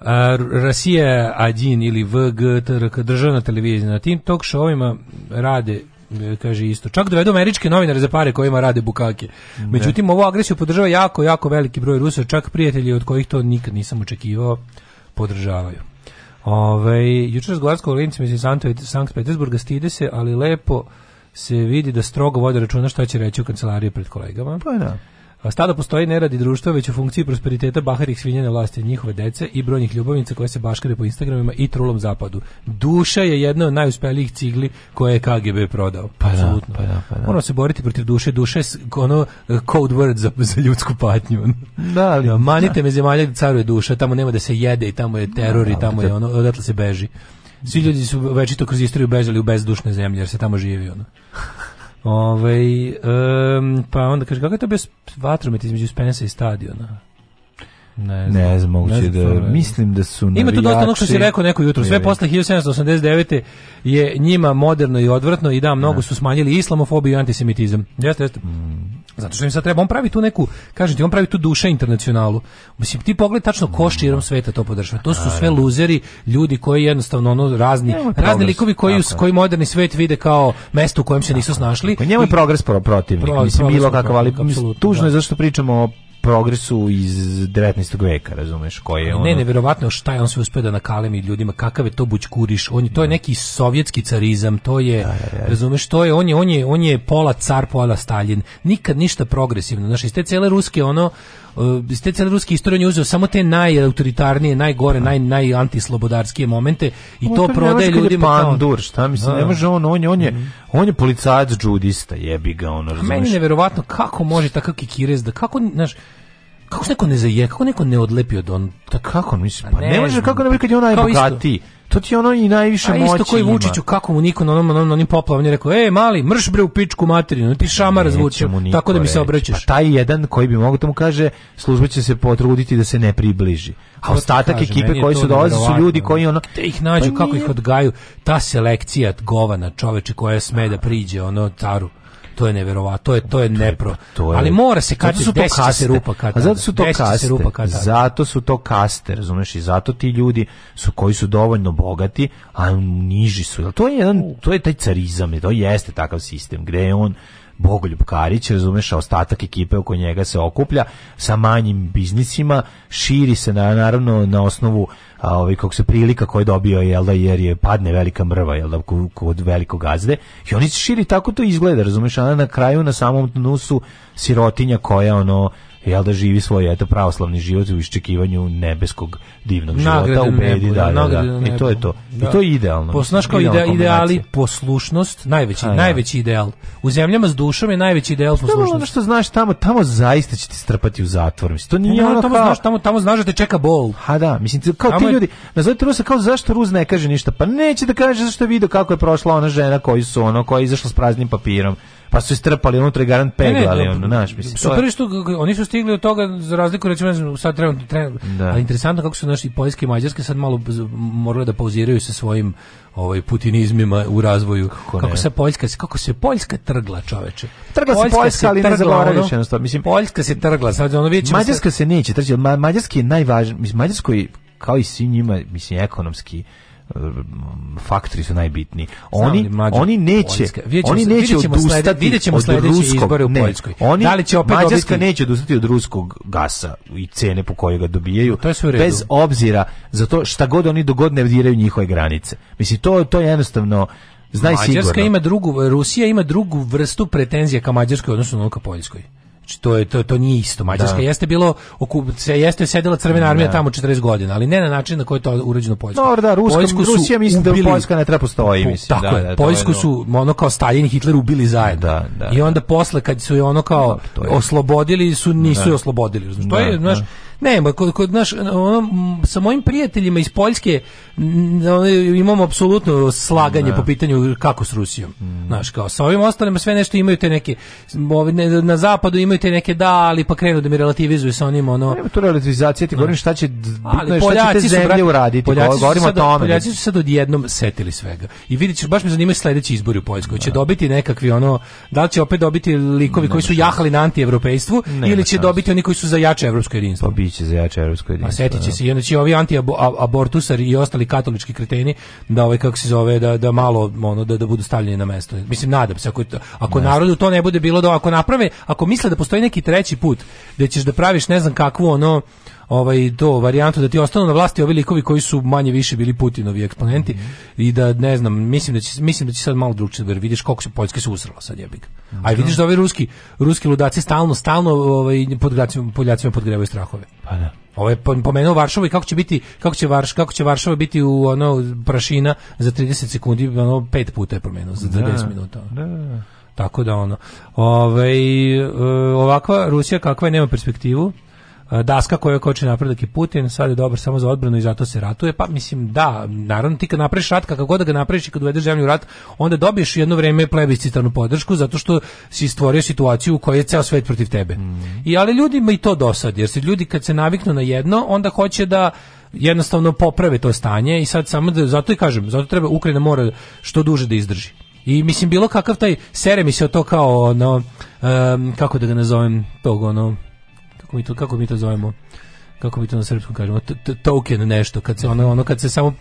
A, Rasija Adin ili VGTRK državna televizija na tim talk showima rade e, kaže isto. Čak dovedu američke novinare za pare kojima rade bukake. Da. Međutim, ovu agresiju podržava jako, jako veliki broj Rusa, čak prijatelji od kojih to nikad nisam očekivao, podržavaju. Ove, ovaj, jučer razgovarsko s Golarimcima iz Sankt Petersburga stide se, ali lepo se vidi da strogo vode računa šta će reći u kancelariji pred kolegama.
Pa da.
Stado postoji ne radi društva, već u funkciji prosperiteta baharih svinjene vlasti njihove dece i brojnih ljubavnica koje se baškare po Instagramima i trulom zapadu. Duša je jedna od najuspelijih cigli koje je KGB prodao. Pa da, pa da, pa da. Moramo se boriti protiv duše. Duše je ono eh, code word za, za ljudsku patnju.
Da, ali, da,
Manite da. me zemalja gdje caruje duša, tamo nema da se jede i tamo je teror i da, da, tamo je ono, odatle se beži. Svi ljudi su već to kroz istoriju bežali u bezdušne zemlje jer se tamo živi ono. Ove, ovaj, um, pa onda kaže, kako je to bez vatromet između Spensa i stadiona?
Ne znam, ne znam ne znam, da, ne mislim da su navijači... Ima tu dosta onog što
si rekao neko jutro, sve posle 1789. je njima moderno i odvratno i da, mnogo ne. su smanjili islamofobiju i antisemitizam. Jeste, jeste. Mm. Zato što im sad treba, on pravi tu neku, kažem ti, on pravi tu duše internacionalu. Mislim, ti pogled tačno ko širom mm. sveta to podržava. To su sve luzeri, ljudi koji jednostavno ono razni, Njema razni likovi koji, tako. koji moderni svet vide kao mesto u kojem se nisu snašli.
Pa njemu je progres pro, protivnik, pro, mislim, bilo kakav, ali tužno da. je zašto pričamo o progresu iz 19. veka, razumeš, koji
je ono... Ne, neverovatno šta je on sve uspeo da nakalemi ljudima, kakav je to bućkuriš, on je, to je mm. neki sovjetski carizam, to je, da, da, da. razumeš, to je, on je, on je, on je pola car, pola Stalin, nikad ništa progresivno, znaš, iz te cele ruske, ono, iz te cele ruske istorije je uzeo samo te najautoritarnije, najgore, naj, najantislobodarskije momente i o, to prodaje ljudima.
Pandur, šta mislim, ne da. može on, on je, on je, mhm. on je policajac džudista, jebi ga, ono, razumiješ.
Meni je
neverovatno
kako može takav kikirez da, kako, znaš, kako se neko ne zajeka, kako neko ne odlepio
od
on...
Da kako, mislim, pa ne, ne može, kako ne bi kad je on najbogatiji to ti ono i najviše A moći. A isto koji Vučiću
kako mu niko na onom na onim poplavama rekao: "Ej, mali, mrš bre u pičku materinu, ti šamar zvuči." Tako da mi se obraćaš.
Pa taj jedan koji bi mogao da kaže, služba će se potruditi da se ne približi. A ostatak kažem, ekipe koji su dolaze su ljudi koji ono
te ih nađu pa kako ih odgaju. Ta selekcija govana, čoveče, koja sme da priđe ono taru to je neverovatno, to je to je pa nepro. Pa to je, Ali mora se kad su to kaste rupa kata.
zato su to kaste, rupa kata.
Zato su to kaste, razumeš, i zato ti ljudi su koji su dovoljno bogati, a niži su. To je jedan, to je taj carizam, to jeste takav sistem gde je on Bogoljub Karić, razumeš, ostatak ekipe oko njega se okuplja sa manjim biznisima, širi se na, naravno na osnovu a, ovaj, kako se prilika koje dobio jel da, jer je padne velika mrva jel da, kod velikog gazde i oni se širi tako to izgleda, razumeš, a na kraju na samom dnu su sirotinja koja ono jel da živi svoj eto pravoslavni život u iščekivanju nebeskog divnog života u bedi da, da, da. da. i to je to da. i to je idealno posnaš kao ide, ideali poslušnost najveći A, da. najveći ideal u zemljama s dušom je najveći ideal poslušnost ono
što znaš tamo tamo zaista će ti strpati u zatvor mislim to nije no, pa ono
tamo kao... znaš tamo tamo znaš da te čeka bol
ha da mislim kao tamo ti ljudi nazovite Rusa kao zašto Rus ne kaže ništa pa neće da kaže zašto je video kako je prošla ona žena koji su ono koja je izašla s praznim papirom pa su istrpali unutra i garant peglali, ono, znaš, mislim.
Super što oni su stigli od toga, za razliku, recimo, ne znam, sad trenutno, trenutno, da. ali interesantno kako su naši Poljske i Mađarske sad malo morale da pauziraju sa svojim ovaj putinizmima u razvoju. Kako, kako se Poljska, kako se Poljska trgla, čoveče.
Trgla se Poljska, ali trgla, trgla
ono, mislim. Poljska se trgla, sad ono vidimo.
Mađarska se neće trgla ma, mađarski je najvažniji, mislim, mađarskoj kao i svi njima, mislim, ekonomski faktori su najbitniji. Oni mlađo, oni neće, ćemo, oni neće odustati videćemo od ruskog. u Poljskoj. Oni, da li će opet Mađarska dobiti? neće odustati od ruskog gasa i cene po kojoj ga dobijaju. To je sve u redu. Bez obzira zato šta god oni dogodne diraju njihove granice. Mislim to to je jednostavno Znaj Mađarska sigurno.
ima drugu, Rusija ima drugu vrstu pretenzija ka Mađarskoj odnosno na ka Poljskoj. Znači, to je to to nije isto. Mađarska da. jeste bilo se jeste sedela crvena armija da. tamo 40 godina, ali ne na način na koji to urađeno
Poljska. Dobro, da, Ruska, Rusija misli da Poljska ne treba postoji,
mislim, tako da, da, Poljsku su ono kao Stalin i Hitler ubili zajedno. Da, da, I onda da. posle kad su je ono kao oslobodili, su nisu da. je oslobodili. Znači, to da, je, znaš, Ne, ma kod, kod naš, ono, sa mojim prijateljima iz Poljske ono, imamo apsolutno slaganje ne. Da. po pitanju kako s Rusijom. Mm. Znaš, kao sa ovim ostalima sve nešto imaju te neke, na zapadu imaju te neke da, ali pa krenu da mi relativizuju sa onim, ono...
Nema pa tu relativizacija, ti govoriš šta će, bitno je
šta će
te zemlje brate, uraditi, Poljaci govorimo
o
tome.
Poljaci su sad odjednom setili svega. I vidit baš me zanima sledeći izbori u Poljskoj. Hoće da. dobiti nekakvi, ono, da li će opet dobiti likovi ne, koji su jahali na antievropejstvu ili će dobiti oni koji su za jače evropsko jedinstvo? Pa će za
jače evropsko jedinstvo.
A setit će da. se i onda će ovi antiabortusari i ostali katolički kreteni da ovaj kako se zove da da malo ono da da budu stavljeni na mesto. Mislim nadam se ako ako ne. narodu to ne bude bilo da ako naprave, ako misle da postoji neki treći put da ćeš da praviš ne znam kakvu ono ovaj do varijantu da ti ostanu na vlasti ovi likovi koji su manje više bili Putinovi eksponenti mm -hmm. i da ne znam, mislim da će mislim da će sad malo drugačije jer da vidiš kako se Poljska se usrala sad jebik. Mm -hmm. A da. vidiš da ovi ruski ruski ludaci stalno stalno ovaj podgracima Poljacima podgrevaju strahove.
Pa da.
Ovo je pomenuo Varšavu i kako će biti kako će Varš kako će Varšava biti u ono prašina za 30 sekundi ono pet puta je promenio za 10 da, minuta. Da, da. Tako da ono. Ovaj e, ovakva Rusija kakva je nema perspektivu. E, daska koja koči napredak i Putin, sad je dobar samo za odbranu i zato se ratuje, pa mislim da, naravno ti kad napraviš rat, kako god da ga napraviš i kad uvedeš zemlju u rat, onda dobiješ jedno vreme plebiscitarnu podršku zato što si stvorio situaciju u kojoj je ceo svet protiv tebe. Mm. I ali ljudima i to dosad, jer se ljudi kad se naviknu na jedno, onda hoće da jednostavno poprave to stanje i sad samo da, zato i kažem, zato treba Ukrajina mora što duže da izdrži. I mislim bilo kakav taj sere mi se to kao ono um, kako da ga nazovem tog ono kako mi to kako mi to zovemo kako mi to na srpskom kažemo token nešto kad se ono ono kad se samo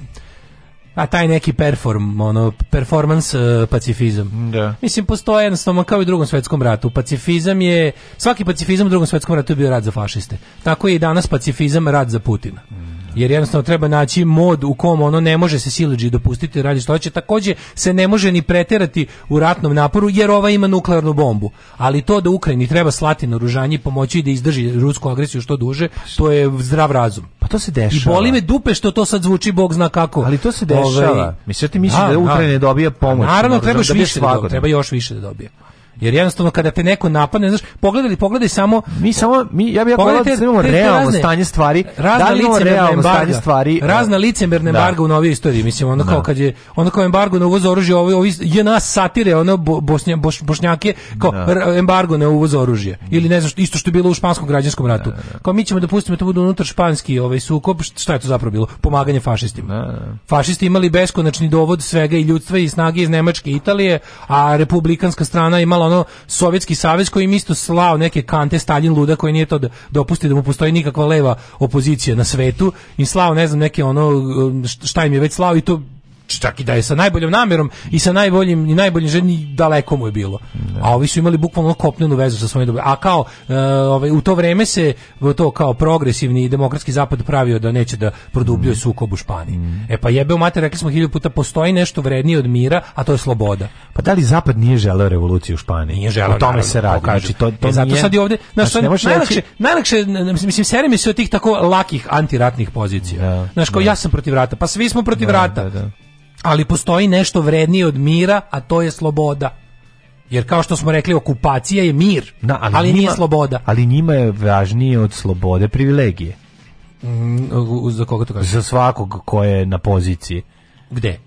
a taj neki perform, ono, performance uh, pacifizam.
Da.
Mislim, postoje jednostavno kao i u drugom svetskom ratu. Pacifizam je, svaki pacifizam u drugom svetskom ratu je bio rad za fašiste. Tako je i danas pacifizam rad za Putina. Mm jer jednostavno treba naći mod u kom ono ne može se sileđi dopustiti da radi što hoće. Takođe se ne može ni preterati u ratnom naporu jer ova ima nuklearnu bombu. Ali to da Ukrajini treba slati naoružanje pomoći da izdrži rusku agresiju što duže, to je zdrav razum.
Pa to se dešava. I boli
me dupe što to sad zvuči bog zna kako.
Ali to se dešava. Ove, ovaj, Mislim ti misliš da, da, da Ukrajina dobija pomoć?
Naravno da trebaš više, da, treba još više da dobije. Jer jednostavno kada te neko napadne, znaš, pogledaj, pogledaj samo
mi samo mi ja bih rekao da imamo
realno razne, stanje
stvari,
da razna da imamo
realno embarga, stanje stvari,
razna licemerne da. embargo u novijoj istoriji, mislim ono da. kao kad je ono kao embargo na uvoz oružja, ovi ovi je nas satire, ono Bosnja boš, Bošnjake kao da. embargo na uvoz oružja ili ne znam isto što je bilo u španskom građanskom ratu. Da, da. kao mi ćemo dopustiti da pustimo bude unutar španski ovaj sukob, šta je to zapravo bilo? Pomaganje fašistima. Fašisti imali beskonačni dovod svega i ljudstva i snage iz Nemačke i Italije, a republikanska strana imala malo ono Sovjetski savez koji im isto slao neke kante Stalin luda koji nije to da dopusti da mu postoji nikakva leva opozicija na svetu i slao ne znam neke ono um, šta im je već slao i to čak i da je sa najboljom namjerom i sa najboljim i najboljim ženi daleko mu je bilo. A ovi su imali bukvalno kopnenu vezu sa svojim A kao e, ovaj, u to vrijeme se to kao progresivni demokratski zapad pravio da neće da produbljuje sukob u Španiji. Mm. E pa jebe u mater, rekli smo hiljadu puta postoji nešto vrednije od mira, a to je sloboda.
Pa da li zapad nije želeo revoluciju u Španiji?
Nije želeo. O
tome
naravno,
se radi. Kao znači, to, to e, zato nije... sad i ovde,
znači, znaš, znači, najlakše, reći... najlakše, najlakše, mislim, sere mi se od tih tako lakih antiratnih pozicija. Da, znaš, kao da. ja sam protiv rata, pa svi smo protiv da, rata. Da, da ali postoji nešto vrednije od mira, a to je sloboda. Jer kao što smo rekli, okupacija je mir, Na, ali, ali njima, nije sloboda.
Ali njima je važnije od slobode privilegije.
u, mm, za koga to kažeš?
Za svakog ko je na poziciji.
Gde?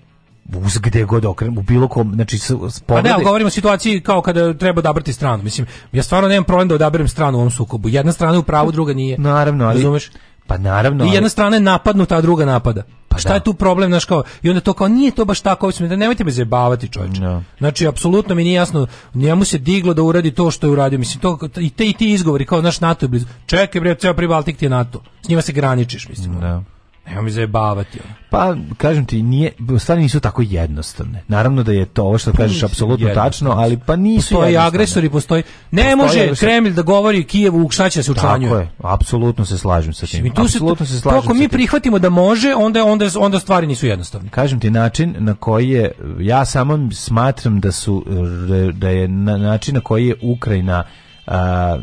uz gde god okren, u bilo kom, znači spogledaj.
Pa ne, govorimo o situaciji kao kada treba odabrati stranu. Mislim, ja stvarno nemam problem da odaberem stranu u ovom sukobu. Jedna strana je u pravu, pa, druga nije.
Naravno, ali, Razumeš? Pa naravno.
I jedna strana je napadnuta, a druga napada. Pa šta da. je tu problem naš kao? I onda to kao nije to baš tako, hoćemo da nemojte me zajebavati, čoveče. No. Znači apsolutno mi nije jasno, njemu se diglo da uradi to što je uradio. Mislim to i te i ti izgovori kao naš NATO je blizu. Čekaj bre, ceo pribaltik ti je NATO. S njima se graničiš, mislim. Da. No. Nemo mi zajebavati.
Pa, kažem ti, nije, stvari nisu tako jednostavne. Naravno da je to ovo što pa kažeš apsolutno tačno, ali pa nisu postoji
jednostavne. agresori, postoji... Ne postoji može agresor. Kremlj da govori Kijevu šta će se učlanjuje. Tako je,
apsolutno se slažem sa tim. apsolutno se, slažem Ako
mi prihvatimo da može, onda, onda, onda stvari nisu jednostavne.
Kažem ti, način na koji je, ja samo smatram da su, da je da na, način na koji je Ukrajina a,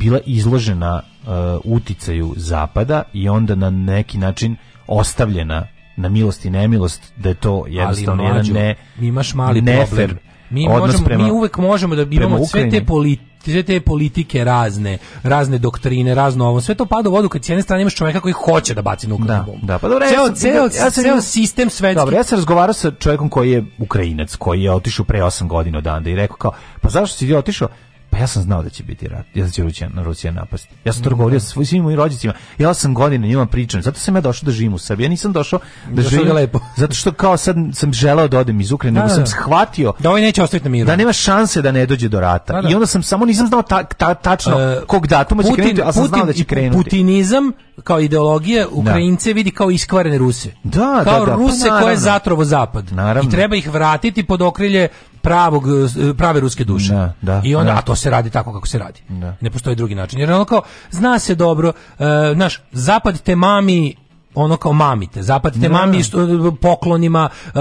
bila izložena uh, uticaju zapada i onda na neki način ostavljena na milost i nemilost da je to jednostavno Ali, jedan ne mi imaš
mali
nefer problem.
Mi, možemo, prema, mi uvek možemo da imamo sve te politike sve te politike razne, razne doktrine, razno ovo, sve to pada u vodu kad s jedne strane imaš čovjeka koji hoće da baci nuklearnu da, bombu. Da, pa dobro, ceo, ceo, ja sam, ceo sistem svetski. Dobro,
ja sam razgovarao sa čovjekom koji je Ukrajinac, koji je otišao pre 8 godina odande i rekao kao, pa zašto si ti otišao? Pa ja sam znao da će biti rat, ja će Rusija, Rusija napasti. Ja sam to govorio sa svim mojim rođacima. Ja sam godine njima pričao. Zato sam ja došao da živim u Srbiji. Ja nisam došao da došao živim da lepo. Zato što kao sad sam želeo da odem iz Ukrajine, da, nego da, sam da. shvatio
da ovaj neće ostaviti na miru.
Da nema šanse da ne dođe do rata. Da, da. I onda sam samo nisam znao ta, ta, tačno uh, kog datuma će krenuti, ali sam Putin, znao da će krenuti.
Putinizam kao ideologija Ukrajince vidi kao iskvarene Ruse.
Da,
kao da, da,
pa
Ruse pa, koje zatrovo zapad. Naravno. I treba ih vratiti pod okrilje pravog e, prave ruske duše. Da, da, I onda da. a to se radi tako kako se radi. Da. Ne postoji drugi način. Jer ono kao zna se dobro, uh, e, naš zapad te mami ono kao mamite, zapad te da. mami što, e, poklonima, uh,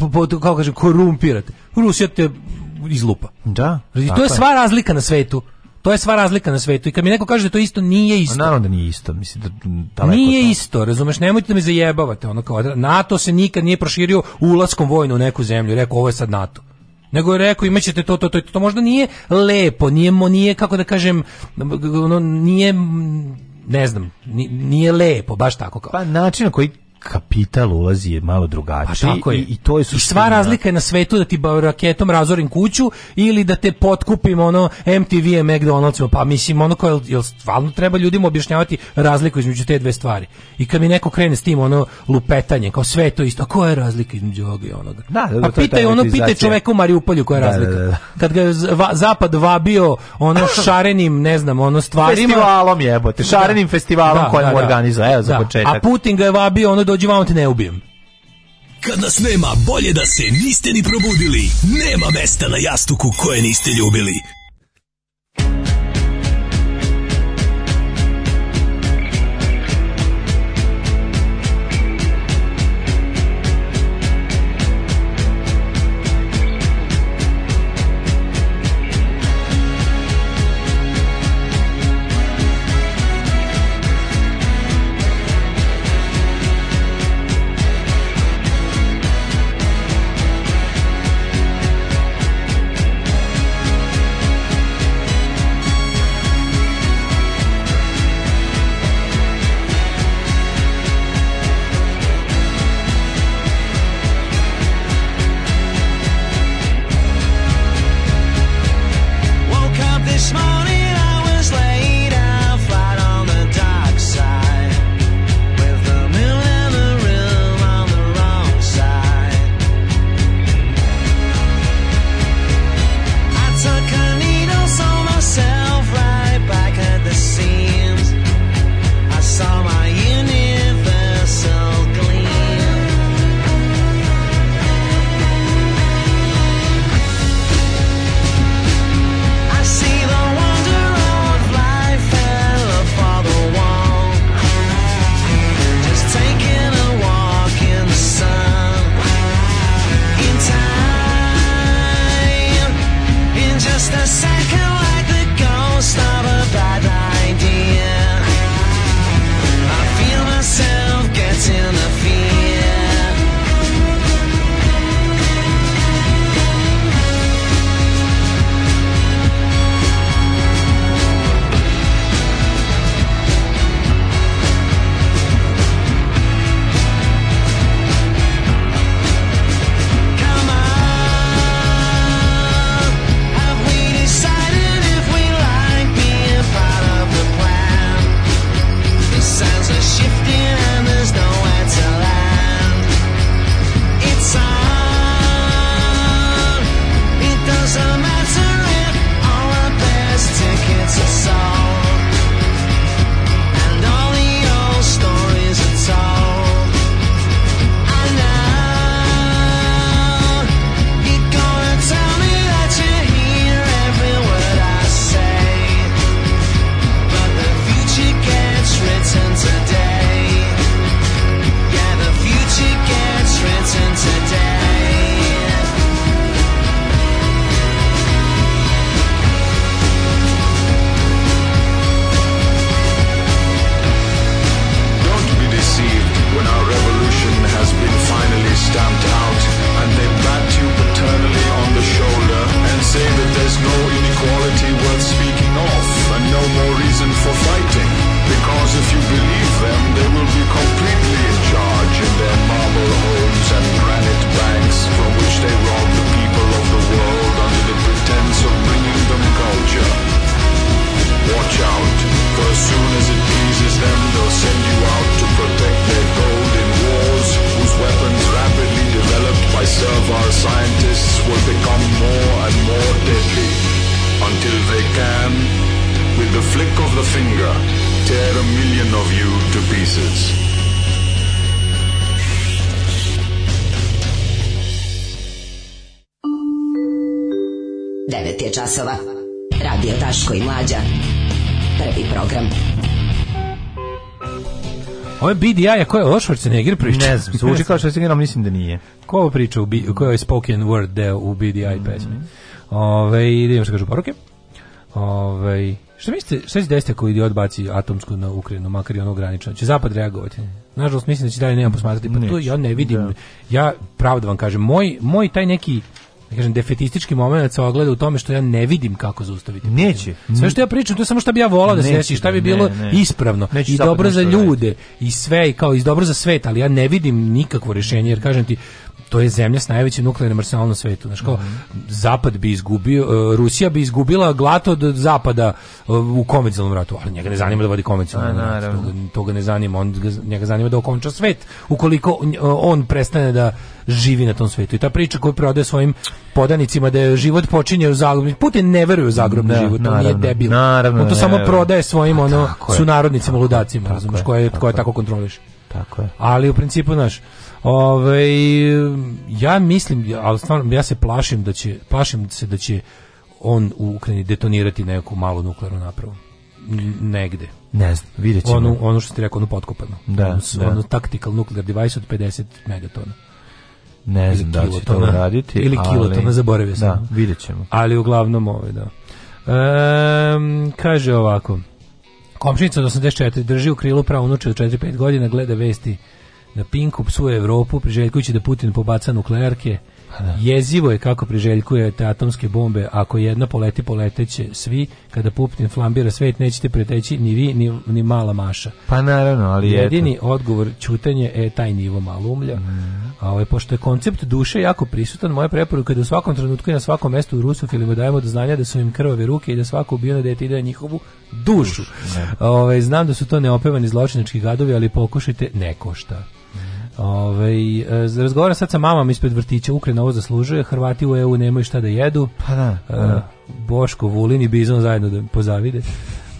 po, po, kao kažem, korumpirate. Rusija te izlupa.
Da.
I znači, to je sva razlika na svetu. To je sva razlika na svetu. I kad mi neko kaže da to isto nije isto.
Naravno da nije isto, mislim da
Nije
to.
isto, razumeš, nemojte da me zajebavate, ono kao NATO se nikad nije proširio ulaskom vojno u neku zemlju, rekao ovo je sad NATO nego je rekao imaćete to, to, to, to, to možda nije lepo, nije, nije kako da kažem, ono, nije ne znam, nije lepo, baš tako kao.
Pa način na koji kapital ulazi je malo drugačije. Pa I,
I,
to
je suština. I sva razlika je na svetu da ti bav raketom razorim kuću ili da te potkupim ono MTV i McDonald'sima. Pa mislim, ono koje, jel stvarno treba ljudima objašnjavati razliku između te dve stvari. I kad mi neko krene s tim ono lupetanje, kao sve to isto, a koja je razlika između ovoga i onoga?
Da, da, pa
to pitaj, ono, pitaj čoveka u Mariupolju koja je da, da, razlika. Da, da, da. Kad ga je zapad vabio ono šarenim, ne znam, ono stvarima.
Festivalom jebote, šarenim festivalom da, kojem organizuje, evo za
početak. A Putin ga je vabio ono dođi vam te ne ubijem.
Kad nas nema, bolje da se niste ni probudili. Nema mesta na jastuku koje niste ljubili.
CDI-a, ko je ovo Schwarzenegger priča?
Ne znam, zvuči kao Schwarzenegger, ali mislim da nije.
Ko ovo priča, u, koja je spoken word mm. da u BDI pesmi? Mm -hmm. Ove, idemo što kažu poruke. Ovaj Šta mislite, šta će desiti da ako idiot baci atomsku na Ukrajinu, makar i ono ograničeno? Će zapad reagovati? Nažalost, mislim da će dalje nema posmatrati. Pa to ja ne vidim. Da. Ja, pravo da vam kažem, moj, moj taj neki da kažem, defetistički moment se ogleda u tome što ja ne vidim kako zaustaviti.
Neće.
Sve što ja pričam, to je samo što bi ja volao da se desi, šta bi bilo ne, ne. ispravno Neću i dobro za ljude raditi. i sve i kao i dobro za svet, ali ja ne vidim nikakvo rješenje jer kažem ti to je zemlja s najvećim nuklearnim arsenalom na svetu. Znaš, kao, mm -hmm. Zapad bi izgubio, uh, Rusija bi izgubila glato od Zapada uh, u konvencionalnom ratu, ali njega ne zanima da vodi konvencionalni rat. To ga ne zanima, on ga, njega zanima da okonča svet, ukoliko uh, on prestane da živi na tom svetu. I ta priča koju prodaje svojim podanicima da je život počinje u zagrobni. Putin ne veruje u zagrobni da, život, naravno, on nije debil. Naravno, on to samo prodaje pa svojim ono, sunarodnicima, ludacima, razumiješ,
koje,
koje tako kontroliš.
Tako je.
Ali u principu, znaš, Ove, ja mislim, ali stvarno, ja se plašim da će, plašim se da će on u Ukrajini detonirati neku malu nuklearnu napravu. Negde.
Ne znam, vidjet ćemo. Ono,
ono što ste rekao, ono potkopano. Da, ono, da. ono tactical nuclear device od 50 megatona.
Ne znam da će to raditi.
Ili
kilotona, ali,
zaboravio sam.
Da, vidjet ćemo.
Ali uglavnom ove, da. Um, kaže ovako. Komšinica od 84 drži u krilu pravo unuče od 4-5 godina, gleda vesti na Pinku psuje Evropu, priželjkujući da Putin pobaca nuklearke. Pa da. Jezivo je kako priželjkuje te atomske bombe, ako jedna poleti, poleteće svi, kada Putin flambira svet, nećete preteći ni vi, ni, ni mala maša.
Pa naravno, ali
Jedini eto. odgovor čutanje je taj nivo malumlja. Mm. A ovaj, pošto je koncept duše jako prisutan, moja preporuka je da u svakom trenutku i na svakom mestu u Rusofilima dajemo do znanja da su im krvave ruke i da svako ubijeno dete ide na njihovu dušu. Duš, da. ove, ovaj, znam da su to neopevani zločinački gadovi, ali pokušajte ne košta. Ove, ovaj, razgovaram sad sa mamom ispred vrtića, Ukrajina ovo zaslužuje, Hrvati u EU nemaju šta da jedu.
Pa da. E, A, da.
Boško, Vulin i Bizon zajedno da pozavide.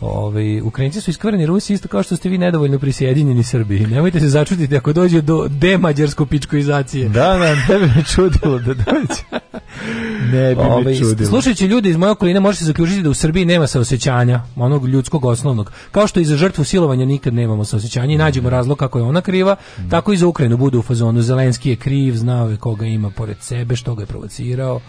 Ove, Ukrajinci su iskvrni Rusi isto kao što ste vi nedovoljno prisjedinjeni Srbiji. Nemojte se začuditi ako dođe do demađarsko pičkoizacije.
Da, da, ne bi me čudilo da dođe. Ne bi Ove, me čudilo.
Slušajući ljudi iz moje okoline možete se zaključiti da u Srbiji nema saosećanja, onog ljudskog osnovnog. Kao što i za žrtvu silovanja nikad nemamo saosećanja i nađemo razlog kako je ona kriva, mm. tako i za Ukrajinu bude u fazonu Zelenski je kriv, znao je koga ima pored sebe, što ga je provocirao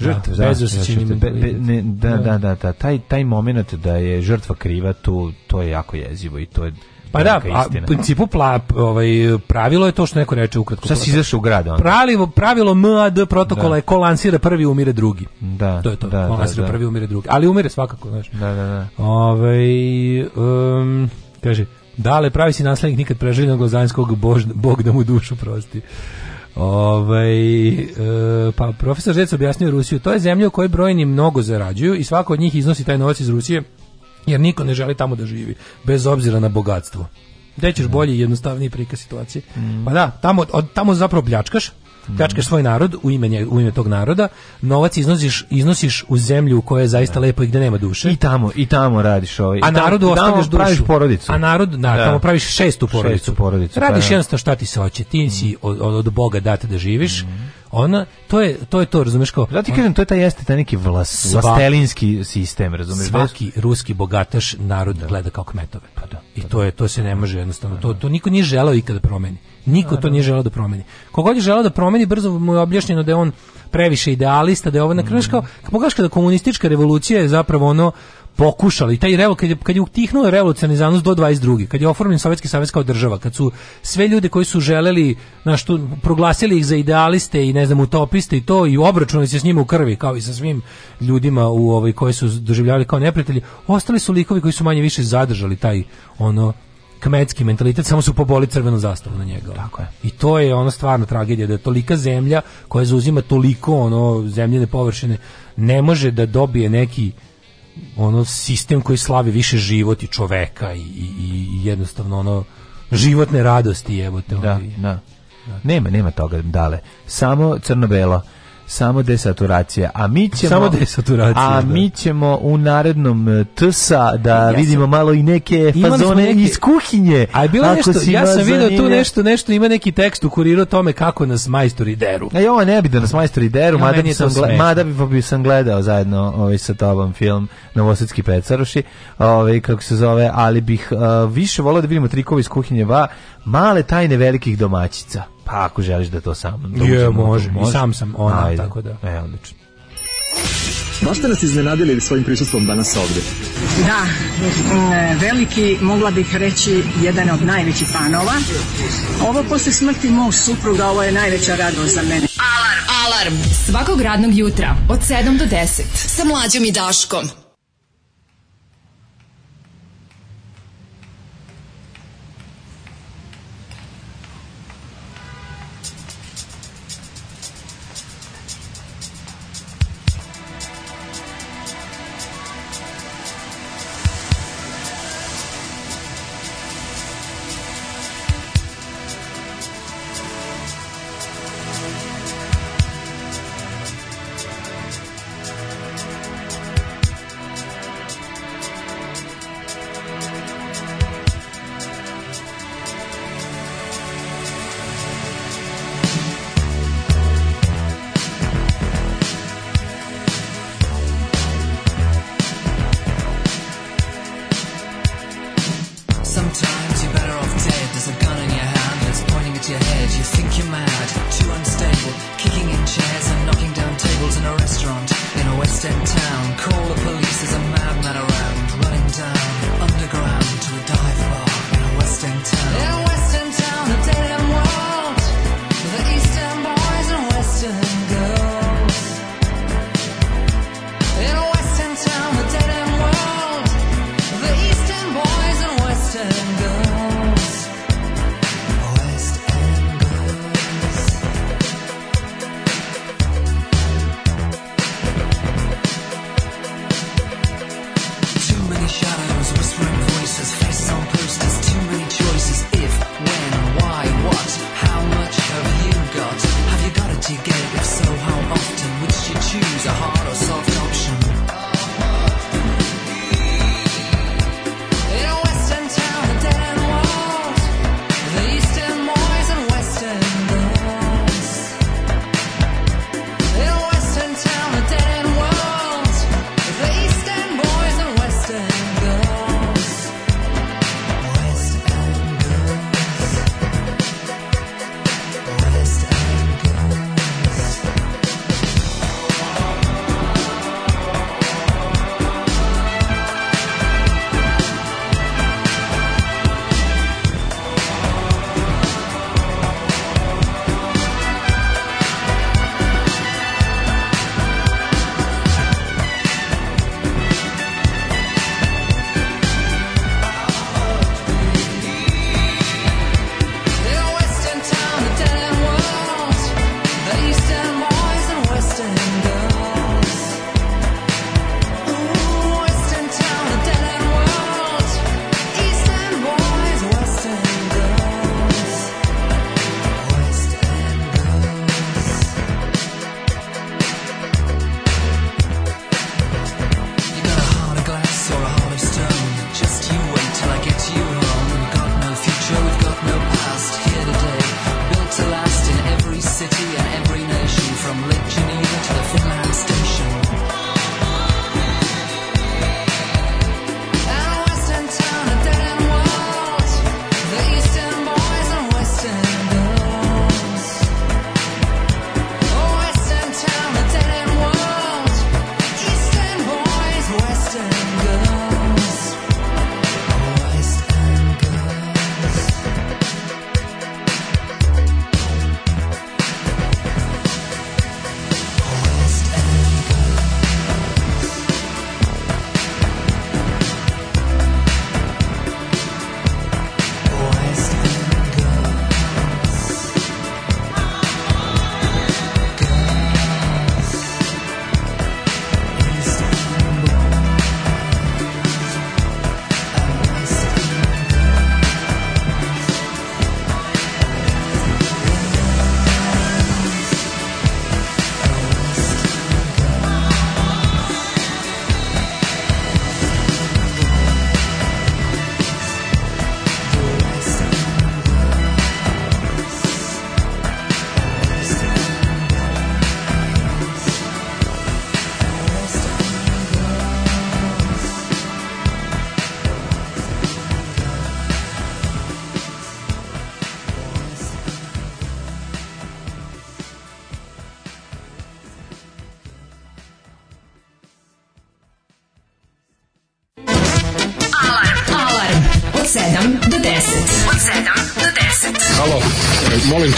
žrtve, da, da, be, be, ne, da, da, da, da, taj, taj momenat da je žrtva kriva, to to je jako jezivo i to je
pa da, a u principu pla, ovaj, pravilo je to što neko reče ukratko. Šta
si izašao u grad?
Onda? Pravilo, pravilo MAD protokola da. je ko lansira prvi umire drugi.
Da,
to je to,
da, ko lansira
da, prvi umire drugi. Ali umire svakako, znaš.
Da, da, da.
Ove, um, kaže, da, dale, pravi si naslednik nikad preželjenog lozanskog, bož, Bog da mu dušu prosti. Ovaj e, pa profesor Žec objasnio Rusiju, to je zemlja u kojoj brojni mnogo zarađuju i svako od njih iznosi taj novac iz Rusije jer niko ne želi tamo da živi bez obzira na bogatstvo. Da ćeš bolji i jednostavniji prikaz situacije. Mm. Pa da, tamo od, tamo zapravo pljačkaš, pljačkaš svoj narod u ime, u ime tog naroda, novac iznosiš, iznosiš u zemlju koja je zaista lepo i gde nema duše.
I tamo, i tamo radiš ovaj. A
narodu ostavljaš dušu. praviš porodicu. A narod, na, da. tamo praviš šestu porodicu.
Šestu porodicu.
Radiš pa da. jednostavno šta ti se hoće. Ti si mm. od, od Boga date da živiš. Mm Ona to je to je
to,
razumeš kako
Da ti kažem, to je taj jeste taj neki vlas, vlastelinski sistem, razumeš?
Svaki ruski bogataš narod da. gleda kao kmetove. Pa da, I pa to da. je to se ne može jednostavno. To pa da. to niko nije želeo ikada da promeni. Niko pa to nije želeo da promeni. Kogod je želeo da promeni, brzo mu je objašnjeno da je on previše idealista, da je ovo na kraju kao, pogledaš kada komunistička revolucija je zapravo ono pokušali taj revo, kad je kad je utihnuo revolucionarni zanos do 22. kad je oformljen sovjetski savez kao država kad su sve ljude koji su želeli na što proglasili ih za idealiste i ne znam utopiste i to i obračunali se s njima u krvi kao i sa svim ljudima u ovaj koji su doživljavali kao neprijatelji ostali su likovi koji su manje više zadržali taj ono kmetski mentalitet, samo su poboli crvenu zastavu na njega.
Tako je.
I to je ona stvarna tragedija, da je tolika zemlja koja zauzima toliko ono zemljene površine, ne može da dobije neki ono sistem koji slavi više život i čoveka i, i, i jednostavno ono životne radosti jebote.
Da, da. Nema, nema toga dale. Samo crno-belo samo desaturacija. A mi ćemo samo desaturacija. A da. mi ćemo u narednom e, TSA da ja vidimo sam, malo i neke fazone neke, iz kuhinje. A
je bilo nešto, ja sam video tu nešto, nešto ima neki tekst u kuriru o tome kako nas majstori deru.
A ja ne bi da nas majstori deru, ja, mada bi sam gleda, mada bi, pa bi sam gledao zajedno ovaj sa tobom film Novosadski pecaroši, ovaj kako se zove, ali bih uh, više voleo da vidimo trikove iz kuhinje va male tajne velikih domaćica. Pa ako želiš da to
sam... Da je, može. može. I sam sam ona, Ajde. tako da.
E, odlično.
Baš ste nas iznenadili svojim prisustvom danas ovde?
Da, mm, veliki, mogla bih reći, jedan od najvećih fanova. Ovo posle smrti mog supruga, ovo je najveća radost za mene.
Alarm! Alarm! Svakog radnog jutra, od 7 do 10. Sa mlađom i Daškom.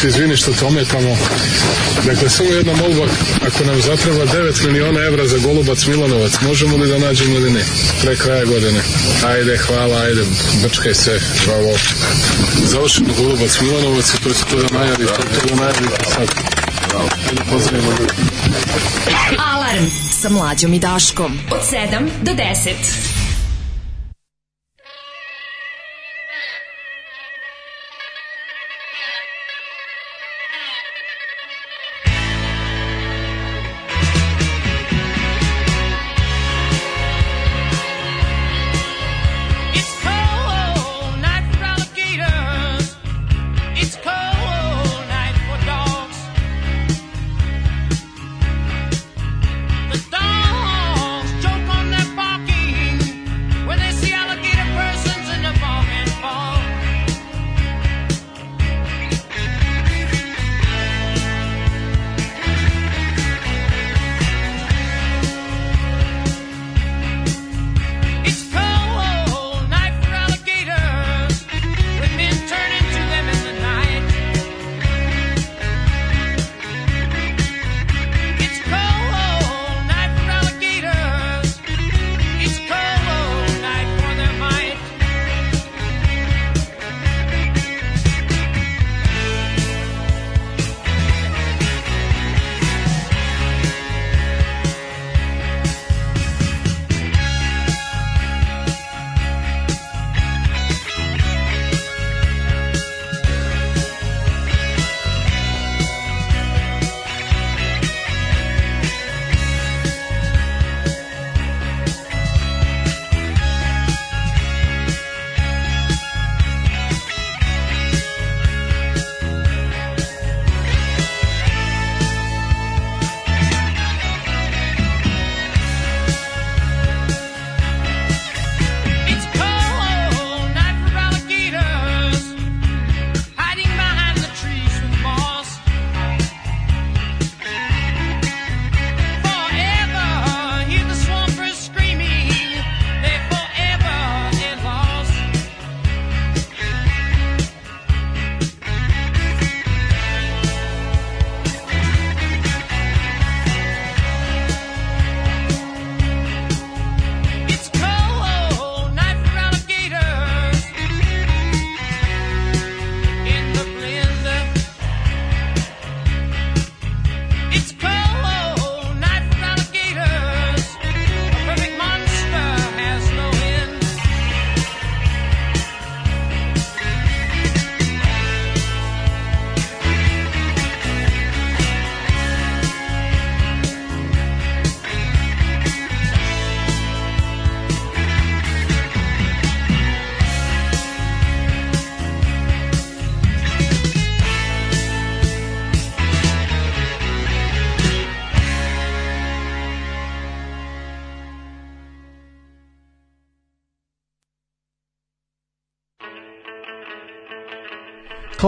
ti izvini što te ometamo. Dakle, samo jedna molba, ako nam zatreba 9 miliona evra za Golubac Milanovac, možemo li da nađemo ili ne? Pre kraja godine. Ajde, hvala, ajde, brčkaj se, bravo. Završimo Golubac Milanovac i to je to da najavi, to, to da najavi sad. Ajde, pozdravimo ljudi. Alarm sa mlađom i Daškom od 7 do 10.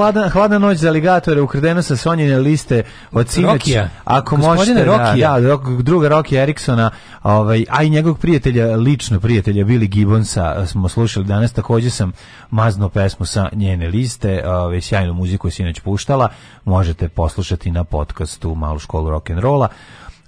hladan, hladna noć za aligatore ukradena sa Sonjine liste od sinoć. Ako možete, da,
Rokija.
da, da, druga Rokija Eriksona, ovaj, a i njegovog prijatelja, lično prijatelja Billy Gibbonsa, eh, smo slušali danas, takođe sam mazno pesmu sa njene liste, ovaj, sjajnu muziku je sinoć puštala, možete poslušati na podcastu Malu školu rock'n'rolla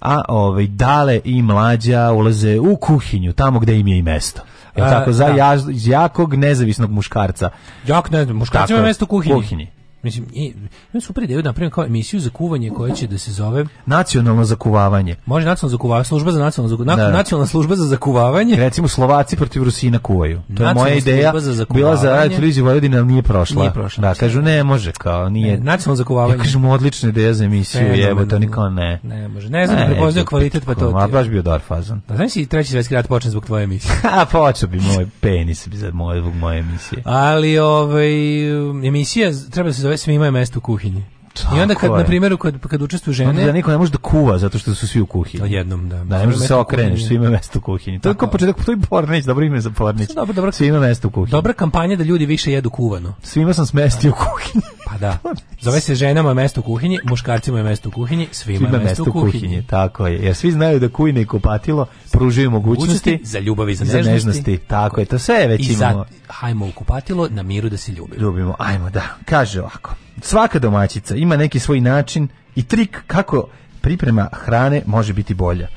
a ovaj dale i mlađa ulaze u kuhinju, tamo gde im je i mesto je tako, za da. jakog nezavisnog muškarca.
Jak ne, muškarac ima mesto u kuhinji. kuhinji. Mislim, i, imam super ideju da napravim kao emisiju za kuvanje koja će da se zove...
Nacionalno zakuvavanje.
Može nacionalno zakuvavanje, služba za nacionalno zakuvavanje. Da. Nacionalna služba za zakuvavanje.
Recimo, Slovaci protiv Rusina kuvaju. To je moja ideja. Za bila za radio televiziju Vojvodina, nije prošla. Nije prošla. Da, kažu, ne, može, kao, nije...
Ne, nacionalno zakuvavanje. Ja
kažem, odlična ideja za emisiju, jebo, to niko ne.
Ne, može. Ne znam, ne, kvalitet, pa to...
Ma, baš bio dar fazan.
Da, znaš si treći svetski rat počne zbog tvoje emisije.
A, počeo bi moj penis, bi za zbog moje
emisije. Ali, ovaj, emisija treba da se zove zove svima je mesto u kuhinji. Tako I onda kad je. na primjeru kad kad učestvuju žene, onda
da niko ne može da kuva zato što su svi u kuhinji.
Odjednom da.
Da ne može se okreneš, svi ima mesto u kuhinji. To je kao početak, to je Pornić, dobro ime za Pornić. Dobro, dobro, svi ima mesto u kuhinji.
Dobra kampanja da ljudi više jedu kuvano.
Svima sam smestio u kuhinji.
Pa da. Zove se ženama mesto u kuhinji, muškarcima je mesto u kuhinji, svima,
svima je
mesto, mesto u kuhinji. kuhinji.
Tako je. Jer svi znaju da kujne i kopatilo pružaju mogućnosti,
za ljubav i za nežnosti. za nežnosti.
Tako je, to sve već I imamo. I
hajmo u kupatilo na miru da se ljubimo.
Ljubimo, ajmo da. Kaže ovako, svaka domaćica ima neki svoj način i trik kako priprema hrane može biti bolja.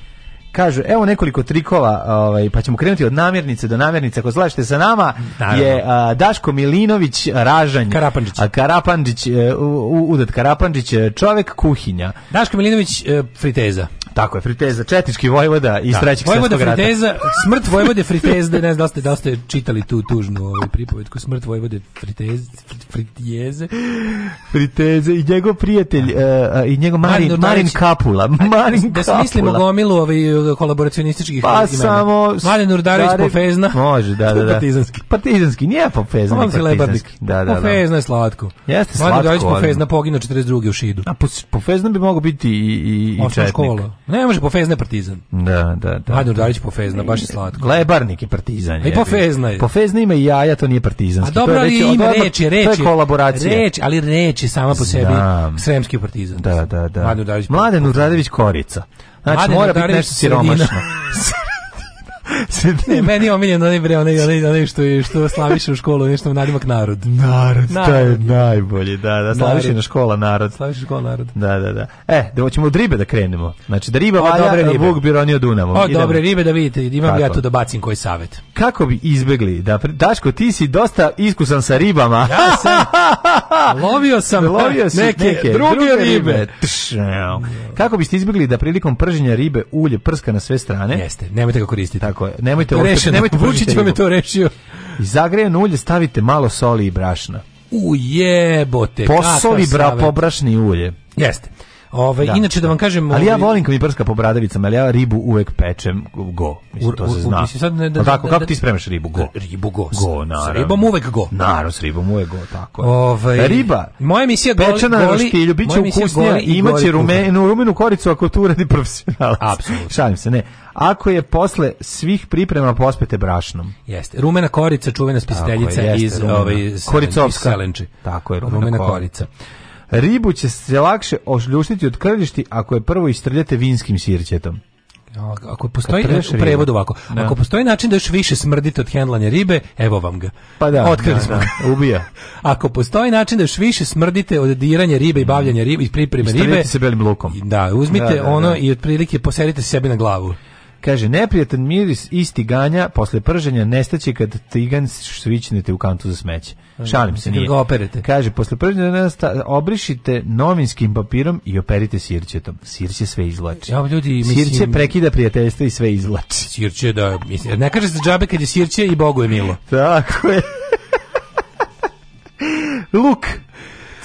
Kažu, evo nekoliko trikova, ovaj, pa ćemo krenuti od namirnice do namirnice. Ako zlažite sa nama, Naravno. je a, Daško Milinović Ražanj.
Karapanđić.
A Karapandžić, e, u, Udat Karapandžić, e, čovek kuhinja.
Daško Milinović e, Friteza.
Tako je, Friteza, Četnički vojvoda iz da. trećeg vojvoda Friteza,
smrt vojvode Fritezde, ne znam da ste, da ste čitali tu tužnu ovu ovaj, pripovetku, smrt vojvode Friteze, Friteze.
Friteze i njegov prijatelj, uh, i njegov Marin, Marin, Marin Kapula. Da Marin da, se mislimo
gomilu ovaj kolaboracionističkih
pa imena. samo...
Mladen Urdarević da, Pofezna. Može,
da, da, da. Partizanski. Partizanski, nije Pofezna, Mom partizanski.
Da, da, da. Pofezna je slatko. Jeste slatko. Mladen Urdarević Pofezna poginuo 42. u Šidu.
A Pofezna bi mogao biti i, i, i četnik. Škola.
Ne može pofezna partizan. Da,
da, da.
Mladen Urdarević pofezna, baš je e, slatko.
Glebarnik i partizan.
I e,
pofezna je. Pofezna ima i jaja, to nije partizanski. A dobro, to je reči, ima reči, reči. To je kolaboracija.
Reči, ali reči sama po sebi da. sremski partizan.
Da, da, da. Mladen Urdarević, Mladen Urdarević Korica. Znači, mora biti nešto siromašno.
Ne, meni je omiljen onaj bre, onaj, onaj, onaj što, je, što slaviše u školu, nešto nadimak narod.
Narod, narod taj je najbolji, da, da, slaviše na škola narod.
Slaviše škola narod.
Da, da, da. E, da hoćemo od ribe da krenemo. Znači, da riba o, valja,
dobre ribe.
Vuk bironio Dunavom. O,
Idemo. dobre ribe, da vidite, imam Kako? ja tu da bacim koji savjet.
Kako bi izbegli? Da, Daško, ti si dosta iskusan sa ribama.
Ja sam, lovio sam
lovio si neke, neke druge, druge ribe. ribe. Tš, Kako biste izbjegli da prilikom prženja ribe ulje prska na sve strane?
Jeste, nemojte ga koristiti.
Tako Tako je. Nemojte
Rešeno. nemojte Vučić vam je to rešio.
Zagrejeno ulje stavite malo soli i brašna.
Ujebote.
Posoli bra, po brašni ulje.
Jeste. Ovaj da. inače da, da vam kažem,
ali ja volim kad mi prska po bradavicama, ali ja ribu uvek pečem go.
Mislim to se zna.
tako kako ti spremaš
ribu go?
Ribu
go.
Go, naravno. S ribom
uvek
go. Naravno, s ribom uvek go, tako.
Ovaj e,
riba.
Moja emisija goli, pečena
na roštilju biće ukusnija i imaće rumenu rumenu koricu ako tu radi profesionalac. Apsolutno. Šalim se, ne ako je posle svih priprema pospete brašnom.
Jeste. Rumena korica, čuvena spisateljica iz, ovaj, Selenči.
Tako je, rumena, rumena korica. korica. Ribu će se lakše ošljušniti od krljišti ako je prvo istrljate vinskim sirćetom.
Ako postoji u prevodu ovako, da. ako postoji način da još više smrdite od hendlanja ribe, evo vam ga.
Pa da, Otkrili da, smo
da,
ubija.
ako postoji način da još više smrdite od diranja ribe i bavljanja ribe i pripreme Istrljate
ribe, se belim lukom.
Da, uzmite da, da, ono da. i otprilike poselite sebi na glavu.
Kaže, neprijatan miris isti ganja posle prženja nestaće kad tigan švičnete u kantu za smeće. Šalim se, nije. Da ga
operete.
Kaže, posle prženja obrišite novinskim papirom i operite sirćetom. Sirće sve izlači.
Ja, ljudi, mislim,
sirće prekida prijateljstva i sve izlači.
Sirće, da, mislim, ne kaže se džabe kad je sirće i Bogu je milo.
Tako je. Luk,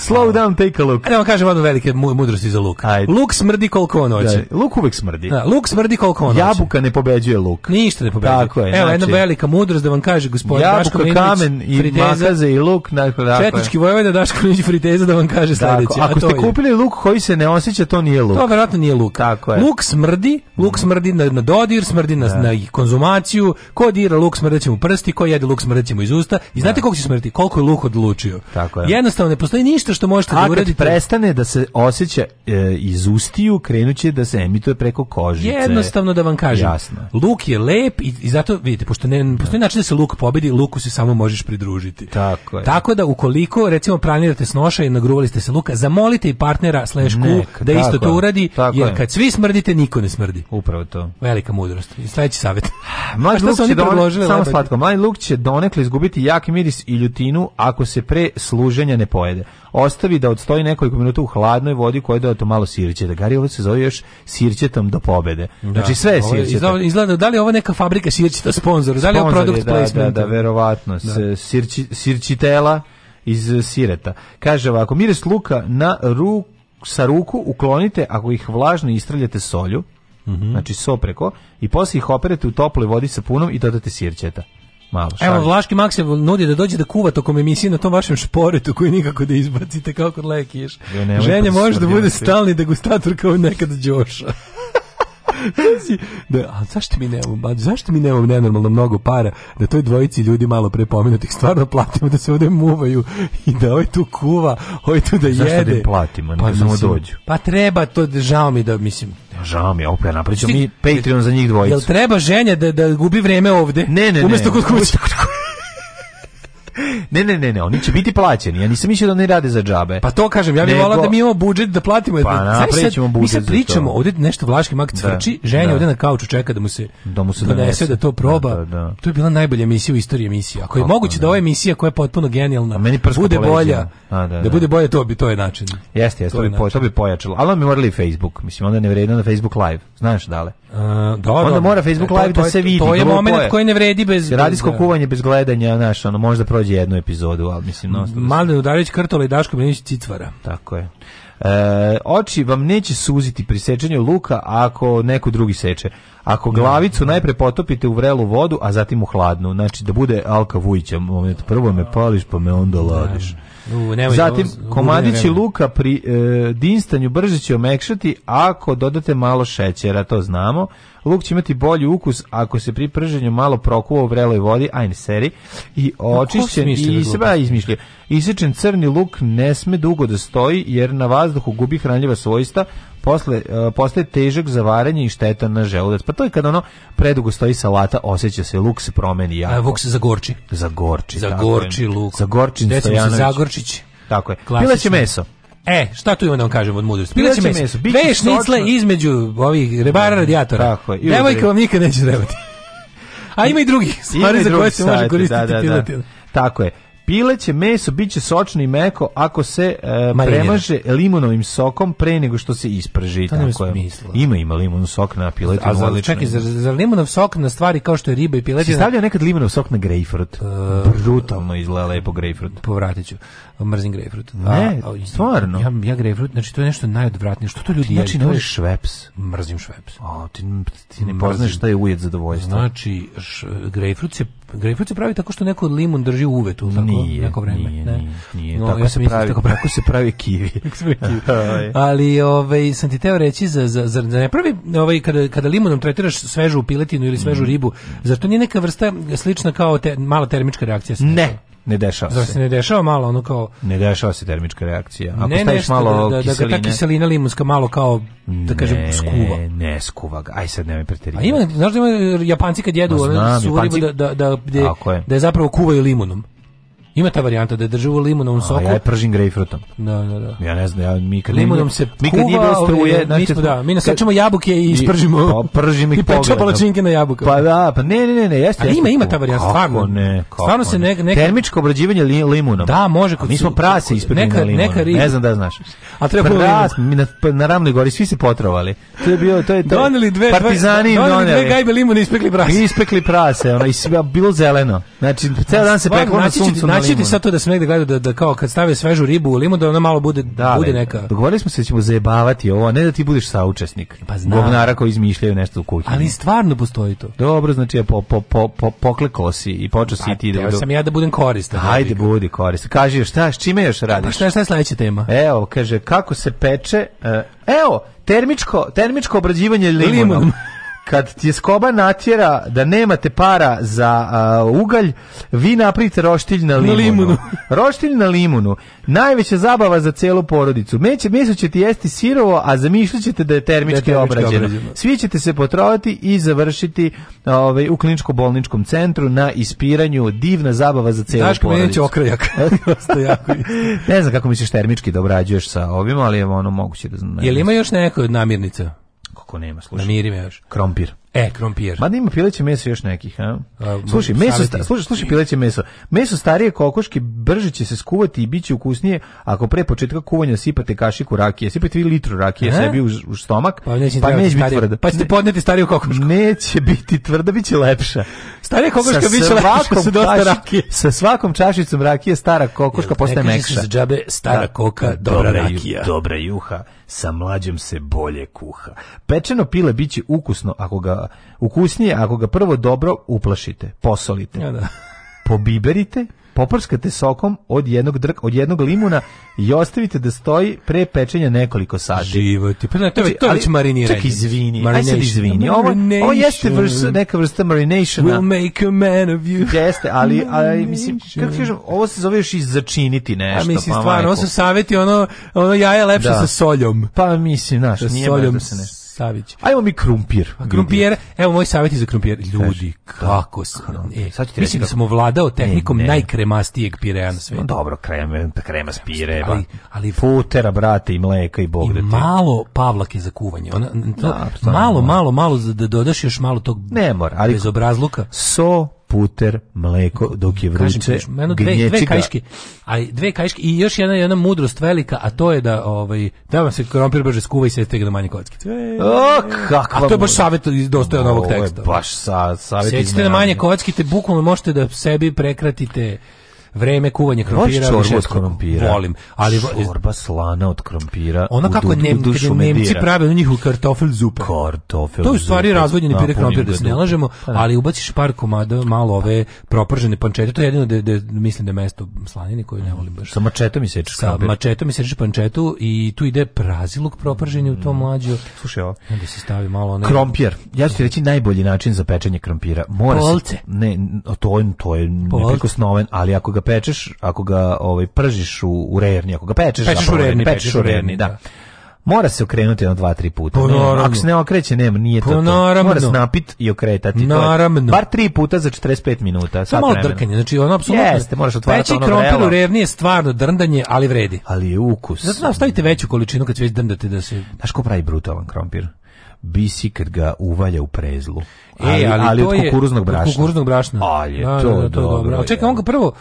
Slow
down,
take a look. Evo
da kažem vam velike mudrosti za luk. Ajde. Luk smrdi koliko on hoće.
Da, luk uvek smrdi. Da,
luk smrdi koliko on hoće.
Jabuka ne pobeđuje luk.
Ništa ne pobeđuje. Tako je. Evo znači, jedna velika mudrost da vam kaže gospodin
Daško Jabuka, kamen i
friteza, makaze
i luk. Dakle,
dakle. Četnički vojvoda Daško Milinić friteza da vam kaže sledeće.
Ako ste kupili luk koji se ne osjeća, to nije luk.
To verovatno nije
luk. Tako
je. Luk smrdi, luk smrdi na, na dodir, smrdi na, da. na konzumaciju. Ko dira luk smrdeće mu prsti, ko jede luk smrdeće mu iz usta. I znate koliko će smrti? Koliko
je
luk odlučio? Tako je. Jednostavno ne postoji ništa što možete
da
uradite.
prestane da se osjeća e, iz ustiju, krenuće da se emituje preko kožice.
Jednostavno da vam kažem. Jasno. Luk je lep i, i zato, vidite, pošto ne, postoji način da se luk pobedi, luku se samo možeš pridružiti.
Tako je.
Tako da ukoliko, recimo, planirate snoša i nagruvali ste se luka, zamolite i partnera slash da isto to uradi, tako jer kad svi smrdite, niko ne smrdi.
Upravo to.
Velika mudrost. I sledeći savjet.
Mlađi luk, će don... samo slatko. Mlađi luk će donekle izgubiti jak miris i ljutinu ako se pre služenja ne pojede ostavi da odstoji nekoliko minuta u hladnoj vodi koja da to malo sirće. Da gari ovo se zove još sirćetom do pobede. Da. Znači sve je sirćetom.
Izgleda, da li je ovo neka fabrika sirćeta sponzor? Da li je
ovo
produkt
da, placement? Da, da, da verovatno. Da. Sirči, sirčitela iz eh, sireta. Kaže ovako, miris luka na ruk, sa ruku uklonite ako ih vlažno istreljate solju, mm -hmm. znači so preko, i posle ih operete u toploj vodi sa punom i dodate sirćeta
malo. Šalim. Evo, Vlaški Maksim nudi da dođe da kuva tokom emisije na tom vašem šporetu koji nikako da izbacite kao kod lekiš. Ženja može da, da bude stalni degustator kao nekad Đoša da, a zašto mi nemamo, a zašto mi nemamo nenormalno mnogo para da toj dvojici ljudi malo pre pomenutih stvarno platimo da se ovde muvaju i da ovaj tu kuva, ovaj tu da zašto
jede. Zašto
da im
platimo, pa, samo dođu.
Pa treba to, žao mi da, mislim,
Žao mi, opet napravit mi Patreon za njih dvojicu. Jel
treba ženja da, da gubi vreme ovde? Ne, ne, ne. Umesto kod kuće
ne, ne, ne, ne, oni će biti plaćeni. Ja nisam mislio da oni rade za džabe.
Pa to kažem, ja bih volao da mi imamo budžet da platimo. Pa naprećemo budžet. Mi se pričamo, ovdje nešto vlaški mak da, cvrči, ženja da. ovde na kauču čeka da mu se da mu se da donese da to proba. Da, da, da. To je bila najbolja emisija u istoriji emisija. Ako je moguće da ova emisija koja je potpuno genijalna bude bolja, da bude bolje, to bi to je način.
Jeste, jeste, to bi to bi pojačalo. Ali mi morali Facebook, mislim onda ne vredno na Facebook live. Znaš dale.
Onda
mora Facebook e, live da se vidi.
To je momenat koji ne vredi bez
radijsko kuvanje bez gledanja, znaš, ono možda prođe jednu epizodu, ali mislim... No,
mm, Mladen Udarić, Krtola i Daško Milinić Citvara.
Tako je. E, oči vam neće suziti pri sečenju luka ako neko drugi seče. Ako glavicu da. najpre potopite u vrelu vodu, a zatim u hladnu. Znači da bude Alka Vujića moment. Prvo me pališ, pa me onda ladiš nemoj, da Zatim, komadići luka pri e, dinstanju brže će omekšati ako dodate malo šećera, to znamo. Luk će imati bolji ukus ako se pri prženju malo prokuva u vreloj vodi, ajne seri, i očišćen da i seba izmišlja. Isečen crni luk ne sme dugo da stoji jer na vazduhu gubi hranljiva svojstva, posle uh, postaje težak za varanje i štetan na želudac. Pa to je kad ono predugo stoji salata, osjeća se luk se promeni jako. A, luk
se zagorči.
Zagorči. Zagorči luk.
Zagorčin Stojanović. Se Zagorčić. Tako
je. Klasično. Pileće meso.
E, šta tu ima da vam kažem od mudrosti?
Pileće, Pileće meso.
Dve šnicle između ovih rebara radijatora. Tako je. Devojka vam nikad neće trebati. A ima i drugih stvari za koje se može koristiti da, da, da.
Tako je. Pileće meso biće sočno i meko ako se e, premaže limunovim sokom pre nego što se isprži. To tako je. Ima ima limunov sok na piletinu.
A za, čekaj, za, za limunov sok na stvari kao što je riba i piletina...
Si stavljao nekad limunov sok na grejfrut? Uh, e, Brutalno izgleda lepo grejpfrut.
Povratit ću mrzim
grejpfrut. Ne,
a, stvarno. Ja, ja grejpfrut, znači to je nešto najodvratnije. Što to ljudi
ti znači, ne
šveps. Mrzim šveps.
A, ti, ti ne poznaš šta je ujet zadovoljstva.
Znači, grejpfrut se Grejpfrut se pravi tako što neko limun drži u uvetu, tako nije, neko vreme. Nije, ne? nije, nije.
No, tako, ja se da pravi, tako, pravi. tako se pravi kivi.
Ali ovaj, sam ti teo reći, za, za, za, ne pravi, ovaj, kada, kada limunom tretiraš svežu piletinu ili svežu mm. ribu, zar to nije neka vrsta slična kao te, mala termička reakcija?
Ne, ne
dešava Zar se ne dešava malo ono kao
ne dešava se termička reakcija ako ne staviš
malo
da,
da, da, da kiseline da ga ta kiselina limunska malo kao da kažem ne, skuva ne skuva ga aj sad nemoj preterivati a ima znaš da ima Japanci kad jedu no, znam, one su Japanci... da da da je, da je zapravo kuvaju limunom Ima ta varijanta da drži u limunovom soku. A
ja je pržim grejpfrutom.
Da, da, da.
Ja ne znam, ja, mi kad
Limonom se mi kad nije bilo struje, znači, mi, smo, da, mi nasečemo jabuke i ispržimo. Pa pržim ih I pečemo da. palačinke na jabukama.
Pa da, pa ne, ne, ne, ne jeste.
Ali ima, ima ta varijanta, stvarno. Ne, kako stvarno se ne, neka...
Termičko obrađivanje li, limunom.
Da, može. Kod
mi smo prase ispržili neka, limunom. Neka riba. Ne znam da znaš. A treba Pras, da, mi na, pa na Ramli gori svi se potrovali. To je bio, to je to.
Doneli dve, partizani doneli. Doneli dve gajbe limuna
ispekli prase.
Ispekli
prase, ona i sve bilo zeleno. Znači, ceo dan se peklo na suncu Neću ti
sad to da sam negde gledao da, da kao kad stave svežu ribu u limun da ona malo bude, da, bude neka.
Dogovorili smo se da ćemo zajebavati ovo, ne da ti budeš saučesnik. Pa znam. Govnara koji izmišljaju nešto u kuhinji.
Ali stvarno postoji to.
Dobro, znači ja po, po, po, po, poklekao si i počeo si pa, ti
da... sam ja da budem koristan.
Hajde, budi koristan. Kaži, šta, s čime još pa radiš? Pa
šta,
šta
je sledeća tema?
Evo, kaže, kako se peče... Uh, evo, termičko, termičko obrađivanje limunom. Limun. kad ti je skoba natjera da nemate para za a, ugalj, vi napravite roštilj na limunu. Na limunu. roštilj na limunu. Najveća zabava za celu porodicu. Meće meso ćete jesti sirovo, a zamišljat da je termički, da termički obrađeno. Svi ćete se potrovati i završiti ovaj, u kliničko-bolničkom centru na ispiranju. Divna zabava za celu Daško, porodicu. Daško,
okrajak.
ne znam kako misliš termički da obrađuješ sa ovim, ali je ono moguće da znam. li
ima još neka od namirnica?
Kako nema,
slušaj. Namiri me još.
Krompir.
E, krompir.
Ma ima pileće meso još nekih, a? a slušaj, meso, slušaj, slušaj pileće meso. Meso starije kokoške brže će se skuvati i biće ukusnije ako pre početka kuvanja sipate kašiku rakije. Sipate vi litru rakije a? E? sebi u, u stomak, pa neće, pa neće biti tvrda.
Pa ćete podneti stariju kokošku.
Neće biti tvrda, biće
lepša. Starija kokoška biće bit će lepša
sa dosta rakije. Sa svakom čašicom rakije stara kokoška postaje mekša. Za
džabe, stara da. koka, dobra, dobra rakija.
dobra juha, sa mlađom se bolje kuha. Pečeno pile biće ukusno ako ga ukusnije ako ga prvo dobro uplašite, posolite.
Ja, da.
Pobiberite, poprskate sokom od jednog drk, od jednog limuna i ostavite da stoji pre pečenja nekoliko sati.
Život. Pa to je znači, to već mariniranje. Čekaj, izvini.
Marination. Aj sad izvini. Ovo, ovo jeste vrsta, neka vrsta marinationa. We'll
make a man of you.
Jeste, ali,
ali
mislim, kako kažem, ovo se zove još i začiniti nešto. A mislim,
pa, stvarno, majko. ovo su savjeti, ono, ono jaje lepše da. sa soljom.
Pa mislim, znaš, nije solom, da se nešto. Savić.
Ajmo mi
krumpir. krumpir, evo moj savet je za krumpir. Ljudi, da. kako sam.
E, mislim da sam ovladao tehnikom ne, ne. najkremastijeg pireja na svetu.
No, dobro, kreme, krema s pire, ali, ali futera, brate, i mleka i bog. I
malo pavlake za kuvanje. Ona, to, da, da. malo, malo, malo, da dodaš još malo tog
ne mora, ali
bezobrazluka.
So, puter, mleko, dok je vruće,
dve, dve kajške, a dve kajške i još jedna jedna mudrost velika, a to je da ovaj da vam se krompir brže skuva i se na manje kocke.
O, kakva.
A to je baš savet dostojan ovog teksta.
Ovo je baš sa savet. Sećate
na manje kocke, te bukvalno možete da sebi prekratite vreme kuvanja
krompira više od krompira.
Volim,
ali čorba slana od krompira.
Ona kako nem, Nemci prave u njihovu
kartofel zupa Kartofel. To je
stvari razvodnjeni da, pire krompir da se ne lažemo, pa da. ali ubaciš par komada malo ove propržene pančete, to je jedino da, da mislim da mesto slanine koju ne volim baš.
Sa mačetom i sečeš
Sa mačetom i sečeš pančetu i tu ide prazilog proprženje u to mm. mlađu
Slušaj ovo.
Da se stavi malo onaj
krompir. Ja ću ti reći najbolji način za pečenje krompira. Mora se ne to je to je neprikosnoven, ali ako ga pečeš, ako ga ovaj, pržiš u,
u
revni, ako ga pečeš,
pečeš zapravo, u revni,
pečeš, pečeš u revni, da. da. Mora se okrenuti jedno dva, tri puta. Pa nema, ako se ne okreće, nema, nije to, pa to. Mora se napit i okretati.
Naravno. To
bar tri puta za 45 minuta. Samo vremena. drkanje,
znači ono apsolutno. Jeste,
moraš otvarati ono vrelo. u revni
je stvarno drndanje, ali vredi.
Ali je ukus.
Zato znači, stavite veću količinu kad već drndate da se...
Znaš ko pravi brutalan krompir? bisi kad ga uvalja u prezlu.
E, ali, ali,
ali
od
kukuruznog brašna. Od kukuruznog brašna.
Ali je da, to da, da, to dobro. dobro. Čekaj, on ga prvo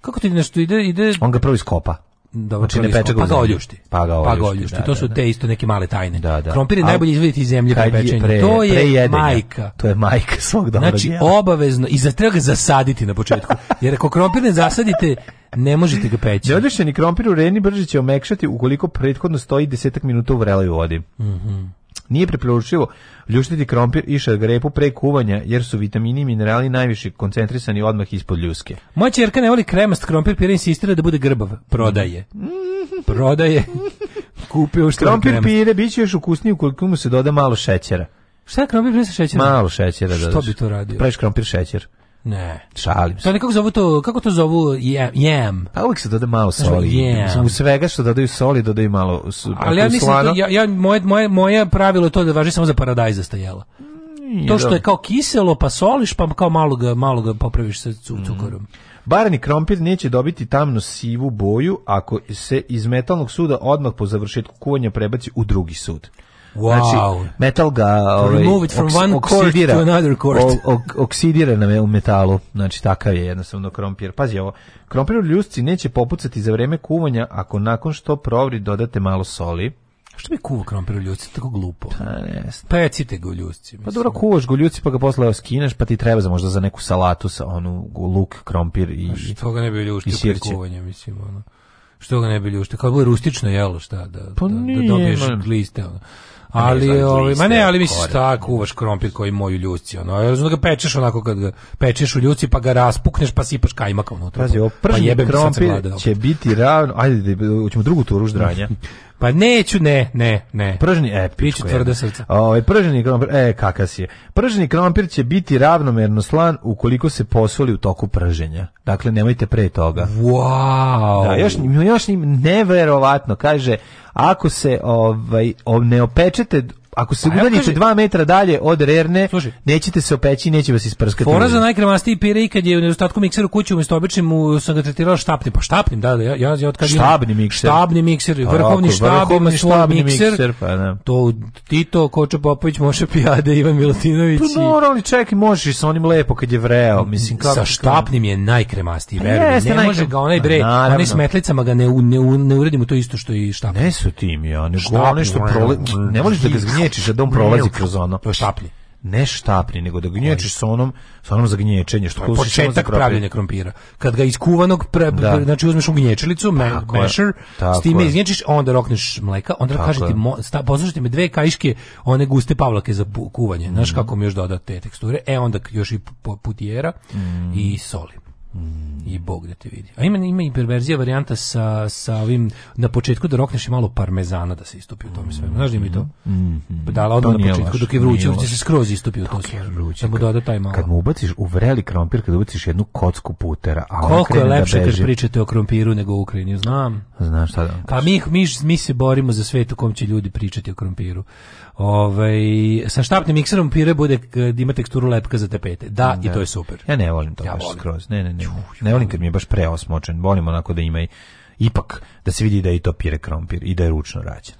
Kako ti nešto ide, ide...
On ga prvo iskopa.
Dobro, znači
ne peče pa ga oljušti.
Pa ga oljušti. Pa ga oljušti. Da, to su da, te da. isto neke male tajne.
Da, da. Krompir je
najbolje izvaditi iz zemlje pre pečenja. To je prejedenja. majka.
To je majka svog dobrog
Znači,
djela.
obavezno, i za treba ga zasaditi na početku. Jer ako
krompir
ne zasadite, ne možete ga peći.
Neodešeni krompir u reni brže će omekšati ukoliko prethodno stoji desetak minuta u vreloj vodi. Mhm. Mm Nije preporučljivo ljuštiti krompir i šargarepu pre kuvanja, jer su vitamini i minerali najviše koncentrisani odmah ispod ljuske.
Moja čerka ne voli kremast krompir, jer insistira da bude grbav. Prodaje. Mhm. Prodaje. Kupio što Krompir
pire, bit će još ukusniji ukoliko mu se doda malo šećera.
Šta je krompir pire sa šećerom?
Malo šećera.
Da, što dodaš. bi to da. radio?
Praviš krompir šećer.
Ne.
Šalim
se. To nekako zovu to, kako to zovu jam?
Pa uvijek se dode malo soli. Jam. U svega što dodaju soli, dodaju malo su,
Ali ja
mislim,
ja, ja, moje, moje, moje pravilo je to da važi samo za paradajzasta jela. Mm, to što je kao kiselo, pa soliš, pa kao malo ga, malo ga popraviš sa mm. cukorom. Mm.
Barani krompir neće dobiti tamno sivu boju ako se iz metalnog suda odmah po završetku kuvanja prebaci u drugi sud. Znači, wow. Znači, metal ga ovaj, from one oksidira, to another o, o, oksidira nam metalu. Znači, takav je jednostavno krompir. Pazi ovo, krompir u ljusci neće popucati za vreme kuvanja ako nakon što provri dodate malo soli. Što bi
kuva krompir u ljusci, tako glupo? Pa ne. Pecite ga u ljusci. Pa mislim.
Pa dobro, kuvaš ga u ljusci, pa ga posle skineš, pa ti treba za možda za neku salatu sa onu luk, krompir i znači, Što ga
ne bi
ljuštio pre kuvanja, mislim, ono.
Što ga ne bi ljuštio? Kao da bilo rustično jelo, šta, da, pa da, da dobiješ gliste, ono. Ali ovaj ma ne, ali misliš šta kuvaš krompir koji moju ljuci, ono. Ja znam da ga pečeš onako kad ga pečeš u ljuci pa ga raspukneš pa sipaš kajmak unutra.
Pazi,
pa
jebem krompir će biti ravno. Ajde, da hoćemo drugu turu ždranja.
Pa neću, ne, ne, ne.
Prženi, e, piću
tvrdo srce.
Ovaj prženi krompir, e, kakas je. Prženi krompir će biti ravnomerno slan ukoliko se posoli u toku prženja. Dakle, nemojte pre toga.
Wow.
Da, još, još neverovatno, kaže, ako se ovaj, ne opečete ako se pa udaljite 2 metra dalje od rerne, služi. nećete se opeći, neće vas isprskati.
Fora za najkremastiji pire i kad je u nedostatku miksera kući umjesto običnim sam ga tretirao štapnim, pa štapnim, da, da ja ja, ja od kad štabni
mikser.
Štabni mikser, pa, vrhovni ako, štab, ima svoj štabni mikser, mikser, pa da. To Tito Koča Popović može pijade Ivan Milutinović.
Pa normalno, čekaj, možeš sa onim lepo kad je vreo, mislim
kako. Sa štapnim je najkremastiji, pa verujem. Ne najkrem... može ga onaj bre, pa onaj smetlicama da ga ne ne, ne uredimo to isto što i štap.
Ne su tim ja, nego ono što prole, ne možeš da ga gnječiš da on prolazi kroz ono. To je štaplje ne štapni, nego da gnječiš sa onom, sa onom za gnječenje. Što
to je početak pravljenja krompira. Kad ga iskuvanog, pre, da. znači uzmeš u gnječilicu, mešer, s time izgnječiš, onda rokneš mleka, onda Tako kaže ti, poslušajte me dve kajške, one guste pavlake za kuvanje. Mm. Znaš kako mi još dodate te teksture? E, onda još i putijera mm. i soli. Mm. I bog da te vidi. A ima, ima i perverzija varijanta sa, sa ovim, na početku da rokneš malo parmezana da se istopi u tome mm-hmm. svemu. Znaš da mi to? Mm -hmm. Pa da, onda na početku dok je vruće, će se skroz istupi u to svemu. Da mu doda taj malo.
Kad mu ubaciš u vreli krompir, kad ubaciš jednu kocku putera, a Koliko
je da lepše
da kad
pričate o krompiru nego u Ukrajini,
znam. Znaš šta da
Pa mi, mi, mi se borimo za svet u kom će ljudi pričati o krompiru. Ovaj sa štapnim mikserom pire bude eh, da ima teksturu lepka za tepete. Da, da,
i
da. to je super.
Ja ne volim to ja baš volim. skroz. Ne, ne, ne. Ne volim kad mi je baš preosmočen. Volim onako da ima i, ipak da se vidi da je i to pire krompir i da je ručno rađen.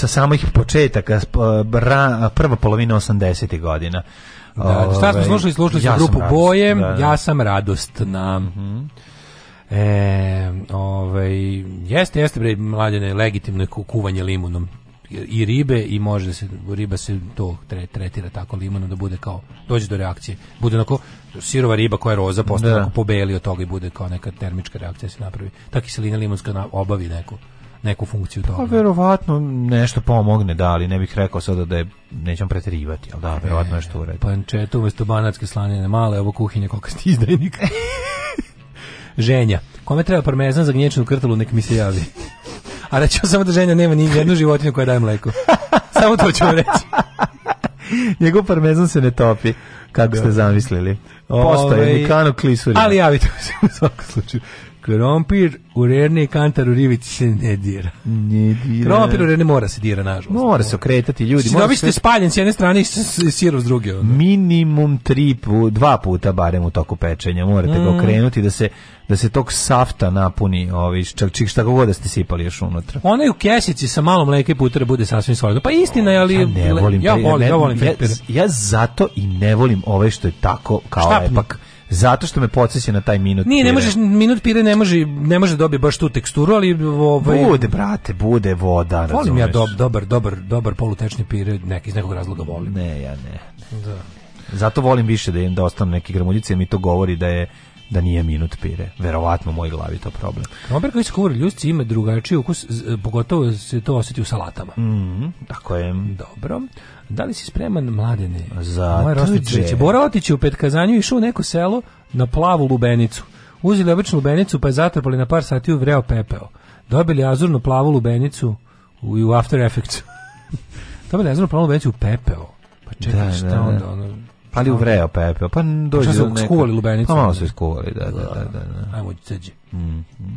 sa samih početaka, prva polovina 80. godina.
Da, da, šta smo ovaj, slušali? Slušali ja grupu radost, Boje, da, da. ja sam radostna. Mm -hmm. E, ovaj, jeste, jeste bre, mlađene, legitimno je kuvanje limunom i ribe i može da se riba se to tre, tretira tako limunom da bude kao dođe do reakcije. Bude onako sirova riba koja je roza postane da. pobeli od toga i bude kao neka termička reakcija da se napravi. Tako i limunska obavi neku neku funkciju toga. Pa
verovatno nešto pomogne, da, ali ne bih rekao sada da je nećem preterivati, al da, verovatno nešto u redu.
Pančetu umesto banatske slanine male, ovo kuhinje koliko ste izdajnik. ženja. Kome treba parmezan za gnječnu krtalu, nek mi se javi. A rečeo sam da ženja nema ni jednu životinju koja daje mleko. Samo to ćemo reći. Njegov
parmezan se ne topi, kako ste da. zamislili. Postoje, Ove, ovaj, klisuri.
Ali javite se u svakom slučaju. Krompir u rerne i kantar u rivici se ne dira.
Ne dira.
Krompir u rerne mora se dira, nažalost. Mora
se okretati ljudi. Si
dobit sve... spaljen s jedne strane i sirov s druge.
Onda. Minimum tri, dva puta barem u toku pečenja. Morate mm. ga okrenuti da se da se tog safta napuni, ovi, čak, čak šta god da ste sipali još unutra.
Ona je u kesici sa malo mleka i putera bude sasvim solidno. Pa istina je, ali ja ne volim, ja volim, ja, volim ja,
ja, zato i ne volim ove ovaj što je tako kao Štapni. epak Zato što me podseća na taj minut.
Nije, ne možeš minut pire ne može ne može da dobije baš tu teksturu, ali ovaj bude
brate, bude voda, razumeš. Volim
ja
do,
dobar, dobar, dobar polutečni pire, neki iz nekog razloga volim.
Ne, ja ne. Da. Zato volim više da im da ostanu neke gramuljice, mi to govori da je da nije minut pire. Verovatno u mojoj glavi to problem.
Krompir koji se kuvari ljusci ima drugačiji ukus, e, pogotovo se to osjeti u salatama.
Mm, tako je.
Dobro. Da li si spreman, mladene?
Za Moje
rostiče. Bora otići u Petkazanju išao u neko selo na plavu lubenicu. Uzeli običnu lubenicu pa je zatrpali na par sati u vreo pepeo. Dobili azurnu plavu lubenicu u, u After Effects. Dobili azurnu plavu lubenicu u pepeo. Pa čekaj, da, šta da, da. onda ono...
Pali uvreo pepeo, pa, pa, pa dođe pa do
neka... skuvali lubenicu?
Pa malo su iskuvali, da, da, da. da, da. Ajmo, ceđi. Mm -hmm.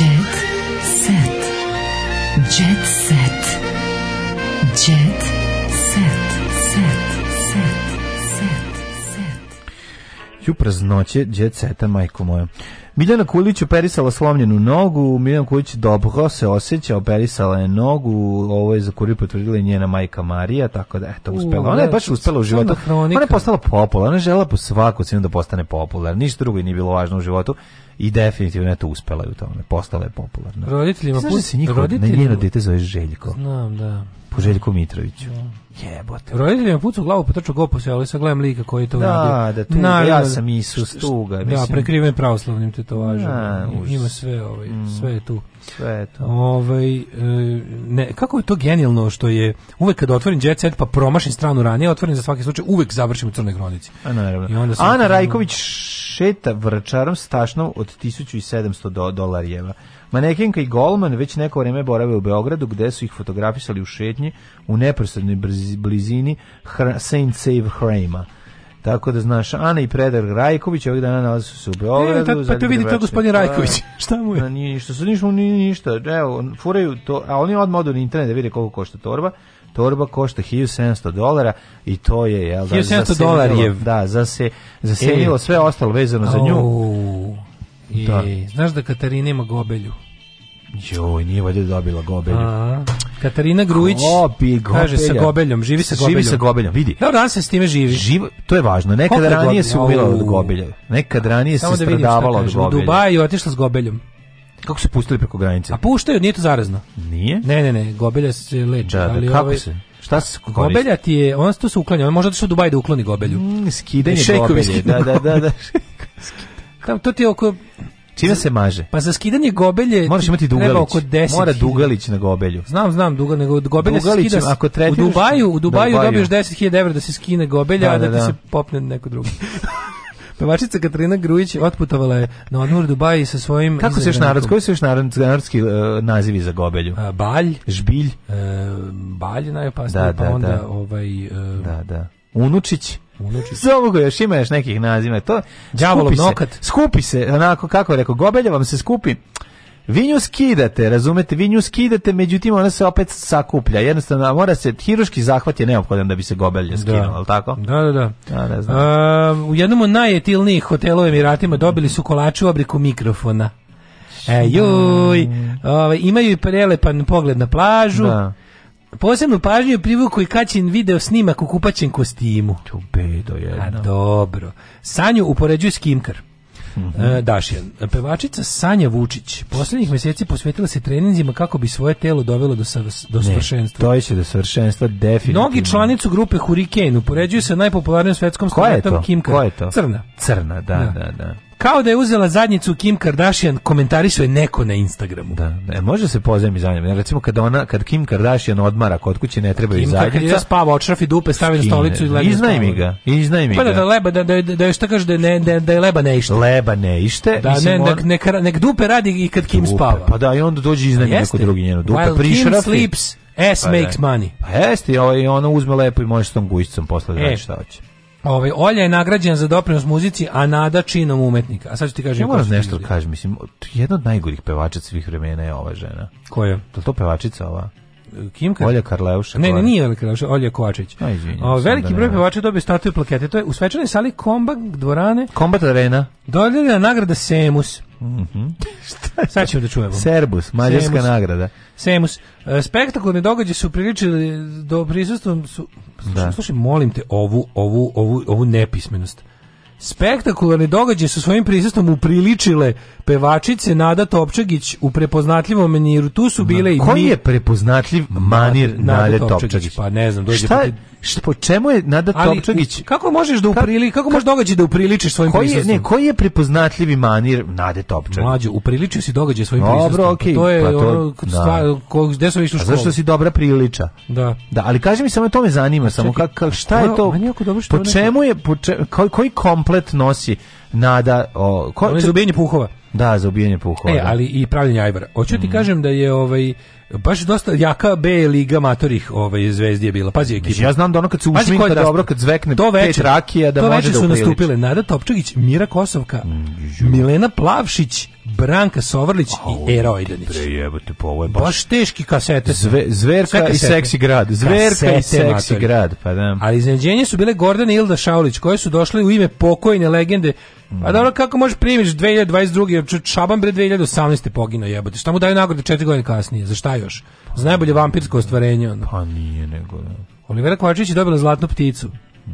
Jet set. Jet set. Jet
set. Set. Set.
set. Ju praznoće djeceta, majko moja. Miljana Kulić operisala slomljenu nogu, Miljana Kulić dobro se osjeća, operisala je nogu, ovo je za kuriju potvrdila i njena majka Marija, tako da, eto, uspela. Ona je baš uspela u životu. Ona je postala popularna, ona je žela po svaku cenu da postane popularna, ništa drugo je nije bilo važno u životu i definitivno je to uspela u tome. Postala je popularna. Roditeljima
Znaš
da se njihovo, roditeljima... njeno dete zove Željko.
Znam, da.
Po Željku Mitroviću.
Da. Jebote. Roditeljima pucu u glavu, potrču pa go ali sad gledam lika koji je to da, uradio. Da,
da, tuga, Na, ja sam da. Isus, tuga. Da, mislim.
Da, prekriven pravoslavnim tetovažem. Ima sve, ovaj, mm. sve je tu.
Sve to.
Ovaj, e, ne, kako je to genijalno što je uvek kad otvorim Jet Set pa promašim stranu ranije, otvorim za svaki slučaj, uvek završim u crnoj Gronici.
A, naravno. I onda Ana Rajković šeta vrčarom s tašnom od 1700 do, dolarjeva. Manekenka i Golman već neko vreme borave u Beogradu gde su ih fotografisali u šetnji u neposrednoj blizini Saint Save Hrema. Tako da znaš, Ana i Predrag Rajković ovih dana nalaze su u Beogradu.
E, ta, pa, pa to vidi to gospodin da, da. Rajković. Šta mu je?
Na, da, nije ništa, su ništa, nije ništa. Evo, furaju to, a oni odmah odu na internet da vide koliko košta torba. Torba košta 1700 dolara i to je, jel da, 1700 dolara je... Da, za se, za zasenilo e, sve ostalo vezano za nju. O,
i, da. E, znaš da Katarina ima gobelju?
Joj, nije valjda dobila gobelju. A -a.
Katarina Grujić Gobi, kaže sa gobeljom, živi sa gobeljom.
Živi sa gobeljom, vidi. Evo danas se s time živi. Živo, to je važno. Nekad ranije se umila od gobelja. Nekad ranije se stradavala od gobelja. U Dubaju otišla s gobeljom. Kako se pustili preko granice? A puštaju, nije to zarazno. Nije? Ne, ne, ne, gobelja se leči. Da, da, ali kako ovaj, se? Šta se koristi? Gobelja ti je, on se tu se uklanja, on može da što u Dubaj da ukloni gobelju. Mm, skidanje gobelje, da, da, da. da. Tam, to ti je oko Čime se maže? Pa za skidanje gobelje Moraš imati dugalić. Mora dugalić na gobelju. Znam, znam, duga nego gobelje dugalić, se skida. Ako tretiraš, u Dubaju, u Dubaju, Dubaju. dobiješ 10.000 evra da se skine gobelja, da, da, a da, da ti da. se popne neko drugo. Pevačica Katarina Grujić otputovala je na odmor Dubaji sa svojim Kako se još narod, koji se još narod, narodski uh, nazivi za gobelju? A, balj, žbilj, e, balj najopasniji, da, pa da, pa onda da. ovaj uh, da, da. Unučić unučić. Zovu još ima još nekih naziva. To đavolov nokat. Se, skupi se, onako kako rekao, gobelja vam se skupi. Vi nju skidate, razumete, vi nju skidate, međutim ona se opet sakuplja. Jednostavno, mora se, hiruški zahvat je neophodan da bi se gobelja da. skinula, al tako? Da, da, da. Ja da, ne znam. A, u jednom od najetilnijih hotela u Emiratima dobili su kolače u obliku mikrofona. E, joj, ove, ovaj, imaju i prelepan pogled na plažu. Da Posebnu pažnju privuku i kaćin video snimak u kupaćem kostimu. To bedo je. A, dobro. Sanju upoređuje s Kimkar. Mm -hmm. Dašjan. Pevačica Sanja Vučić poslednjih meseci posvetila se treninzima kako bi svoje telo dovelo do, savs, do ne, svršenstva. to je do svršenstva definitivno. Mnogi članicu grupe Hurricane upoređuju sa najpopularnijom svetskom Ko je to? Ko je to? Crna. Crna, da, da. da. da. Kao da je uzela zadnicu Kim Kardashian, komentarišuje neko na Instagramu. Da, ne, da, može se pozajmi za njim. Recimo kad ona kad Kim Kardashian odmara kod kuće ne treba joj zadnica. Kim spava, očrafi dupe, stavi na stolicu i legne. Iznajmi ga. Iznajmi ga. Pa da, da leba da da da šta kaže da ne da, da je leba neište. Leba neište. Da ne, on... nek, nek, nek dupe radi i kad Kim dupe. spava. Pa da i onda dođe iznajmi pa neko drugi njenu dupe While prišrafi. Kim sleeps, S pa da. makes da. money. Pa jeste, i ono uzme lepo i može s tom gujicom posle da e. šta hoće. Ove, ovaj, Olja je nagrađen za doprinos muzici, a Nada činom umetnika. A sad ću ti kažem. Ja moram nešto da kažem, mislim, jedna od najgorih pevačica svih vremena je ova žena. Koja? Je to, pevačica ova? Kimka? Olja Karleuša. Ne, ne, nije Olja Karleuša, Olja Kovačić. A, izvinjam, o, ovaj, veliki broj pevača dobio statue plakete. To je u svečanoj sali Kombat dvorane. Kombat arena. Dodeljena nagrada Semus. Mhm. Šta? Sad ćemo da čujemo. Serbus, mađarska Semus. nagrada. Semus. E, spektakularni događaji su priličili do prisustvom su da. slušaj, da. slušaj, molim te ovu ovu ovu ovu nepismenost. Spektakularni događaj su svojim prisustvom upriličile pevačice Nada Topčagić u prepoznatljivom maniru. Tu su bile Na, i koji mi... je prepoznatljiv manir Nada, Nada Topčagić? Pa ne znam, dođe Šta? Poti pa Šta, po čemu je Nada Topčagić? Kako možeš da uprili, kako, kako možeš događaj da upriličiš svojim koji je, Ne, koji je prepoznatljivi manir Nade Topčagić? Mlađe, upriličio si događaj svojim Dobro, prisustvom. Pa okay, to je pa to, ono, da. stvar, ko, gde sam išao u školu. Zašto si dobra priliča? Da. Da, ali kaži mi samo to me zanima, Čekaj, samo kak, kak, šta je to? Dobro što po čemu je po če, koji, koji komplet nosi Nada o, ko, ono je za ubijanje puhova. Da, za ubijanje puhova. E, da. ali i pravljenje ajvara. Hoću ti mm. kažem da je ovaj baš dosta jaka B liga matorih ovaj zvezdi je bila. Pazi ekipa. Ja znam da ono kad se ušminka da, pa dobro kad zvekne to veče, pet rakija da to može da su nastupile Nada Topčagić, Mira Kosovka, mm, Milena Plavšić, Branka Sovrlić i Era Ojdanić. Prejebate, pa ovo je baš... Baš teški kasete. Zve, zverka kasete. i seksi grad. Zverka kasete i seksi grad, pa da. Ali iznenađenje su bile Gordana i Ilda Šaulić, koje su došle u ime pokojne legende A pa dobro, kako možeš primiš 2022. Šaban bre 2018. pogino jebote. Šta mu daju nagradu četiri godine kasnije? Za šta još? Za najbolje vampirsko ostvarenje. Ono. Pa nije nego. Ne. Da. Olivera Kovačević je dobila zlatnu pticu. Mm.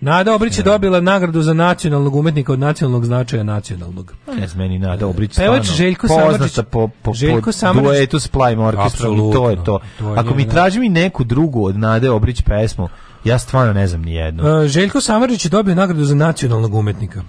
Nada Obrić je da. dobila nagradu za nacionalnog umetnika od nacionalnog značaja nacionalnog. Pa ne znam, Nada Obrić Pevač Željko Samrđić. po, po, Željko po duetu s Plajim orkestrom i to je to. to je Ako mi traži mi neku drugu od Nade Obrić pesmu, ja stvarno ne znam ni jednu. E, Željko Samrđić je dobio nagradu za nacionalnog umetnika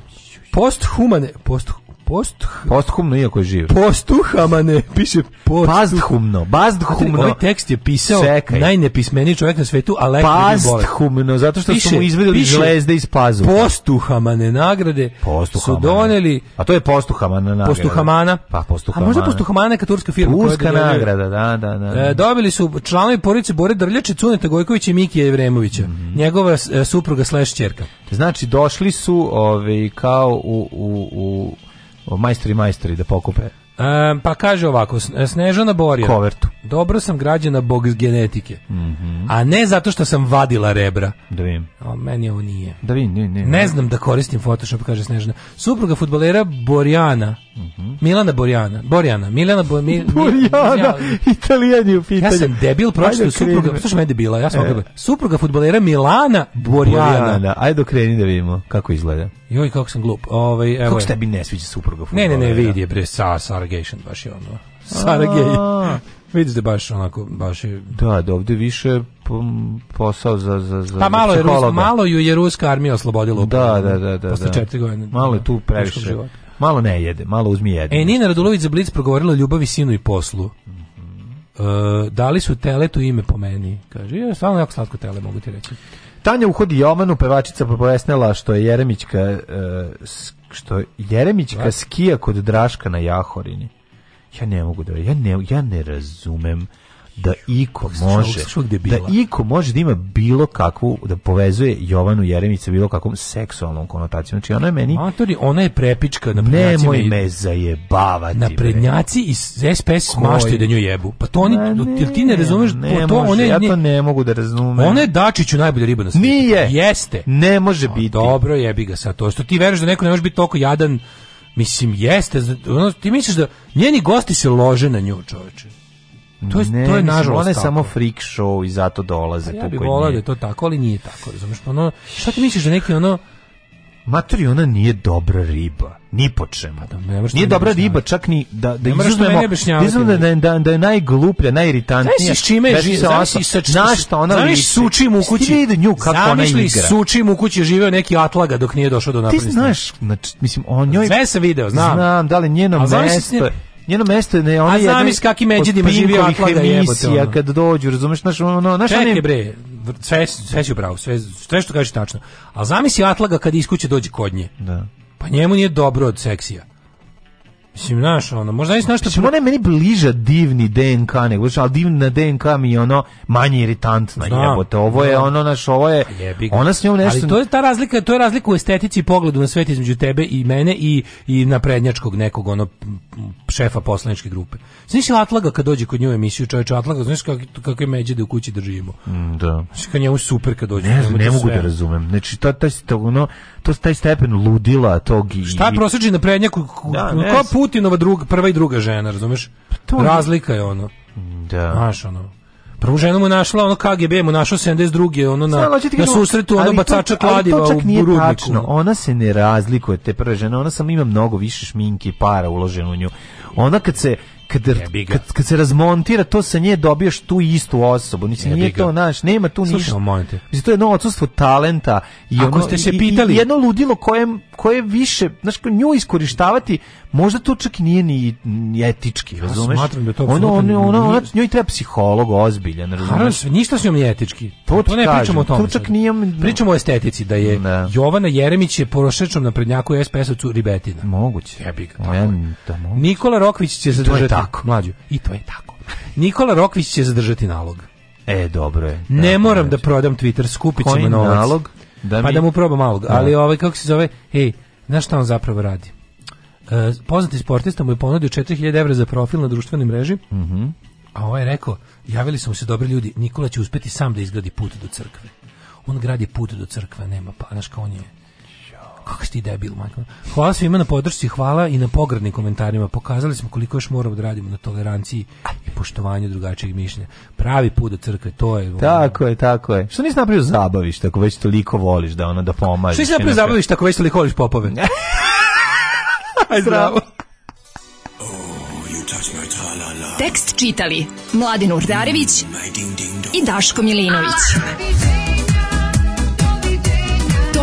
posthumane post Post posthumno iako je živ. Postuhama ne piše post. Pasthumno, bazdhumno. Ovaj tekst je pisao Čekaj. najnepismeniji čovjek na svijetu, a lek Pasthumno, zato što piše, su mu izvedeli žlezde iz pazu. Postuhama nagrade. Postuhama. Su doneli. A to je postuhama nagrada. Postuhamana. Pa postuhamana. A možda postuhamana neka firma. Turska nagrada, da, da, da. E, dobili su članovi porodice Bore Drljače, Cuneta Gojković i Mikija Evremovića. Mm -hmm. Njegova e, supruga slash ćerka. Znači došli su, ovaj kao u, u, u o, majstori majstori da pokupe. Um, pa kaže ovako, Snežana Borja. Kovertu. Dobro sam građena bog iz genetike. Mm -hmm. A ne zato što sam vadila rebra. Da vidim. O, meni ovo nije. Da vidim, ne, nije, Ne znam da koristim Photoshop, kaže Snežana. Supruga futbolera Borjana Milana Borjana, Borjana, Milana Bo, mi, Borjana, Italijani u pitanju. Ja sam debil, pročito supruga, slušaj me debila, ja sam e. supruga futbolera Milana Borjana. Borjana, ajde okreni da vidimo kako izgleda. Joj, kako sam glup. Ovaj, evo kako se tebi ne sviđa supruga futbolera? Ne, ne, ne, vidi je, bre, sa, Saragation, baš je ono. Saragej. Vidiš da baš onako, baš je... Da, da ovde više posao za, za, za pa malo, je, malo ju je ruska armija oslobodila. Da, da, da. da, posle da. četiri godine. Malo je tu previše Malo ne jede, malo uzmi jede. E, Nina Radulović za Blic progovorila o ljubavi, sinu i poslu. Uh, dali su teletu ime po meni. Kaže, je stvarno jako slatko tele, mogu ti reći. Tanja uhodi Jovanu, pevačica popovesnela što je Jeremićka uh, što Jeremićka What? skija kod Draška na Jahorini. Ja ne mogu da, ja ne, ja ne razumem da iko može da iko može da ima bilo kakvu da povezuje Jovanu Jeremić sa bilo kakvom seksualnom konotacijom. Znači ona je meni Matori, ona je prepička na prednjaci. Nemoj me zajebavati. Na prednjaci i SPS smašte da nju jebu. Pa to oni ne, ti ne razumeš ne to može, one ja to ne mogu da razumem. Ona je Dačiću najbolja riba na svijetu. Nije. Jeste. Ne može biti. Dobro jebi ga sad to što ti veruješ da neko ne može biti toliko jadan Mislim, jeste, ono, ti misliš da njeni gosti se lože na nju, čoveče. To je, ne, to je nažalost One samo freak show i zato dolaze pa ja bih volao da je to tako, ali nije tako. Razumeš, ono, šta ti misliš da neki ono... Maturi, ona nije dobra riba. Ni po čemu. Pa, da, nije dobra riba, čak ni da, da, da izuzmemo... Da, da, da, da je najgluplja, najiritantnija. Znaš s čime živi, znaš i sa što ona liči. Znaš sučim u kući. Ti vidi nju kako ona igra. Znaš sučim u kući živeo neki atlaga dok nije došao do naprednosti. Ti znaš, znači, mislim, on njoj... Sve sam video, znam. Znam, da li njeno mesto njeno mesto ne ona je. A znam kakvi međidima živio Atlaga kad dođu, razumeš, naš ono, naš Čekaj, bre, sve sve si upravo, sve sve što kažeš tačno. Al zamisli Atlaga kad iskuće kuće dođe kod nje. Da. Pa njemu nije dobro od seksija. Mislim, znaš, ono, možda i znaš što... Mislim, ona je meni bliža divni DNK, nego, znaš, ali divna DNK mi je ono manje iritantna, Znam, jebote. Ovo je ono, naš, ovo je... Jebiga. Ona s njom nešto... Ali to je ta razlika, to je razlika u estetici i pogledu na svet između tebe i mene i, i na prednjačkog nekog, ono, šefa poslaničke grupe. Znaš, Atlaga kad dođe kod nju emisiju, čovječe Atlaga, znaš kako, kako je međe da u kući držimo. Mm, da. Znaš, kad njemu super kad dođe. Ne, ne, ne mogu da razumem. Znači, to, taj, to, ono, to, taj stepen ludila tog... I... Šta prosjeđi na prednjaku? Da, ne, ko Putinova druga, prva i druga žena, razumeš? Pa to Razlika je ono. Da. Znaš, ono. Prvu ženu mu našla, ono KGB mu našao 72. ono na, Znala, na susretu, ono bacača kladiva u rudniku. Ona se ne razlikuje, te prve žene, ona samo ima mnogo više šminke i para uloženo u nju. Ona kad se kad, kad, kad, se razmontira to sa nje dobiješ tu istu osobu. Nisi nije to naš, nema tu ništa. Mislim to je novo odsustvo talenta i Ako ono, ste se pitali i, jedno ludilo kojem koje više, znači nju iskorištavati, možda to čak nije ni, ni etički, razumeš? Ja da to ono, ono, ono, ono, njoj treba psiholog ozbiljan, razumeš? ništa s njom nije etički. To, pa to ne kažem, pričamo o tome. To čak nije, no. Pričamo o estetici, da je ne. Da. Jovana Jeremić je porošečom na prednjaku SPS-ovcu Ribetina. Moguće. Jebi ga. Nikola Rokvić će zadržati tako. Mlađu, i to je tako. Nikola Rokvić će zadržati nalog. E, dobro je. Ne da, moram da prodam Twitter, skupit ćemo novac. nalog? Da pa mi... Pa da mu probam nalog. Da. Ali ovaj, kako se zove, hej, znaš šta on zapravo radi? E, poznati sportista mu je ponudio 4000 evra za profil na društvenim mreži, mm a ovaj je rekao, javili su mu se dobri ljudi, Nikola će uspeti sam da izgradi put do crkve. On gradi put do crkve, nema pa, znaš kao on je kakav ti debil, majko. Hvala svima na podršci, hvala i na pogrdnim komentarima. Pokazali smo koliko još moramo da radimo na toleranciji i poštovanju drugačijeg mišljenja. Pravi put do crkve, to je. Tako ono. je, tako je. Što nisi napravio zabaviš, tako već toliko voliš da ona da pomaže. Što nisi napravio zabaviš, tako već toliko voliš popove? Aj zdravo. Oh, Tekst čitali Mladin Urdarević i Daško Milinović